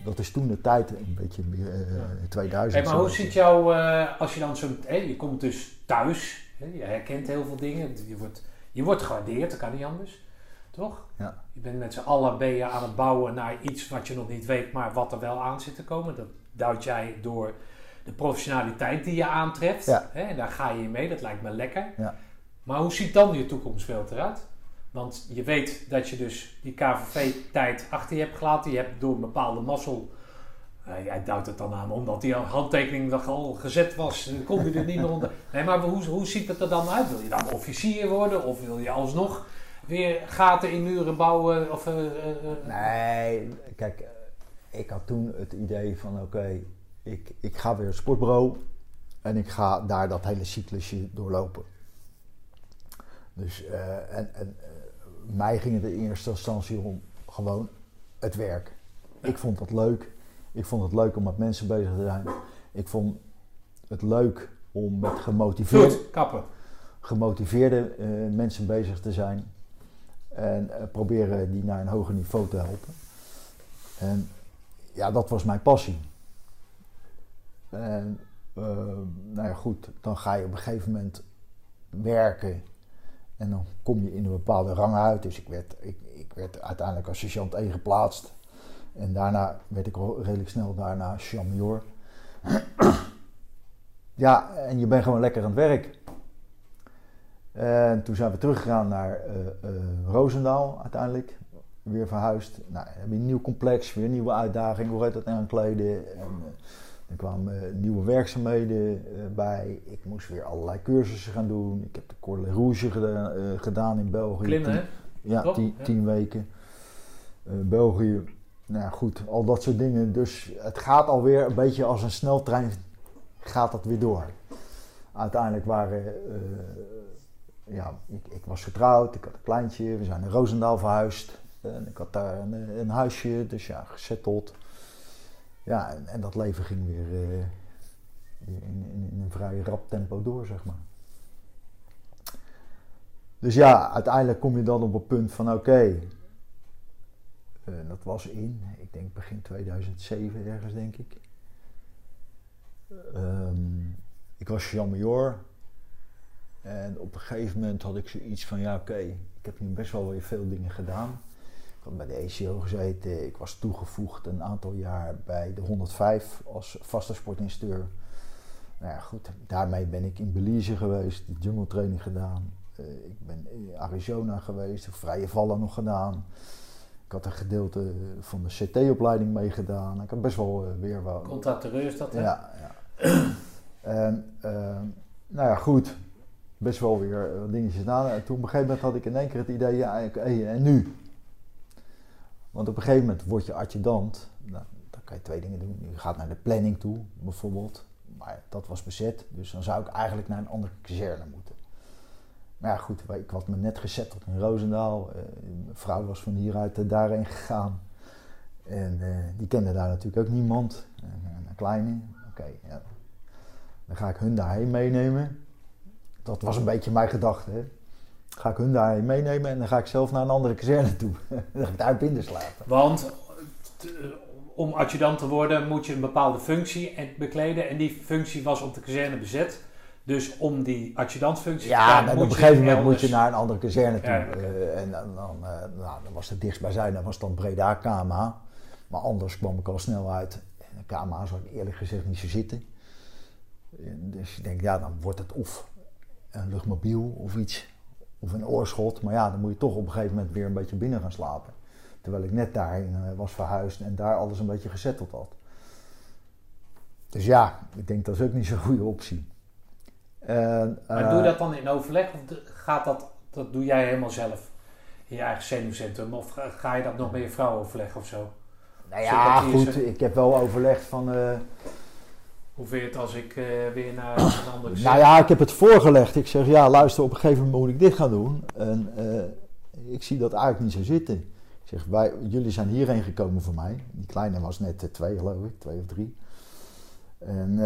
dat is toen de tijd een beetje meer eh, 2000. Hey, maar hoe zo. ziet jou, eh, als je dan zo, je komt dus thuis, hè, je herkent heel veel dingen, je wordt, je wordt gewaardeerd, dat kan niet anders, toch? Ja. Je bent met z'n allen ben je aan het bouwen naar iets wat je nog niet weet, maar wat er wel aan zit te komen. Dat duidt jij door de professionaliteit die je aantreft. Ja. Hè, en daar ga je mee, dat lijkt me lekker. Ja. Maar hoe ziet dan je toekomstbeeld eruit? Want je weet dat je dus die KVV-tijd achter je hebt gelaten. Je hebt door een bepaalde mazzel... eh, jij duidt het dan aan, omdat die handtekening al gezet was. Dan kom je er niet meer onder. Nee, maar hoe, hoe ziet het er dan uit? Wil je dan officier worden? Of wil je alsnog weer gaten in muren bouwen? Of, eh, eh, Nee, kijk, ik had toen het idee van oké, ik, ik ga weer sportbureau en ik ga daar dat hele cyclusje doorlopen. Dus eh, en, en eh, mij ging het in eerste instantie om gewoon het werk. Ik vond dat leuk. Ik vond het leuk om met mensen bezig te zijn. Ik vond het leuk om met gemotiveerde, kappen. gemotiveerde eh, mensen bezig te zijn. En proberen die naar een hoger niveau te helpen. En ja, dat was mijn passie. En nou ja, goed, dan ga je op een gegeven moment werken. En dan kom je in een bepaalde rang uit. Dus ik werd, ik, ik werd uiteindelijk als sergeant 1 geplaatst. En daarna werd ik redelijk snel daarna major. ja, en je bent gewoon lekker aan het werk. En toen zijn we teruggegaan naar eh, Roosendaal uiteindelijk. Weer verhuisd. Nou, je een nieuw complex, weer nieuwe uitdaging. Hoe heet dat aankleden? En eh, er kwamen eh, nieuwe werkzaamheden eh, bij. Ik moest weer allerlei cursussen gaan doen. Ik heb de Cordon Rouge gedaan, eh, gedaan in België. Klimmen, Tien- hè? Ja, tien, Ja. tien weken. België. Nou ja, goed, al dat soort dingen. Dus het gaat alweer een beetje als een sneltrein. Gaat dat weer door. Uiteindelijk waren. ja, ik, ik was getrouwd, ik had een kleintje, we zijn naar Roosendaal verhuisd. En ik had daar een, een huisje, dus ja, gesetteld. Ja, en, dat leven ging weer, eh, in, in, in een vrij rap tempo door, zeg maar. Dus ja, uiteindelijk kom je dan op het punt van oké, eh, dat was in, ik denk begin 2007 ergens, denk ik. Ehm, ik was Major. En op een gegeven moment had ik zoiets van, ja oké, ik heb nu best wel weer veel dingen gedaan. Had bij de ECO gezeten, ik was toegevoegd een aantal jaar bij de 105 als vaste sportinstructeur. Nou ja, goed, daarmee ben ik in Belize geweest, de jungle training gedaan. Eh, ik ben in Arizona geweest, vrije vallen nog gedaan. Ik had een gedeelte van de CT-opleiding meegedaan. Ik had best wel eh, weer wel... Contracteur is dat, hè? Ja, ja. en ehm, nou ja, goed. Best wel weer wat dingetjes gedaan. En toen op een gegeven moment had ik in één keer het idee, ja, en nu? Want op een gegeven moment word je adjudant. Nou, dan kan je twee dingen doen. Je gaat naar de planning toe, bijvoorbeeld. Maar dat was bezet, dus dan zou ik eigenlijk naar een andere kazerne moeten. Maar ja, goed, ik had me net gezetteld in Roosendaal. Eh, mijn vrouw was van hieruit daarheen gegaan. En eh, die kende daar natuurlijk ook niemand. En, een kleine. Oké, ja. Dan ga ik hun daarheen meenemen. Dat was een beetje mijn gedachte. Hè. Ga ik hun daarheen meenemen en dan ga ik zelf naar een andere kazerne toe. dan ga ik daar binnen slapen. Want t- om adjudant te worden moet je een bepaalde functie en- bekleden. En die functie was op de kazerne bezet. Dus om die adjudantfunctie te Ja, krijgen, en moet op een gegeven moment moet je naar een andere kazerne toe. Ja. Eh, en dan, dan, eh, nou, dan was het dichtstbijzijn, dan was dan Breda KMA. Maar anders kwam ik al snel uit. En de KMA zou ik eerlijk gezegd niet zo zitten. En Dus ik denk, ja, dan wordt het of een luchtmobiel of iets. Of een oorschot. Maar ja, dan moet je toch op een gegeven moment weer een beetje binnen gaan slapen. Terwijl ik net daarheen eh, was verhuisd en daar alles een beetje gezetteld had. Dus ja, ik denk dat is ook niet zo'n goede optie. Maar eh, doe je dat dan in overleg of gaat dat, dat doe jij helemaal zelf? In je eigen zenuwcentrum? Of ga- ga je dat nog met je vrouw overleggen of zo? Nou ja, goed. Ik heb wel overlegd van. eh, Hoe vind je het als ik eh, weer naar een andere nou ja, ik heb het voorgelegd. Ik zeg ja, luister, op een gegeven moment moet ik dit gaan doen. En eh, ik zie dat eigenlijk niet zo zitten. Ik zeg, wij, jullie zijn hierheen gekomen voor mij. Die kleine was net eh, twee, geloof ik, twee of drie. En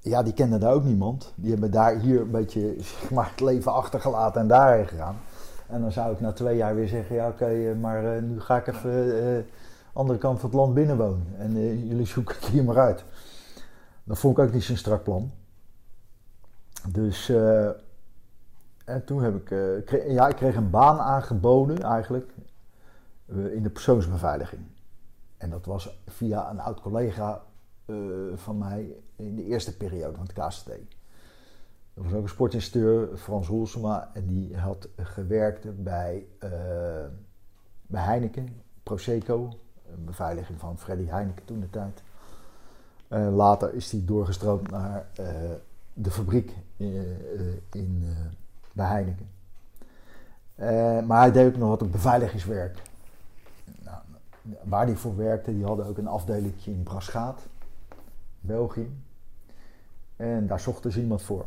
ja, die kenden daar ook niemand. Die hebben daar hier een beetje zeg maar, het leven achtergelaten en daarheen gegaan. En dan zou ik na twee jaar weer zeggen, ja oké, maar nu ga ik even eh andere kant van het land binnenwonen. En jullie zoeken het hier maar uit. Dat vond ik ook niet zo'n strak plan. Dus, eh, en toen heb ik, eh, kre- ja, ik kreeg een baan aangeboden eigenlijk eh, in de persoonsbeveiliging. En dat was via een oud collega van mij in de eerste periode van het KCT. Er was ook een sportinstructeur, Frans Roelsema, en die had gewerkt bij, bij Heineken, Proseco, een beveiliging van Freddy Heineken toen de tijd. Later is hij doorgestroomd naar eh, de fabriek eh, eh, in, bij Heineken. Maar hij deed ook nog wat beveiligingswerk. Nou, waar hij voor werkte, die hadden ook een afdeling in Braschaat, België. En daar zochten ze iemand voor.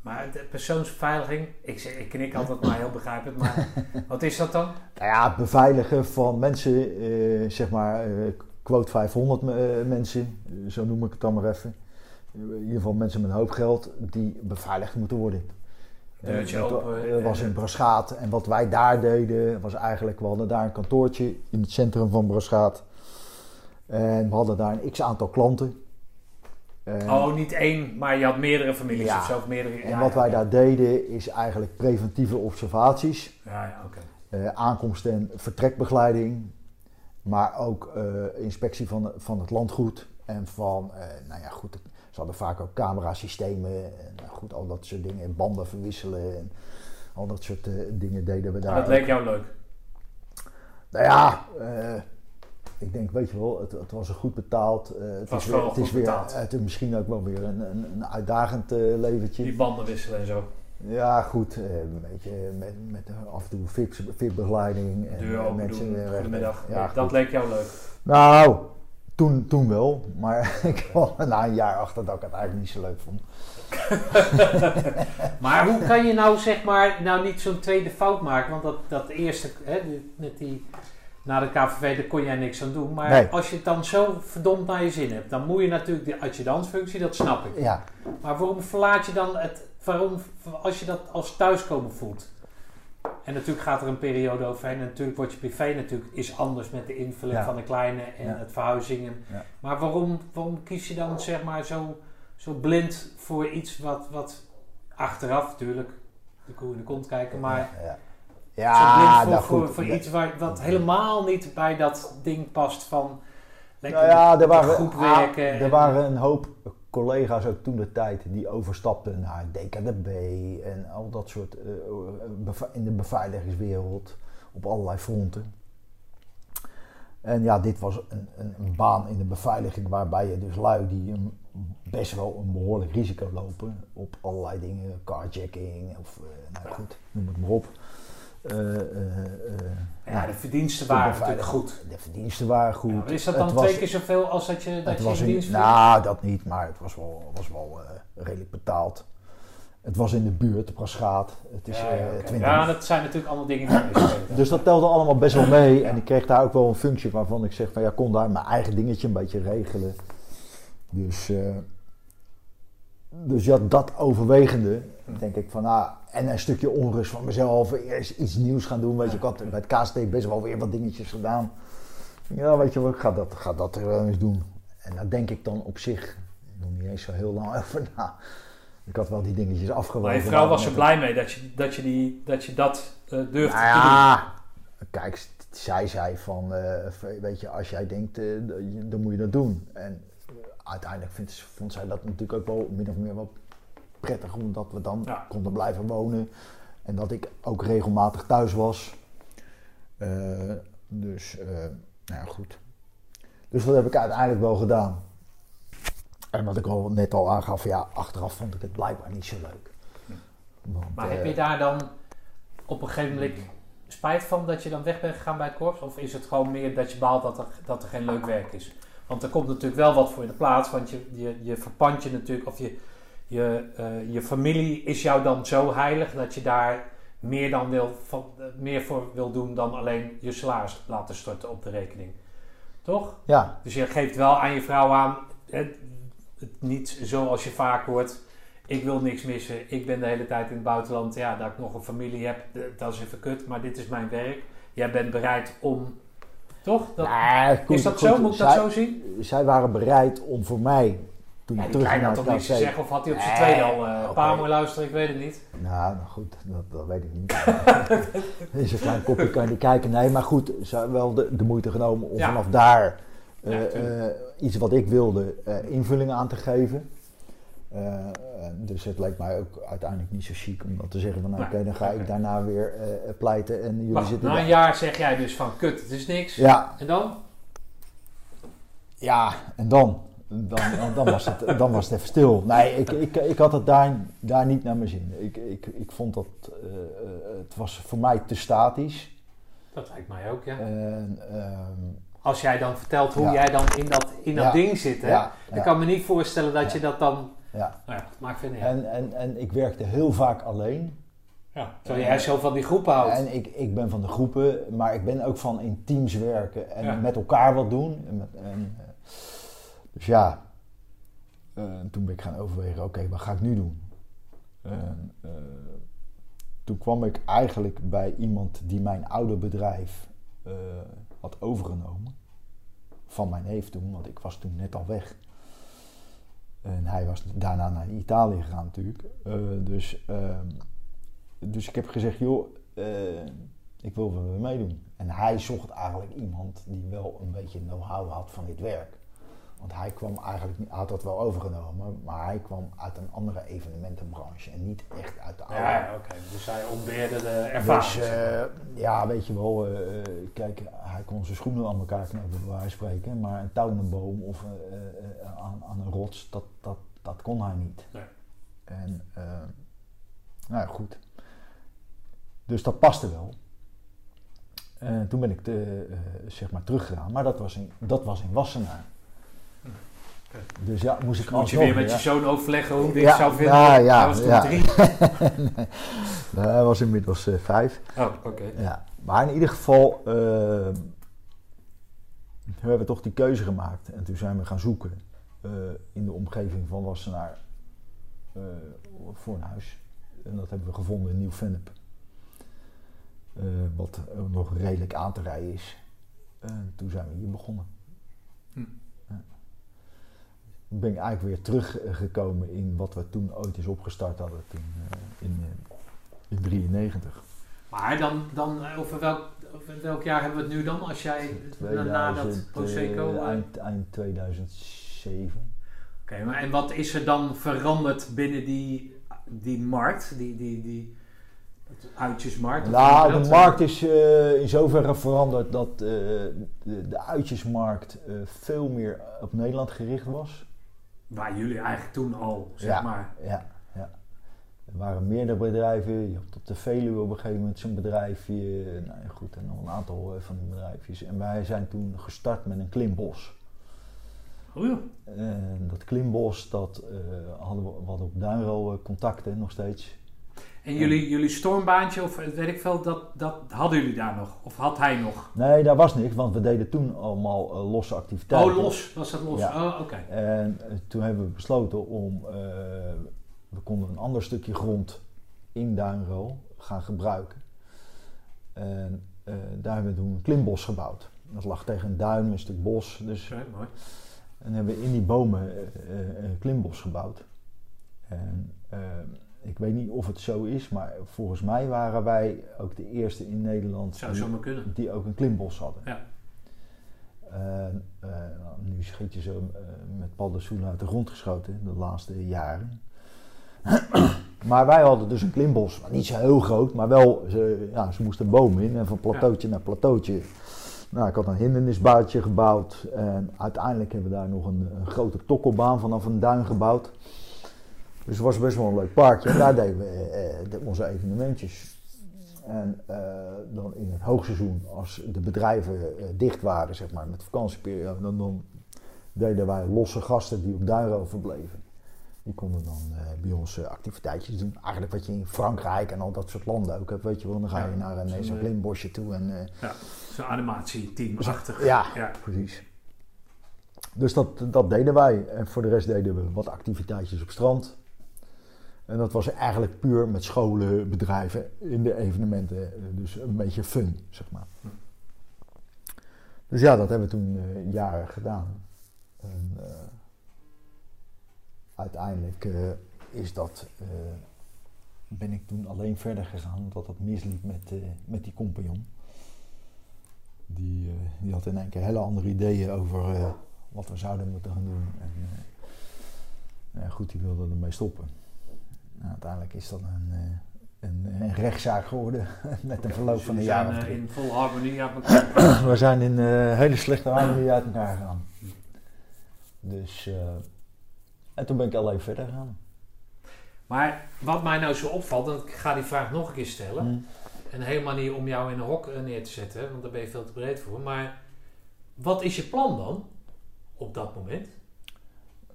Maar de persoonsbeveiliging, ik, zeg, ik knik altijd maar heel begrijpelijk, maar wat is dat dan? Nou ja, het beveiligen van mensen, eh, zeg maar, eh, quote 500 me- eh, mensen, eh, zo noem ik het dan maar even. In ieder geval mensen met een hoop geld die beveiligd moeten worden. Deurtje dat, open, Dat was eh, in Braschaat. En wat wij daar deden, was eigenlijk, we hadden daar een kantoortje in het centrum van Braschaat. En we hadden daar een x aantal klanten. En- Oh, niet één, maar je had meerdere families Ja. of zo, of meerdere... en ja, wat ja, wij daar deden, is eigenlijk preventieve observaties. Ja, ja, oké. aankomst- en vertrekbegeleiding, maar ook eh, inspectie van, van het landgoed en van, eh, nou ja, goed, ze hadden vaak ook camerasystemen en nou goed, al dat soort dingen, banden verwisselen en al dat soort eh, dingen deden we daar. Dat leek jou leuk. Nou ja, ik denk, weet je wel, het, het was er goed betaald. het was is weer, het is weer, betaald. Het is misschien ook wel weer een, een, een uitdagend eh, leventje. Die banden wisselen en zo. Ja, goed. eh, een beetje met, met af en toe VIP VIP-begeleiding. En eh, mensen goedemiddag. Ja, dat leek jou leuk. Nou, toen, toen wel. Maar ik kwam na een jaar achter dat ik het eigenlijk niet zo leuk vond. Maar hoe kan je nou zeg maar, nou niet zo'n tweede fout maken? Want dat, dat eerste, hè, met die, na de KVV, daar kon jij niks aan doen. Maar Nee. als je het dan zo verdomd naar je zin hebt, dan moet je natuurlijk die adjudantsfunctie, dat snap ik. Ja, Maar waarom verlaat je dan het, waarom, als je dat als thuiskomen voelt? En natuurlijk gaat er een periode overheen. En natuurlijk wordt je privé natuurlijk is anders met de invulling Ja. van de kleine en Ja. het verhuizingen. Ja. Maar waarom, waarom kies je dan zeg maar zo, zo blind voor iets wat, wat achteraf natuurlijk de koe in de kont kijken, maar ja. zo blind voor, nou voor, iets waar, wat helemaal niet bij dat ding past van lekker Nou ja, er waren, groep ah, werken. er en- waren een hoop collega's ook toen de tijd die overstapten naar DKDB en al dat soort eh, in de beveiligingswereld op allerlei fronten. En ja, dit was een, een, een baan in de beveiliging waarbij je dus lui die een, best wel een behoorlijk risico lopen op allerlei dingen, carjacking of eh, nou goed, noem het maar op. Eh, eh, eh, ja, de verdiensten waren natuurlijk goed. De verdiensten waren goed. Ja, maar is dat Het dan was- twee keer zoveel als dat je, dat je in dienst nou, dat niet, maar het was wel, was wel redelijk betaald. Het was in de buurt, de Praschaat. Het is ja, eh ja, oké. 20 ja, dat zijn natuurlijk allemaal dingen die. Dus dat telde allemaal best wel mee. En ik kreeg daar ook wel een functie waarvan ik zeg van ja, kon daar mijn eigen dingetje een beetje regelen. Dus, dus ja, dat overwegende, denk ik van nou, en een stukje onrust van mezelf, eerst iets nieuws gaan doen. Weet je, ik had bij het KST best wel weer wat dingetjes gedaan. Ja, weet je wat, ik ga dat, ga dat er wel eens doen. En daar denk ik dan op zich nog niet eens zo heel lang over na. Ik had wel die dingetjes afgewogen. Maar je vrouw was er blij mee dat je dat, je die, dat, je dat eh, durfde nou te ja, kijk, zij zei van, eh, weet je, als jij denkt, eh, dan moet je dat doen. En uiteindelijk vindt, vond zij dat natuurlijk ook wel min of meer wel prettig, omdat we dan Ja. konden blijven wonen. En dat ik ook regelmatig thuis was. Eh, dus, eh, nou ja, goed. Dus dat heb ik uiteindelijk wel gedaan. En wat ik al net al aangaf, ja, achteraf vond ik het blijkbaar niet zo leuk. Want, Maar eh, heb je daar dan op een gegeven moment spijt van dat je dan weg bent gegaan bij het korps? Of is het gewoon meer dat je baalt dat er, dat er geen leuk werk is? Want er komt natuurlijk wel wat voor in de plaats, want je, je, je verpand je natuurlijk, of je, je, eh, je familie is jou dan zo heilig dat je daar meer, dan wil, van, eh, meer voor wil doen dan alleen je salaris laten storten op de rekening. Toch? ja, Dus je geeft wel aan je vrouw aan, het, het niet zoals je vaak hoort. Ik wil niks missen. Ik ben de hele tijd in het buitenland. Ja, dat ik nog een familie heb, eh, dat is even kut. Maar dit is mijn werk. Jij bent bereid om... Toch? Dat, Nee, goed, is dat goed. zo? Moet ik dat Zij- zo zien? Zij waren bereid om voor mij, toen Ja, ik terug naar toch niks te zeggen? Of had hij op zijn Nee, tweede al... eh oké. Pa, moet luisteren, ik weet het niet. Nou, nou goed, dat, dat weet ik niet. In zo'n klein kopje kan je niet kijken. Nee, maar goed, ze hebben wel de, de moeite genomen om Ja. vanaf daar Ja, eh, eh, iets wat ik wilde invulling aan te geven. Eh, eh, dus het leek mij ook uiteindelijk niet zo chic om dan te zeggen van nou, Nee, oké, dan ga ik daarna weer eh, pleiten en jullie Wacht, zitten na een jaar zeg jij dus van kut, het is niks. Ja, En dan? ja, en dan? Dan, dan, was het, dan was het even stil. Nee, ik, ik, ik had het daar, daar niet naar mijn zin. Ik, ik, ik vond dat het was voor mij te statisch. Dat lijkt mij ook, ja. En, ehm, Als jij dan vertelt hoe Ja. jij dan in dat, in dat Ja. ding zit, hè? ja, Dan ja, kan ik me niet voorstellen dat je dat dan... ja. Nou ja, maakt. En, en, en ik werkte heel vaak alleen. Ja. Terwijl jij zo van die groepen houdt. En ik, ik ben van de groepen, maar ik ben ook van in teams werken en Ja. met elkaar wat doen. En met, en, eh, dus ja, eh, toen ben ik gaan overwegen, oké, wat ga ik nu doen? En, eh, toen kwam ik eigenlijk bij iemand die mijn oude bedrijf had overgenomen. Van mijn neef toen, want ik was toen net al weg. En hij was daarna naar Italië gegaan natuurlijk. Eh, dus, ehm, dus ik heb gezegd, joh, eh, ik wil wel meedoen. En hij zocht eigenlijk iemand die wel een beetje know-how had van dit werk. Want hij kwam eigenlijk, niet- had dat wel overgenomen, maar hij kwam uit een andere evenementenbranche en niet echt uit de oude. Ja, oké. Dus hij ontbeerde de ervaring. Dus ja, weet je wel, eh, kijk, hij kon zijn schoenen aan elkaar knopen, bij wijze spreken. Maar een touw aan een boom of eh, aan, aan een rots, dat, dat, dat kon hij niet. Nee. En, nou ja, goed. Dus dat paste wel. En toen ben ik te, zeg maar teruggegaan, maar dat was in, dat was in Wassenaar. Dus ja, moest ik Moet je weer met ja. je zoon overleggen hoe Ja, het zou vinden. nou ja, hij was toen ja. drie. Nee, hij was inmiddels eh, vijf. Oh, oké. Ja, maar in ieder geval hebben we toch die keuze gemaakt. En toen zijn we gaan zoeken eh, in de omgeving van Wassenaar voor een huis. En dat hebben we gevonden in Nieuw-Vennep. Wat nog redelijk aan te rijden is. En toen zijn we hier begonnen. Ben ik eigenlijk weer teruggekomen in wat we toen ooit eens opgestart hadden. Toen, eh, in, eh, in 93. Maar dan, dan eh, over, welk, over welk jaar hebben we het nu dan? Als jij na, na dat 2000, Prosecco... eh, eind, eind 2007. Oké, maar en wat is er dan veranderd binnen die, die markt? Die, die, die uitjesmarkt? Nou, de dat? markt is in zoverre veranderd dat de, de uitjesmarkt veel meer op Nederland gericht was. Waar jullie eigenlijk toen al, zeg Ja. maar... Ja, ja. Er waren meerdere bedrijven. Je had op de Veluwe op een gegeven moment zo'n bedrijfje. Nou ja, goed, en nog een aantal eh, van die bedrijfjes. En wij zijn toen gestart met een klimbos. Oh ja. En dat klimbos, dat eh, hadden we, we hadden op Duinro contacten nog steeds. En jullie, jullie stormbaantje, of ik veel, dat, dat hadden jullie daar nog? Of had hij nog? Nee, daar was niks, want we deden toen allemaal eh, losse activiteiten. Oh, los. Was dat los? Ja. Oh, oké. En eh, toen hebben we besloten om, eh, we konden een ander stukje grond in Duinro gaan gebruiken. En daar hebben we toen een klimbos gebouwd. Dat lag tegen een duin, een stuk bos. Dus, Oké, mooi. en hebben we in die bomen een klimbos gebouwd. En eh, ik weet niet of het zo is, maar volgens mij waren wij ook de eerste in Nederland Zou die- zomaar kunnen. die ook een klimbos hadden. Ja. Eh, nu schiet je zo eh, met paddenstoelen uit de grond geschoten de laatste jaren. maar wij hadden dus een klimbos, niet zo heel groot, maar wel, ze, ja, ze moesten een boom in en van plateautje naar plateautje. Nou, ik had een hindernisbuitje gebouwd en uiteindelijk hebben we daar nog een, een grote tokkelbaan vanaf een duin gebouwd. Dus het was best wel een leuk parkje en daar deden we eh, de- onze evenementjes. En eh, dan in het hoogseizoen, als de bedrijven eh, dicht waren, zeg maar, met vakantieperiode, dan, dan deden wij losse gasten die op Duinro verbleven. Die konden dan eh, bij ons eh, activiteitjes doen. Eigenlijk wat je in Frankrijk en al dat soort landen ook hebt, weet je wel. Dan ga je Ja, naar een, zo'n, eh, klimbosje toe en... eh, Ja, zo'n animatieteam-achtig. ja, Ja. precies. Dus dat, dat deden wij. En voor de rest deden we wat activiteitjes op strand. En dat was eigenlijk puur met scholen, bedrijven in de evenementen. Dus een beetje fun, zeg maar. Dus ja, dat hebben we toen eh, jaren gedaan. En eh, uiteindelijk eh, is dat, ben ik toen alleen verder gegaan, omdat dat misliep met, met die compagnon. Die, die had in één keer hele andere ideeën over wat we zouden moeten gaan doen. En, Ja, goed, die wilde ermee stoppen. Nou, uiteindelijk is dat een, eh, een, een rechtszaak geworden met een verloop van Jullie jaar zijn of eh, drie. in vol harmonie aan elkaar. We zijn in hele slechte harmonie uit elkaar gegaan. Dus, eh, en toen ben ik alleen verder gegaan. Maar wat mij nou zo opvalt, en ik ga die vraag nog een keer stellen. Mm. En helemaal niet om jou in een hok neer te zetten, want daar ben je veel te breed voor. Maar wat is je plan dan op dat moment?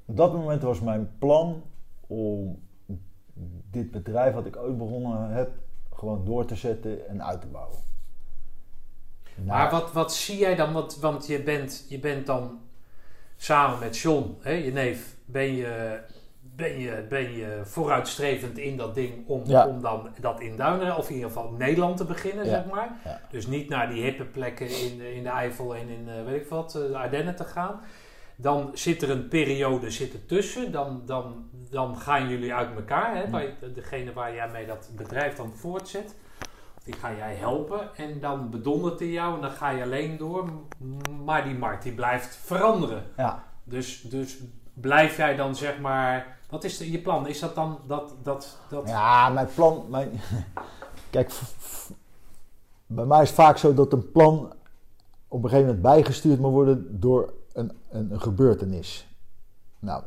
Op dat moment was mijn plan om dit bedrijf wat ik ooit begonnen heb, gewoon door te zetten en uit te bouwen. Nou, Maar wat, wat zie jij dan? Want, want je, bent, je bent dan samen met John, hè, je neef, ben je, ben, je, ben je vooruitstrevend in dat ding om, Ja. om dan dat in Duinen, of in ieder geval Nederland te beginnen, Ja. zeg maar. Ja. Dus niet naar die hippe plekken in, in de Eifel en in, eh, weet ik wat, eh, de Ardennen te gaan. Dan zit er een periode zit er tussen. Dan, dan, dan gaan jullie uit elkaar. Hè, bij degene waar jij mee dat bedrijf dan voortzet. Die ga jij helpen. En dan bedondert hij jou. En dan ga je alleen door. Maar die markt die blijft veranderen. ja, Dus, dus blijf jij dan zeg maar... Wat is de, je plan? Is dat dan dat... dat, dat ja, mijn plan. Mijn, kijk, bij mij is het vaak zo dat een plan op een gegeven moment bijgestuurd moet worden door een, een, een gebeurtenis. Nou,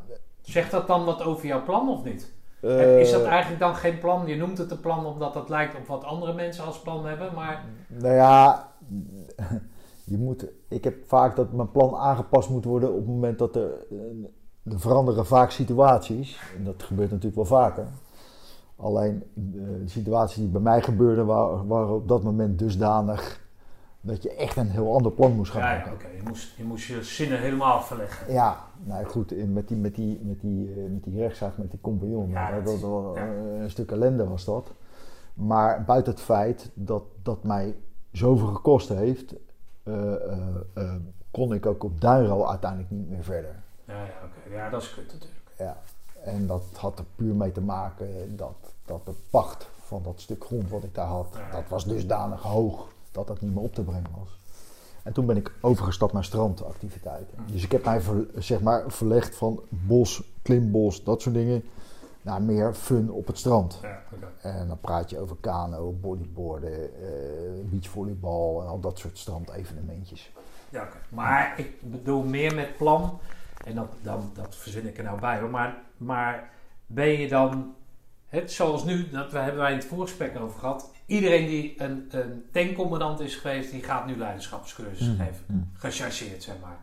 Zegt dat dan wat over jouw plan of niet? eh, is dat eigenlijk dan geen plan? Je noemt het een plan omdat dat lijkt op wat andere mensen als plan hebben. Maar Nou ja, je moet, ik heb vaak dat mijn plan aangepast moet worden op het moment dat er, eh, er veranderen vaak situaties. En dat gebeurt natuurlijk wel vaker. Alleen eh, de situaties die bij mij gebeurden waren, waren op dat moment dusdanig dat je echt een heel ander plan moest gaan ja, maken. ja, oké. Je, moest, je moest je zinnen helemaal verleggen. Ja, nou goed, met die, met die, met die, eh, met die rechtszaak met die compagnon, Ja, dat, was ja. een stuk ellende was dat. Maar buiten het feit dat dat mij zoveel gekost heeft, eh, eh, eh, kon ik ook op Duinro uiteindelijk niet meer verder. Ja, ja, oké. Ja, dat is kut natuurlijk. Ja. En dat had er puur mee te maken dat, dat de pacht van dat stuk grond wat ik daar had, Ja. dat was dusdanig hoog dat dat niet meer op te brengen was. En toen ben ik overgestapt naar strandactiviteiten. Dus ik heb mij ver- zeg maar, verlegd van bos, klimbos, dat soort dingen, naar meer fun op het strand. Ja. En dan praat je over kano, bodyboarden, eh, beachvolleybal en al dat soort strandevenementjes. Ja. Maar ik bedoel meer met plan. En dat, dan, dat verzin ik er nou bij hoor. Maar, maar ben je dan, het, zoals nu, dat we, hebben wij in het voorgesprek over gehad. Iedereen die een, een tankcommandant is geweest, die gaat nu leiderschapscursus Mhm. geven. Mhm. Gechargeerd, zeg maar.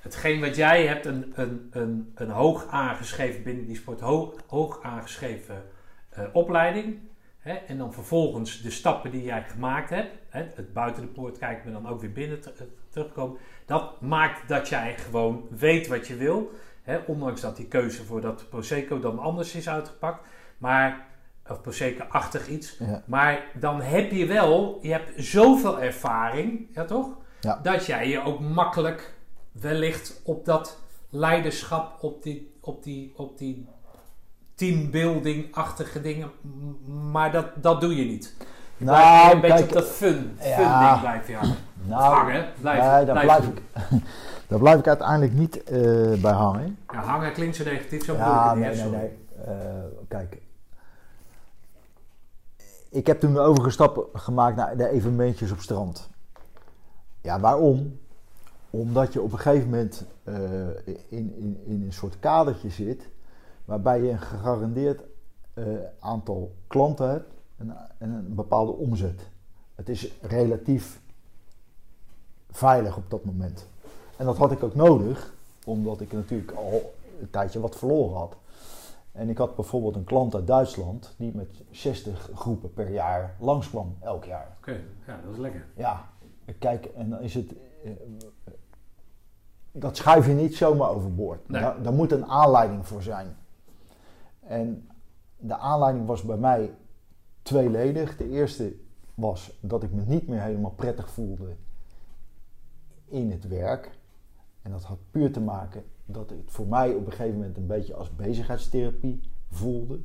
Hetgeen wat jij hebt, een, een, een, een hoog aangeschreven, binnen die sport, hoog, hoog aangeschreven eh, opleiding. Hè, en dan vervolgens de stappen die jij gemaakt hebt, hè, het buiten de poort kijken, maar dan ook weer binnen te- terugkomen. Dat maakt dat jij gewoon weet wat je wil. Hè, ondanks dat die keuze voor dat Prosecco dan anders is uitgepakt. Maar, of Prosecco-achtig iets. Ja. Maar dan heb je wel, je hebt zoveel ervaring, ja toch? Ja. Dat jij je ook makkelijk wellicht op dat leiderschap, op die, op die, op die teambuilding-achtige dingen, maar dat, dat doe je niet. Je Nou, een beetje kijk, op dat fun, fun ja. ding blijf je hangen. Nou, hangen, blijf, nee, daar blijf, ik, daar blijf ik uiteindelijk niet eh, bij hangen. Ja, hangen klinkt zo negatief, zo bedoel ik Ja, het niet. nee, nee, nee. Eh, kijk. Ik heb toen de overgestap gemaakt naar de evenementjes op strand. Ja, waarom? Omdat je op een gegeven moment eh, in, in, in een soort kadertje zit... waarbij je een gegarandeerd eh, aantal klanten hebt en een bepaalde omzet. Het is relatief veilig op dat moment. En dat had ik ook nodig, omdat ik natuurlijk al een tijdje wat verloren had. En ik had bijvoorbeeld een klant uit Duitsland die met 60 groepen per jaar langskwam, elk jaar. Oké, ja, dat is lekker. Ja, kijk, en dan is het. eh, Dat schuif je niet zomaar overboord. Nee. Daar, daar moet een aanleiding voor zijn. En de aanleiding was bij mij tweeledig. De eerste was dat ik me niet meer helemaal prettig voelde in het werk. En dat had puur te maken dat het voor mij op een gegeven moment een beetje als bezigheidstherapie voelde.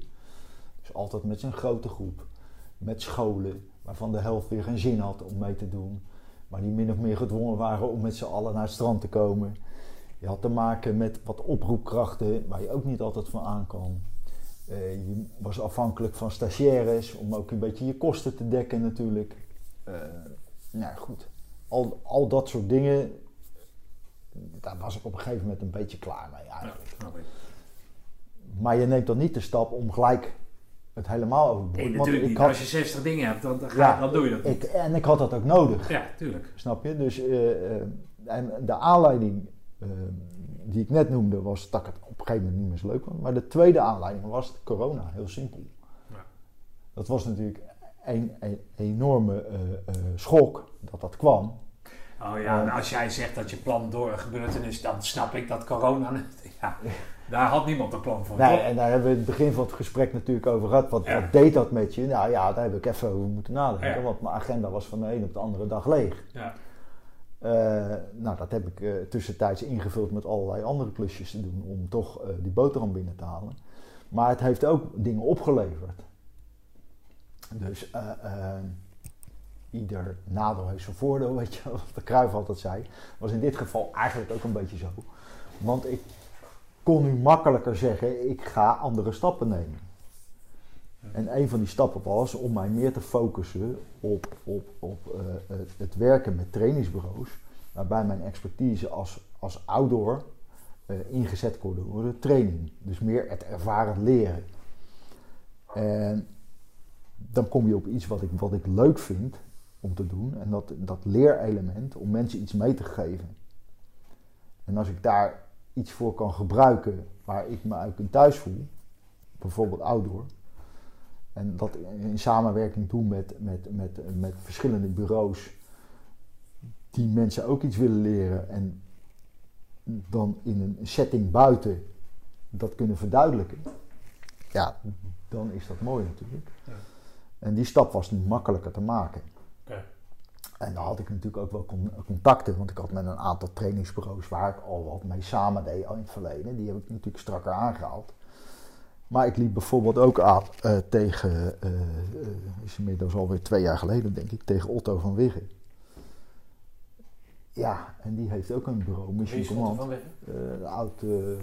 Dus altijd met zijn grote groep, met scholen, waarvan de helft weer geen zin had om mee te doen. Maar die min of meer gedwongen waren om met z'n allen naar het strand te komen. Je had te maken met wat oproepkrachten waar je ook niet altijd van aan kan. Eh, je was afhankelijk van stagiaires om ook een beetje je kosten te dekken natuurlijk. Eh nou goed, al, al dat soort dingen, daar was ik op een gegeven moment een beetje klaar mee eigenlijk. Maar je neemt dan niet de stap om gelijk het helemaal over te Nee, natuurlijk ik niet. had- Als je 60 dingen hebt, dan, dan, ga- Ja, dan doe je dat niet. ik, en ik had dat ook nodig. Ja, tuurlijk. Snap je? Dus, eh, eh, en de aanleiding eh, die ik net noemde was dat ik het op een gegeven moment niet meer zo leuk vond. Maar de tweede aanleiding was corona, heel simpel. Ja. Dat was natuurlijk een, een enorme schok dat dat kwam. Oh ja, en als jij zegt dat je plan door een gebeurtenis, dan snap ik dat corona... Ja, daar had niemand een plan voor. Nee, toch? en daar hebben we het begin van het gesprek natuurlijk over gehad. Wat, Ja. wat deed dat met je? Nou ja, daar heb ik even over moeten nadenken. Ja. Want mijn agenda was van de een op de andere dag leeg. Ja. Eh, nou, dat heb ik eh, tussentijds ingevuld met allerlei andere klusjes te doen om toch eh, die boterham binnen te halen. Maar het heeft ook dingen opgeleverd. Dus eh, eh, ieder nadeel heeft zijn voordeel, weet je wat de Cruijff altijd zei. Was in dit geval eigenlijk ook een beetje zo. Want ik kon nu makkelijker zeggen, ik ga andere stappen nemen. En een van die stappen was om mij meer te focussen op, op, op eh, het, werken met trainingsbureaus. Waarbij mijn expertise als, als outdoor eh, ingezet kon worden training. Dus meer het ervaren leren. En dan kom je op iets wat ik, wat ik leuk vind om te doen. En dat, dat leerelement om mensen iets mee te geven. En als ik daar iets voor kan gebruiken waar ik me uit in thuis voel. Bijvoorbeeld outdoor. En dat in samenwerking doen met, met, met, met verschillende bureaus die mensen ook iets willen leren en dan in een setting buiten dat kunnen verduidelijken. Ja, dan is dat mooi natuurlijk. Ja. En die stap was nu makkelijker te maken. En daar had ik natuurlijk ook wel con- contacten, want ik had met een aantal trainingsbureaus waar ik al wat mee samen deed al in het verleden. Die heb ik natuurlijk strakker aangehaald. Maar ik liep bijvoorbeeld ook aan eh, tegen, eh, is inmiddels alweer twee jaar geleden denk ik, tegen Otto van Wiggen. Ja, en die heeft ook een bureau, Mission Command. van de oude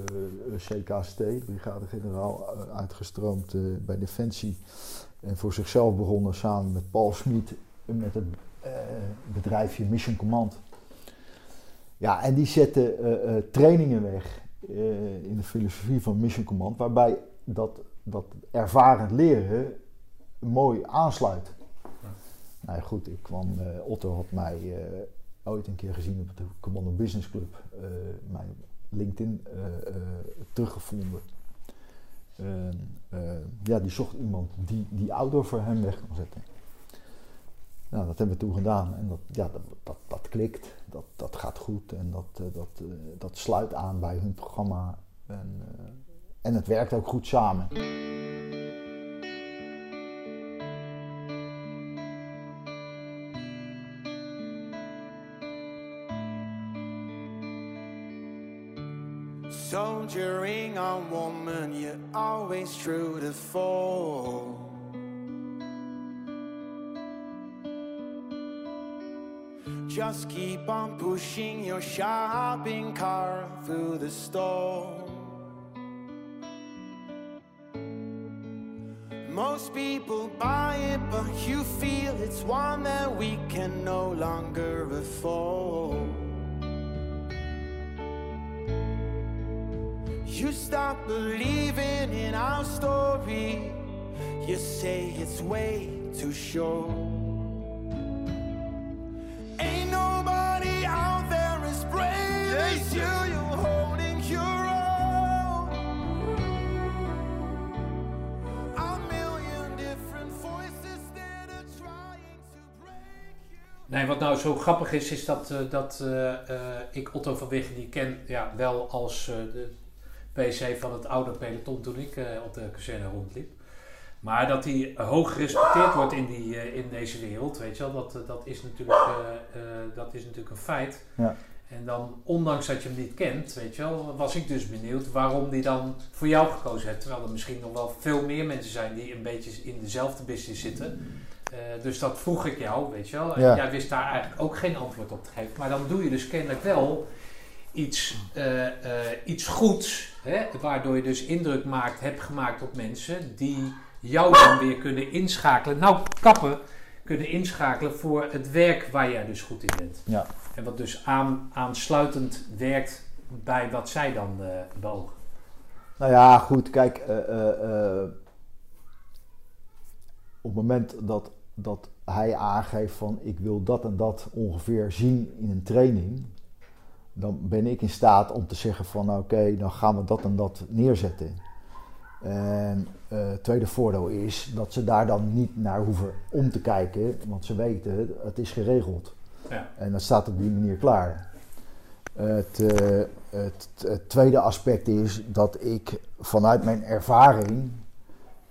eh, CKST, brigade-generaal, uitgestroomd bij Defensie. En voor zichzelf begonnen samen met Paul Smit met het bedrijfje Mission Command. Ja, en die zetten eh, eh, trainingen weg eh, in de filosofie van Mission Command, waarbij dat, dat ervarend leren mooi aansluit. Nou goed, ik kwam, Otto had mij ooit een keer gezien op de Commando Business Club, mijn LinkedIn teruggevonden. En, ja, die zocht iemand die die outdoor voor hem weg kon zetten. Nou, dat hebben we toen gedaan en dat, ja, dat, dat, klikt, dat, dat gaat goed en dat, eh, dat, eh, dat sluit aan bij hun programma. En, eh, en het werkt ook goed samen. Soldiering on woman, you're always true to fall. Just keep on pushing your shopping cart through the storm. Most people buy it, but you feel it's one that we can no longer afford. You stop believing in our story. You say it's way too short. Nee, wat nou zo grappig is, is dat, eh, dat eh, eh, ik Otto van Wiggen die ken ja, wel als de PC van het oude peloton toen ik op de kazerne rondliep. Maar dat hij hoog gerespecteerd wordt in, die, in deze wereld, weet je wel, dat, dat, is natuurlijk, dat is natuurlijk een feit. Ja. En dan, ondanks dat je hem niet kent, weet je wel, was ik dus benieuwd waarom die dan voor jou gekozen heeft. Terwijl er misschien nog wel veel meer mensen zijn die een beetje in dezelfde business zitten. Eh, dus dat vroeg ik jou, weet je wel. En Ja. jij wist daar eigenlijk ook geen antwoord op te geven. Maar dan doe je dus kennelijk wel iets, eh, eh, iets goeds, hè, waardoor je dus indruk maakt, hebt gemaakt op mensen die jou dan weer kunnen inschakelen. Nou, kappen kunnen inschakelen voor het werk waar jij dus goed in bent. Ja. En wat dus aan, aansluitend werkt bij wat zij dan beogen. Nou ja, goed, kijk, op het moment dat, dat hij aangeeft van ik wil dat en dat ongeveer zien in een training, dan ben ik in staat om te zeggen van nou, oké, dan gaan we dat en dat neerzetten. En eh, het tweede voordeel is dat ze daar dan niet naar hoeven om te kijken, want ze weten het is geregeld. Ja. En dat staat op die manier klaar. Het, eh, het, het tweede aspect is dat ik vanuit mijn ervaring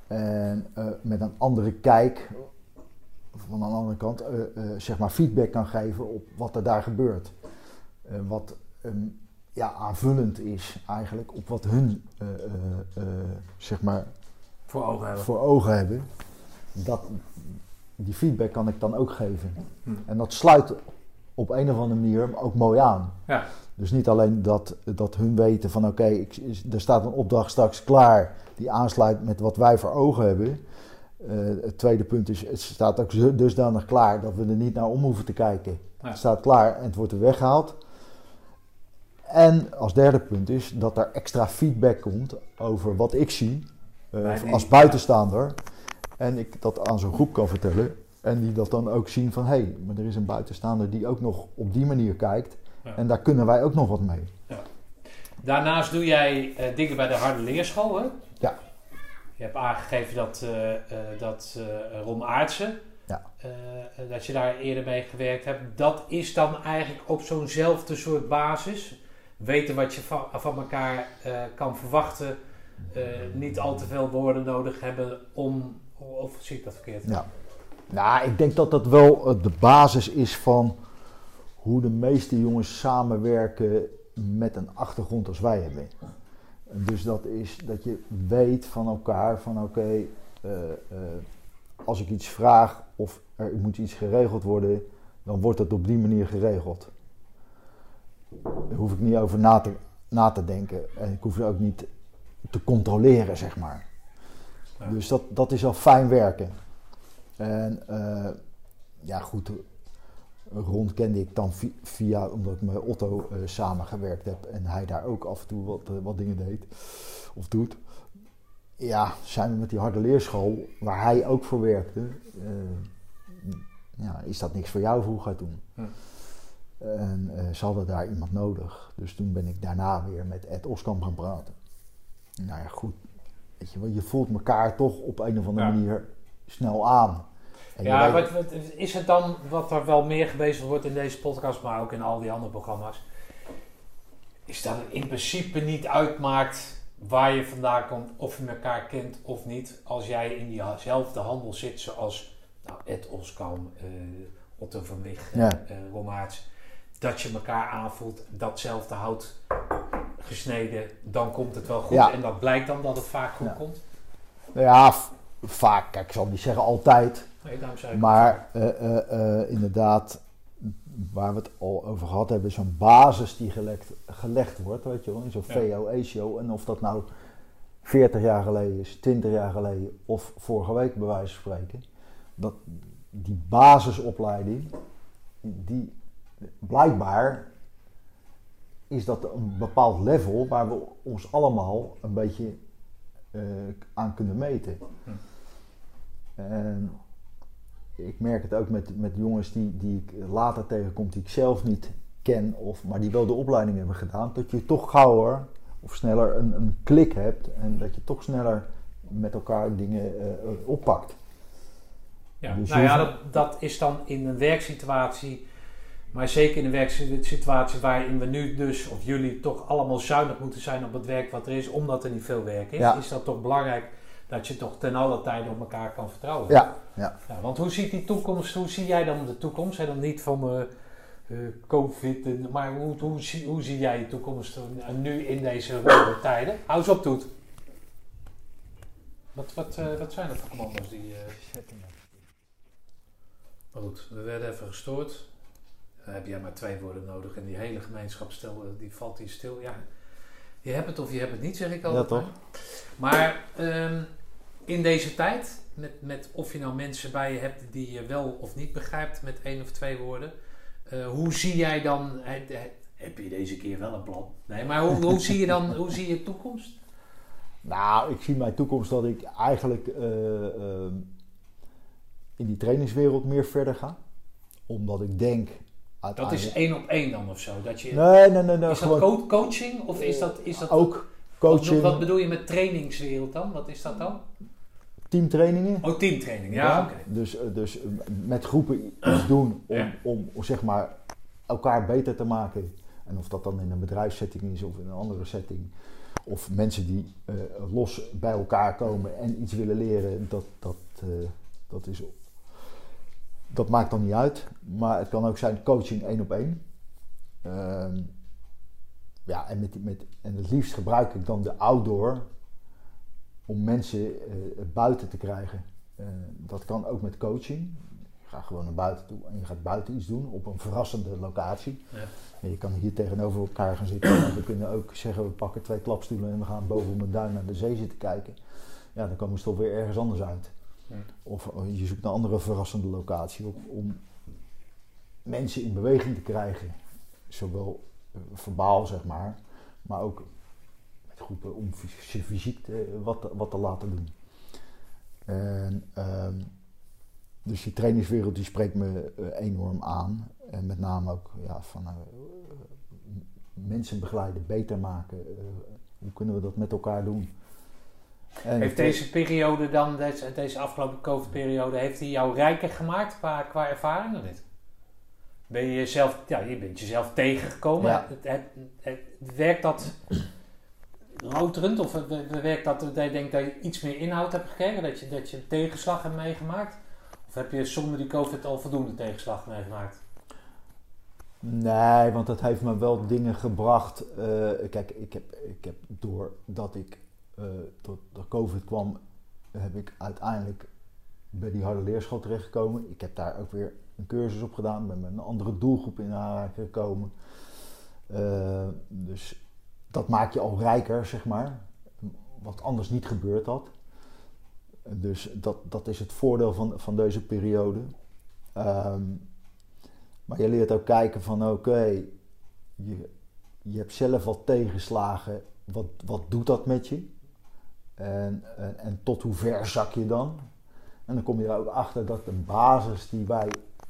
en eh, met een andere kijk van een andere kant eh, eh, zeg maar feedback kan geven op wat er daar gebeurt. Eh, wat ehm, ja, aanvullend is eigenlijk op wat hun zeg maar Voor ogen hebben. voor ogen hebben. Dat, die feedback kan ik dan ook geven. Hm. En dat sluit op een of andere manier ook mooi aan. Ja. Dus niet alleen dat, dat hun weten van oké, is- er staat een opdracht straks klaar die aansluit met wat wij voor ogen hebben. Eh, het tweede punt is, het staat ook dusdanig klaar dat we er niet naar om hoeven te kijken. Ja. Het staat klaar en het wordt er weggehaald. En als derde punt is dat er extra feedback komt over wat ik zie eh, als buitenstaander. En ik dat aan zo'n groep kan vertellen. En die dat dan ook zien van hé, hey, maar er is een buitenstaander die ook nog op die manier kijkt. Ja. En daar kunnen wij ook nog wat mee. Daarnaast doe jij eh, dingen bij de harde leerschool, hè? Je hebt aangegeven dat, eh, eh, dat eh, Ron Aartsen, Ja. dat je daar eerder mee gewerkt hebt. Dat is dan eigenlijk op zo'nzelfde soort basis. Weten wat je van, van elkaar kan verwachten. niet al te veel woorden nodig hebben om... Of zie ik dat verkeerd? Ja. Nou, ik denk dat dat wel de basis is van hoe de meeste jongens samenwerken met een achtergrond als wij hebben. Dus dat is dat je weet van elkaar van oké, eh, eh, als ik iets vraag of er moet iets geregeld worden, dan wordt het op die manier geregeld. Daar hoef ik niet over na te, na te denken en ik hoef er ook niet te controleren, zeg maar. Ja. Dus dat, dat is al fijn werken. En eh, ja, goed, Ron kende ik dan vi- via, omdat ik met Otto eh, samengewerkt heb en hij daar ook af en toe wat, eh, wat dingen deed of doet. Ja, zijn we met die harde leerschool, waar hij ook voor werkte, eh, ja, is dat niks voor jou, vroeg hij toen. Hm. En ze hadden daar iemand nodig. Dus toen ben ik daarna weer met Ed Oskamp gaan praten. Nou ja, goed. Weet je wel, je voelt elkaar toch op een of andere Ja. manier snel aan. En Ja, wat, wat, is het dan wat er wel meer gebezigd wordt in deze podcast, maar ook in al die andere programma's? Is dat het in principe niet uitmaakt waar je vandaan komt, of je elkaar kent of niet, als jij in diezelfde handel zit zoals nou, Ed Oskam, eh, Otto van Wig, Ja. eh dat je elkaar aanvoelt, datzelfde hout gesneden, dan komt het wel goed. Ja. En dat blijkt dan dat het vaak goed Ja. komt. Nou ja, vaak, kijk, ik zal niet zeggen altijd. Maar eh, eh, eh, inderdaad, waar we het al over gehad hebben, is zo'n basis die gelegd, gelegd wordt, weet je wel, in zo'n. VOE-show. En of dat nou 40 jaar geleden is, 20 jaar geleden of vorige week bij wijze van spreken. Dat, die basisopleiding, die blijkbaar is dat een bepaald level waar we ons allemaal een beetje aan kunnen meten. Hm. En ik merk het ook met, met jongens die, die ik later tegenkom, die ik zelf niet ken, of, maar die wel de opleiding hebben gedaan, dat je toch gauwer of sneller een, een klik hebt en dat je toch sneller met elkaar dingen eh, oppakt. Ja, Dus nou ja, dat, dat is dan in een werksituatie, maar zeker in een werksituatie waarin we nu dus, of jullie toch allemaal zuinig moeten zijn op het werk wat er is, omdat er niet veel werk is, Ja. is dat toch belangrijk dat je toch ten alle tijde op elkaar kan vertrouwen. Ja, ja. Ja, want hoe ziet die toekomst, hoe zie jij dan de toekomst? Hè, dan niet van eh, eh, COVID, en- maar hoe, hoe, zie, hoe zie jij de toekomst eh, nu in deze rode tijden? Hou eens op, Toet. Wat, wat, eh, wat zijn dat voor commando's die... eh, Maar goed, we werden even gestoord. Dan heb jij maar twee woorden nodig en die hele gemeenschap stil, eh, die valt hier stil. Ja, je hebt het of je hebt het niet, zeg ik altijd. Ja, toch? maar. Maar ehm, in deze tijd, met, met of je nou mensen bij je hebt die je wel of niet begrijpt met één of twee woorden. eh, hoe zie jij dan, he- he- heb je deze keer wel een plan? Nee, maar hoe, hoe zie je dan, hoe zie je toekomst? Nou, ik zie mijn toekomst dat ik eigenlijk eh, ehm, in die trainingswereld meer verder ga. Omdat ik denk... Dat is één op één dan of zo? Dat je, Nee, nee, nee. nee is dat co- coaching of is dat... Is dat ook wat, coaching, wat bedoel je met trainingswereld dan? Wat is dat dan? Teamtrainingen. Oh, teamtraining. Ja. Dus, eh, dus eh, met groepen iets doen om, Ja. om, om zeg maar elkaar beter te maken. En of dat dan in een bedrijfssetting is of in een andere setting. Of mensen die eh, los bij elkaar komen en iets willen leren, dat, dat, eh, dat, is, dat maakt dan niet uit. Maar het kan ook zijn coaching één op één. Ehm, ja, en, met, met, en het liefst gebruik ik dan de outdoor om mensen eh, buiten te krijgen. Eh, dat kan ook met coaching. Je gaat gewoon naar buiten toe en je gaat buiten iets doen op een verrassende locatie. Ja. En je kan hier tegenover elkaar gaan zitten. En we kunnen ook zeggen, we pakken twee klapstoelen en we gaan boven op een duin naar de zee zitten kijken. Ja, dan komen ze toch weer ergens anders uit. Ja. Of oh, je zoekt een andere verrassende locatie op om mensen in beweging te krijgen. Zowel eh, verbaal, zeg maar, maar ook groepen om fys- fysiek te- wat, te- wat te laten doen. En, ehm, dus die trainingswereld die spreekt me eh, enorm aan. En met name ook ja, van eh, mensen begeleiden, beter maken. Eh, hoe kunnen we dat met elkaar doen? En Heeft deze periode dan, deze, deze afgelopen COVID-periode, heeft die jou rijker gemaakt qua, qua ervaring of niet? Ben je jezelf, ja, je bent jezelf tegengekomen. Ja. Het, het, het- werkt dat louterend of we- we- werkt dat dat je denkt dat je iets meer inhoud hebt gekregen? Dat je, dat je een tegenslag hebt meegemaakt? Of heb je zonder die COVID al voldoende tegenslag meegemaakt? Nee, want het heeft me wel dingen gebracht. Eh, kijk, ik heb, ik heb doordat ik eh tot de COVID kwam, heb ik uiteindelijk bij die harde leerschool terechtgekomen. Ik heb daar ook weer een cursus op gedaan, ben met een andere doelgroep in aanraking gekomen. Eh, dus dat maakt je al rijker, zeg maar. Wat anders niet gebeurd had. Dus dat, dat is het voordeel van, van deze periode. Ehm, maar je leert ook kijken van oké, je, je hebt zelf wat tegenslagen. Wat, wat doet dat met je? En, en, en tot hoe ver zak je dan? En dan kom je er ook achter dat de basis die wij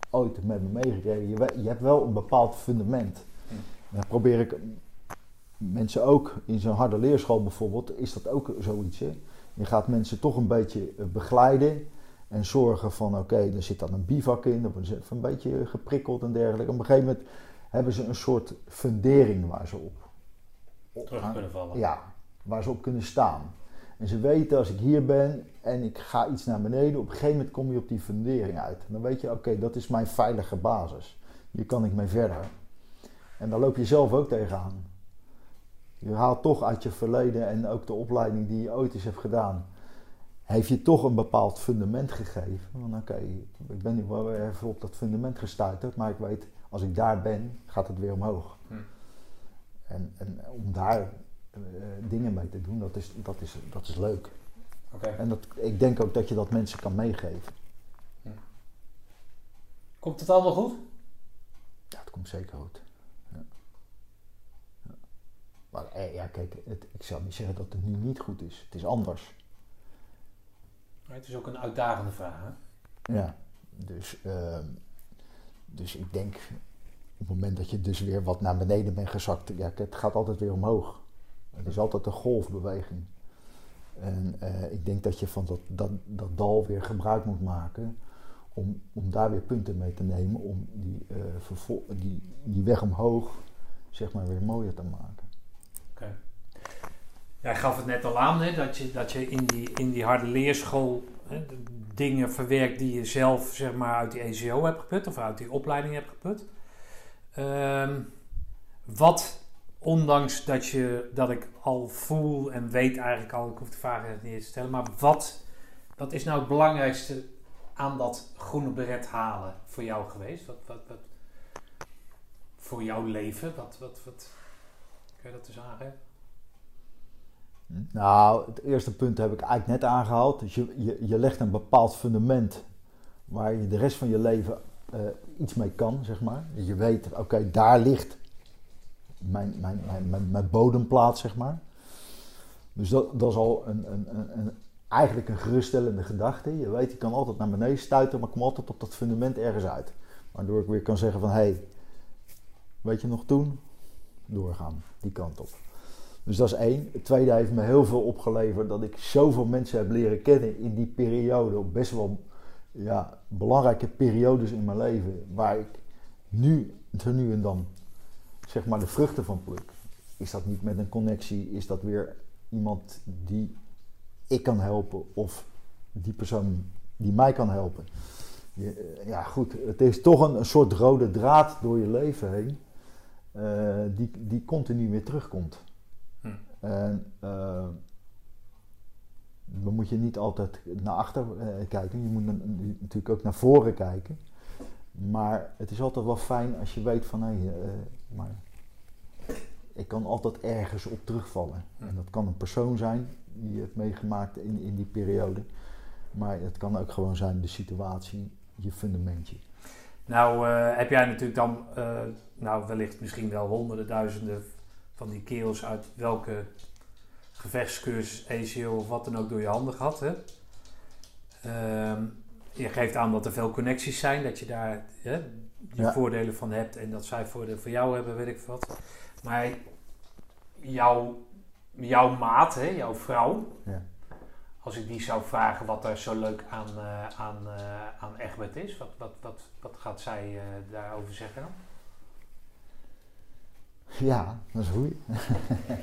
ooit met me meegekregen, je, je hebt wel een bepaald fundament. Hm. En dan probeer ik mensen ook in zo'n harde leerschool bijvoorbeeld, is dat ook zoiets. Hè? Je gaat mensen toch een beetje eh, begeleiden en zorgen van oké, er zit dan een bivak in, of een, een beetje geprikkeld en dergelijke. Op een gegeven moment hebben ze een soort fundering waar ze op, op Terug kunnen vallen. ja, waar ze op kunnen staan. En ze weten als ik hier ben en ik ga iets naar beneden, op een gegeven moment kom je op die fundering uit. En dan weet je, oké, dat is mijn veilige basis. Hier kan ik mee verder. En daar loop je zelf ook tegenaan. Je haalt toch uit je verleden en ook de opleiding die je ooit eens hebt gedaan, heeft je toch een bepaald fundament gegeven. Van oké, ik ben nu wel weer even op dat fundament gestuiterd, maar ik weet, als ik daar ben, gaat het weer omhoog. Hm. En, en om daar eh, dingen mee te doen, dat is, dat is, dat is leuk. En dat, ik denk ook dat je dat mensen kan meegeven. Komt het allemaal goed? Ja, het komt zeker goed. Maar eh, ja, kijk, het, ik zou niet zeggen dat het nu niet goed is. Het is anders. Maar Het is ook een uitdagende vraag. Hè? Ja. Dus, ehm, dus ik denk, op het moment dat je dus weer wat naar beneden bent gezakt, ja, het gaat altijd weer omhoog. Het is altijd een golfbeweging. En eh, ik denk dat je van dat, dat, dat dal weer gebruik moet maken om, om daar weer punten mee te nemen, om die, vervol- die, die weg omhoog zeg maar weer mooier te maken. Jij gaf het net al aan, hè, dat je, dat je in, die, in die harde leerschool hè, dingen verwerkt die je zelf zeg maar, uit die ECO hebt geput of uit die opleiding hebt geput. Ehm, wat, ondanks dat, je, dat ik al voel en weet eigenlijk al, ik hoef de vraag niet te stellen, maar wat, wat is nou het belangrijkste aan dat groene beret halen voor jou geweest? Wat, wat, voor jouw leven? Wat, wat, wat, je dat eens aangeven? Nou, het eerste punt heb ik eigenlijk net aangehaald. Dus je, je, je legt een bepaald fundament waar je de rest van je leven eh, iets mee kan, zeg maar. Dat je weet, oké, daar ligt mijn, mijn, mijn, mijn, bodemplaats, zeg maar. Dus dat, dat is al een, een, een- eigenlijk een geruststellende gedachte. Je weet, je kan altijd naar beneden stuiten, maar kom altijd op dat fundament ergens uit. Waardoor ik weer kan zeggen van, hé, hey, weet je nog toen? Doorgaan, die kant op. Dus dat is één. Het tweede heeft me heel veel opgeleverd dat ik zoveel mensen heb leren kennen in die periode. Best wel ja, belangrijke periodes in mijn leven. Waar ik nu, nu en dan, zeg maar de vruchten van pluk. Is dat niet met een connectie? Is dat weer iemand die ik kan helpen? Of die persoon die mij kan helpen? Eh, Ja, goed. Het is toch een, een soort rode draad door je leven heen. Eh, die, die continu weer terugkomt. Hm. En eh, dan moet je niet altijd naar achter eh, kijken. Je moet na- natuurlijk ook naar voren kijken. Maar het is altijd wel fijn als je weet van hé, eh, maar ik kan altijd ergens op terugvallen. Hm. En dat kan een persoon zijn die je hebt meegemaakt in, in die periode. Maar het kan ook gewoon zijn de situatie, je fundamentje. Nou, eh, heb jij natuurlijk dan, eh, nou wellicht misschien wel honderden, duizenden van die kerels uit welke gevechtscursus, ACO of wat dan ook door je handen gehad. Hè? Ehm, je geeft aan dat er veel connecties zijn, dat je daar hè, je Ja. voordelen van hebt en dat zij voordelen voor jou hebben, weet ik wat. Maar jouw, jouw maat, hè, jouw vrouw, Ja. Als ik die zou vragen wat er zo leuk aan, eh, aan, eh, aan Egbert is, wat, wat, wat, wat gaat zij eh, daarover zeggen dan? Ja, dat is goeie.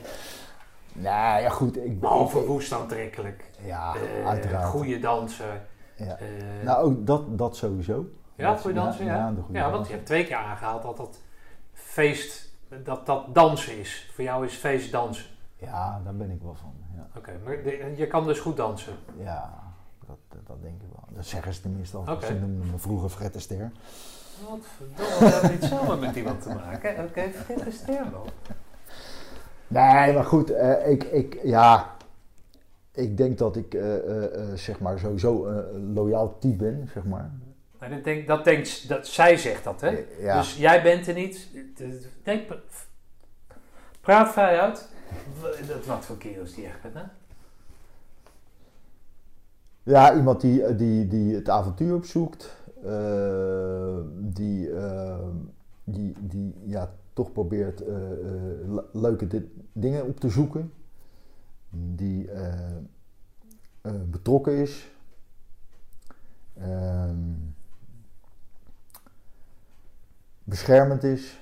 nou ja, goed. Ik, Behalve woest aantrekkelijk, Ja, uiteraard. goede danser. Ja. Nou, ook dat, dat sowieso. ja, dat- goede danser, ja. Ja, Ja, goede want je hebt twee keer aangehaald dat dat feest, dat dat dansen is. Voor jou is feest dansen. Ja, daar ben ik wel van. Ja, Oké, maar de- je kan dus goed dansen. ja dat, dat denk ik wel. Dat zeggen ze tenminste al. Oké. Ze noemden me vroeger Fred Ster. Wat verdomme, we hebben niet zomaar met iemand te maken. Oké, vergeet de ster wel. Nee, maar goed. eh, ik, ik, ja, ik denk dat ik eh, eh, zeg maar sowieso een loyaal type ben, zeg maar. Maar dat denk, dat denkt, dat, zij zegt dat, hè? Ja. Dus jij bent er niet. Denk, praat vrij uit. Dat, wat voor kerels die echt hè? Ja, iemand die, eh, die, die het avontuur opzoekt. eh, die, eh, die, die ja, toch probeert le- leuke di- dingen op te zoeken. Die betrokken is. Ehm, beschermend is.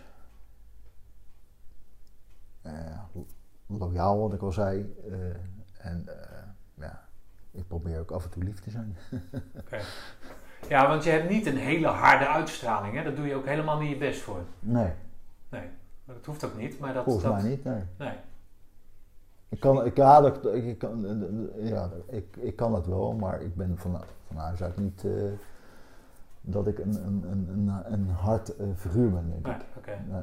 Lo- loyaal, wat ik al zei. eh, en eh, ja, ik probeer ook af en toe lief te zijn. Ja, want je hebt niet een hele harde uitstraling, hè? Daar doe je ook helemaal niet je best voor. Nee, Nee, dat hoeft ook niet. Maar dat, volgens dat, mij niet. Nee. Nee. Ik kan, ik, ja, dat, ik, kan, ja, ik, ik kan het wel, maar ik ben van, van huis uit niet eh, dat ik een, een, een, een, een hard eh, figuur ben, denk. Nee.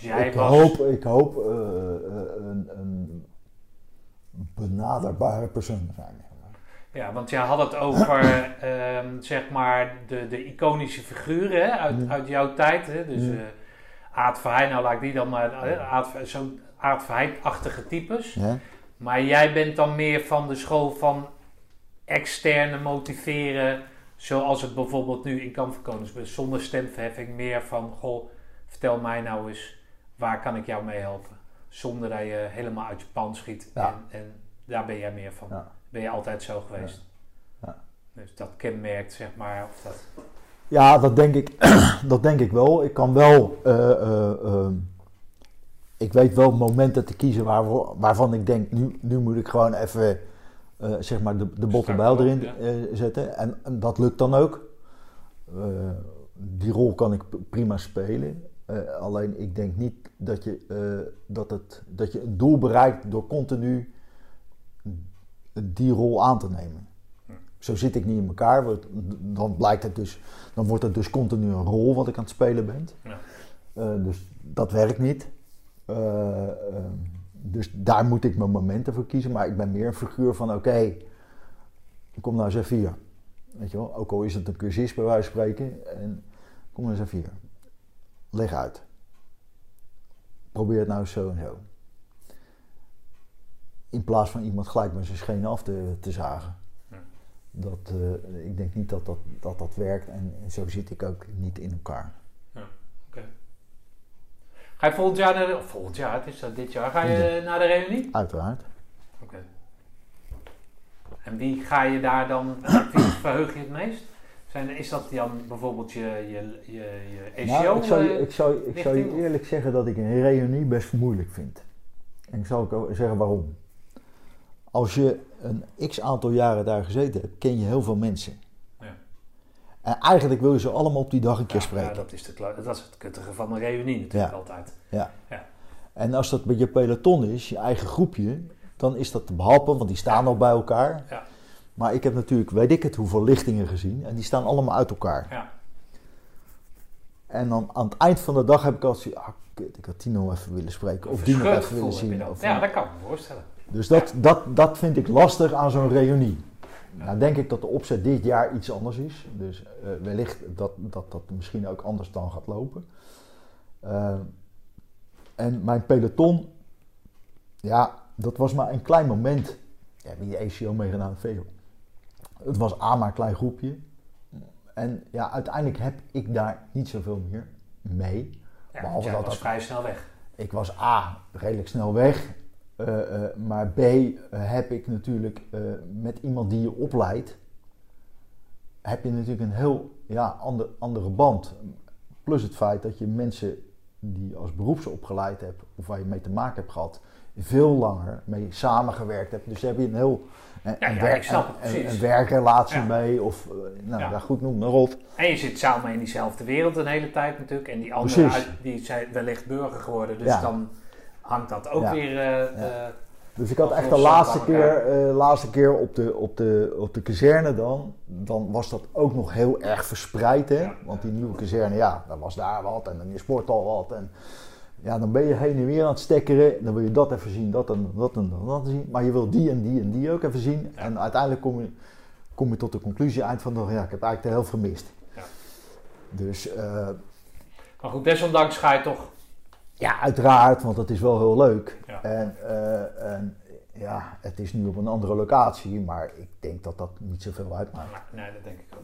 Dus jij ik, was... hoop, ik hoop eh, eh, een, een benaderbare persoon te zijn. Ja, want jij had het over, ehm, zeg maar, de, de iconische figuren hè, uit, Ja. uit jouw tijd. Hè? Dus Ja. eh Aad Verheij, nou laat ik die dan maar, eh, Aad zo'n Aad Verheij-achtige types. Ja? Maar jij bent dan meer van de school van externe motiveren, zoals het bijvoorbeeld nu in Kamp van Koningsbrug, zonder stemverheffing, meer van, goh, vertel mij nou eens, waar kan ik jou mee helpen? Zonder dat je helemaal uit je pan schiet. Ja. En, en daar ben jij meer van. Ja. Ben je altijd zo geweest. Ja. Dus dat kenmerkt, zeg maar, of dat... Ja, dat denk ik, dat denk ik wel. Ik kan wel, eh, eh, ehm, ik weet wel momenten te kiezen waar, waarvan ik denk, nu, nu moet ik gewoon even, eh, zeg maar, de, de bottenbijl erin eh, zetten. En, en dat lukt dan ook. Eh, die rol kan ik prima spelen. Eh, alleen ik denk niet dat je, eh, dat, het, dat je een doel bereikt door continu die rol aan te nemen. Zo zit ik niet in elkaar. want Dan blijkt het dus, dan wordt het dus continu een rol wat ik aan het spelen ben. Ja. Eh, dus dat werkt niet. Eh, eh, dus daar moet ik mijn momenten voor kiezen. Maar ik ben meer een figuur van: oké, kom nou eens even hier. Weet je wel, ook al is het een cursist bij wijze van spreken. En kom nou eens even hier. Leg uit. Probeer het nou zo en zo. In plaats van iemand gelijk met zijn schenen af te, te zagen. Ja. Dat, eh, ik denk niet dat dat, dat dat werkt en, en zo zit ik ook niet in elkaar. Ga je volgend jaar naar volgend jaar, het is dat dit jaar, ga je naar de reunie? Uiteraard. Oké. En wie ga je daar dan, wie verheug je het meest? Zijn, is dat dan bijvoorbeeld je, je, je, je ECO? Nou, ik, zou je, eh, ik, zou, ik zou je eerlijk zeggen dat ik een reunie best moeilijk vind. En ik zal ook zeggen waarom. Als je een x aantal jaren daar gezeten hebt, ken je heel veel mensen. Ja. En eigenlijk wil je ze allemaal op die dag een keer Ja, spreken. ja, dat, is de, dat is het kuttige van een reunie natuurlijk Ja. altijd. Ja. Ja. En als dat met je peloton is, je eigen groepje, dan is dat te behappen, want die staan nog bij elkaar. Ja. Maar ik heb natuurlijk, weet ik het, hoeveel lichtingen gezien. En die staan allemaal uit elkaar. Ja. En dan aan het eind van de dag heb ik altijd zoiets, ah kut, ik had die nog even willen spreken. Of die nog even willen zien. ja, dat kan ik me voorstellen. Dus dat, dat, dat vind ik lastig aan zo'n reunie. Nou denk ik dat de opzet dit jaar iets anders is. Dus eh, wellicht dat, dat dat misschien ook anders dan gaat lopen. Eh, en mijn peloton, ja, dat was maar een klein moment. Ja, wie de ACO meegedaan, veel. Het was A maar een klein groepje. En ja, uiteindelijk heb ik daar niet zoveel meer mee. Ja, Behalve dat was dat- vrij snel weg. Ik was A, redelijk snel weg. Eh, eh, maar B, eh, heb ik natuurlijk met iemand die je opleidt, heb je natuurlijk een heel ja, ander, andere band. Plus het feit dat je mensen die je als beroepsopgeleid hebt, of waar je mee te maken hebt gehad, veel langer mee samengewerkt hebt. Dus heb je een heel een, Ja, ja, werk- snap het een, precies. werkrelatie Ja. mee. Of eh, nou, ja. goed, noem maar op. En je zit samen in diezelfde wereld een hele tijd natuurlijk. En die anderen uit, die zijn wellicht burger geworden. Dus dan hangt dat ook weer... eh, Dus ik had echt de laatste keer, laatste keer op, de, op, de, op de kazerne dan. Dan was dat ook nog heel erg verspreid. Hè? Want die nieuwe kazerne, ja, dan was daar wat en dan je sporthal wat. En ja, dan ben je heen en weer aan het stekkeren. Dan wil je dat even zien, dat en dat en dat zien. Maar je wil die en die en die ook even zien. En uiteindelijk kom je, kom je tot de conclusie eind van ja, ik heb eigenlijk de helft gemist. Ja. Dus eh, maar goed, desondanks ga je toch... ja, uiteraard, want dat is wel heel leuk. Ja. En, eh, en ja, het is nu op een andere locatie, maar ik denk dat dat niet zoveel uitmaakt. Nee, dat denk ik ook.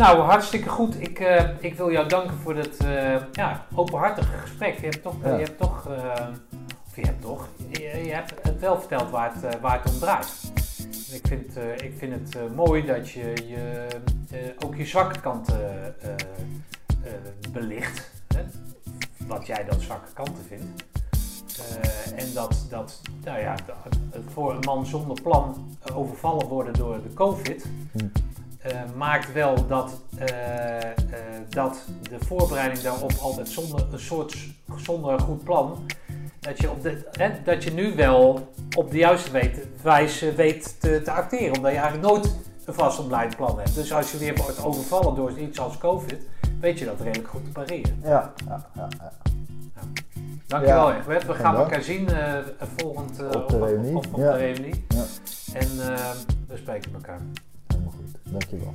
Nou, hartstikke goed. Ik, eh, ik wil jou danken voor dit eh, ja, openhartige gesprek. Je hebt toch, Ja. je hebt toch, eh, of je hebt toch, je, je hebt het wel verteld waar het, eh, waar het om draait. Ik vind, eh, ik vind het eh, mooi dat je, je eh, ook je zwakke kanten eh, eh, belicht. Hè? Wat jij dan zwakke kanten vindt. Eh, en dat, dat nou ja, dat- voor een man zonder plan eh, overvallen worden door de COVID, Hm. Eh, maakt wel dat, eh, eh, dat de voorbereiding daarop altijd zonder een soort zonder goed plan, dat je, op de, hè, dat je nu wel op de juiste weet, wijze weet te, te acteren, omdat je eigenlijk nooit een vastbeleid plan hebt. Dus als je weer wordt overvallen door iets als COVID, weet je dat redelijk goed te pareren. Ja, ja, ja, ja. Dankjewel Ja, Egbert. We gaan elkaar zien eh, volgend Op de Op, op de reunie. Ja. En we spreken elkaar. Dankjewel.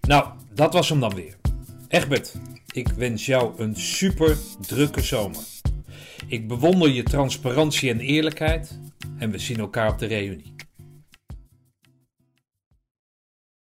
Nou, dat was hem dan weer. Egbert, ik wens jou een super drukke zomer. Ik bewonder je transparantie en eerlijkheid en we zien elkaar op de reunie.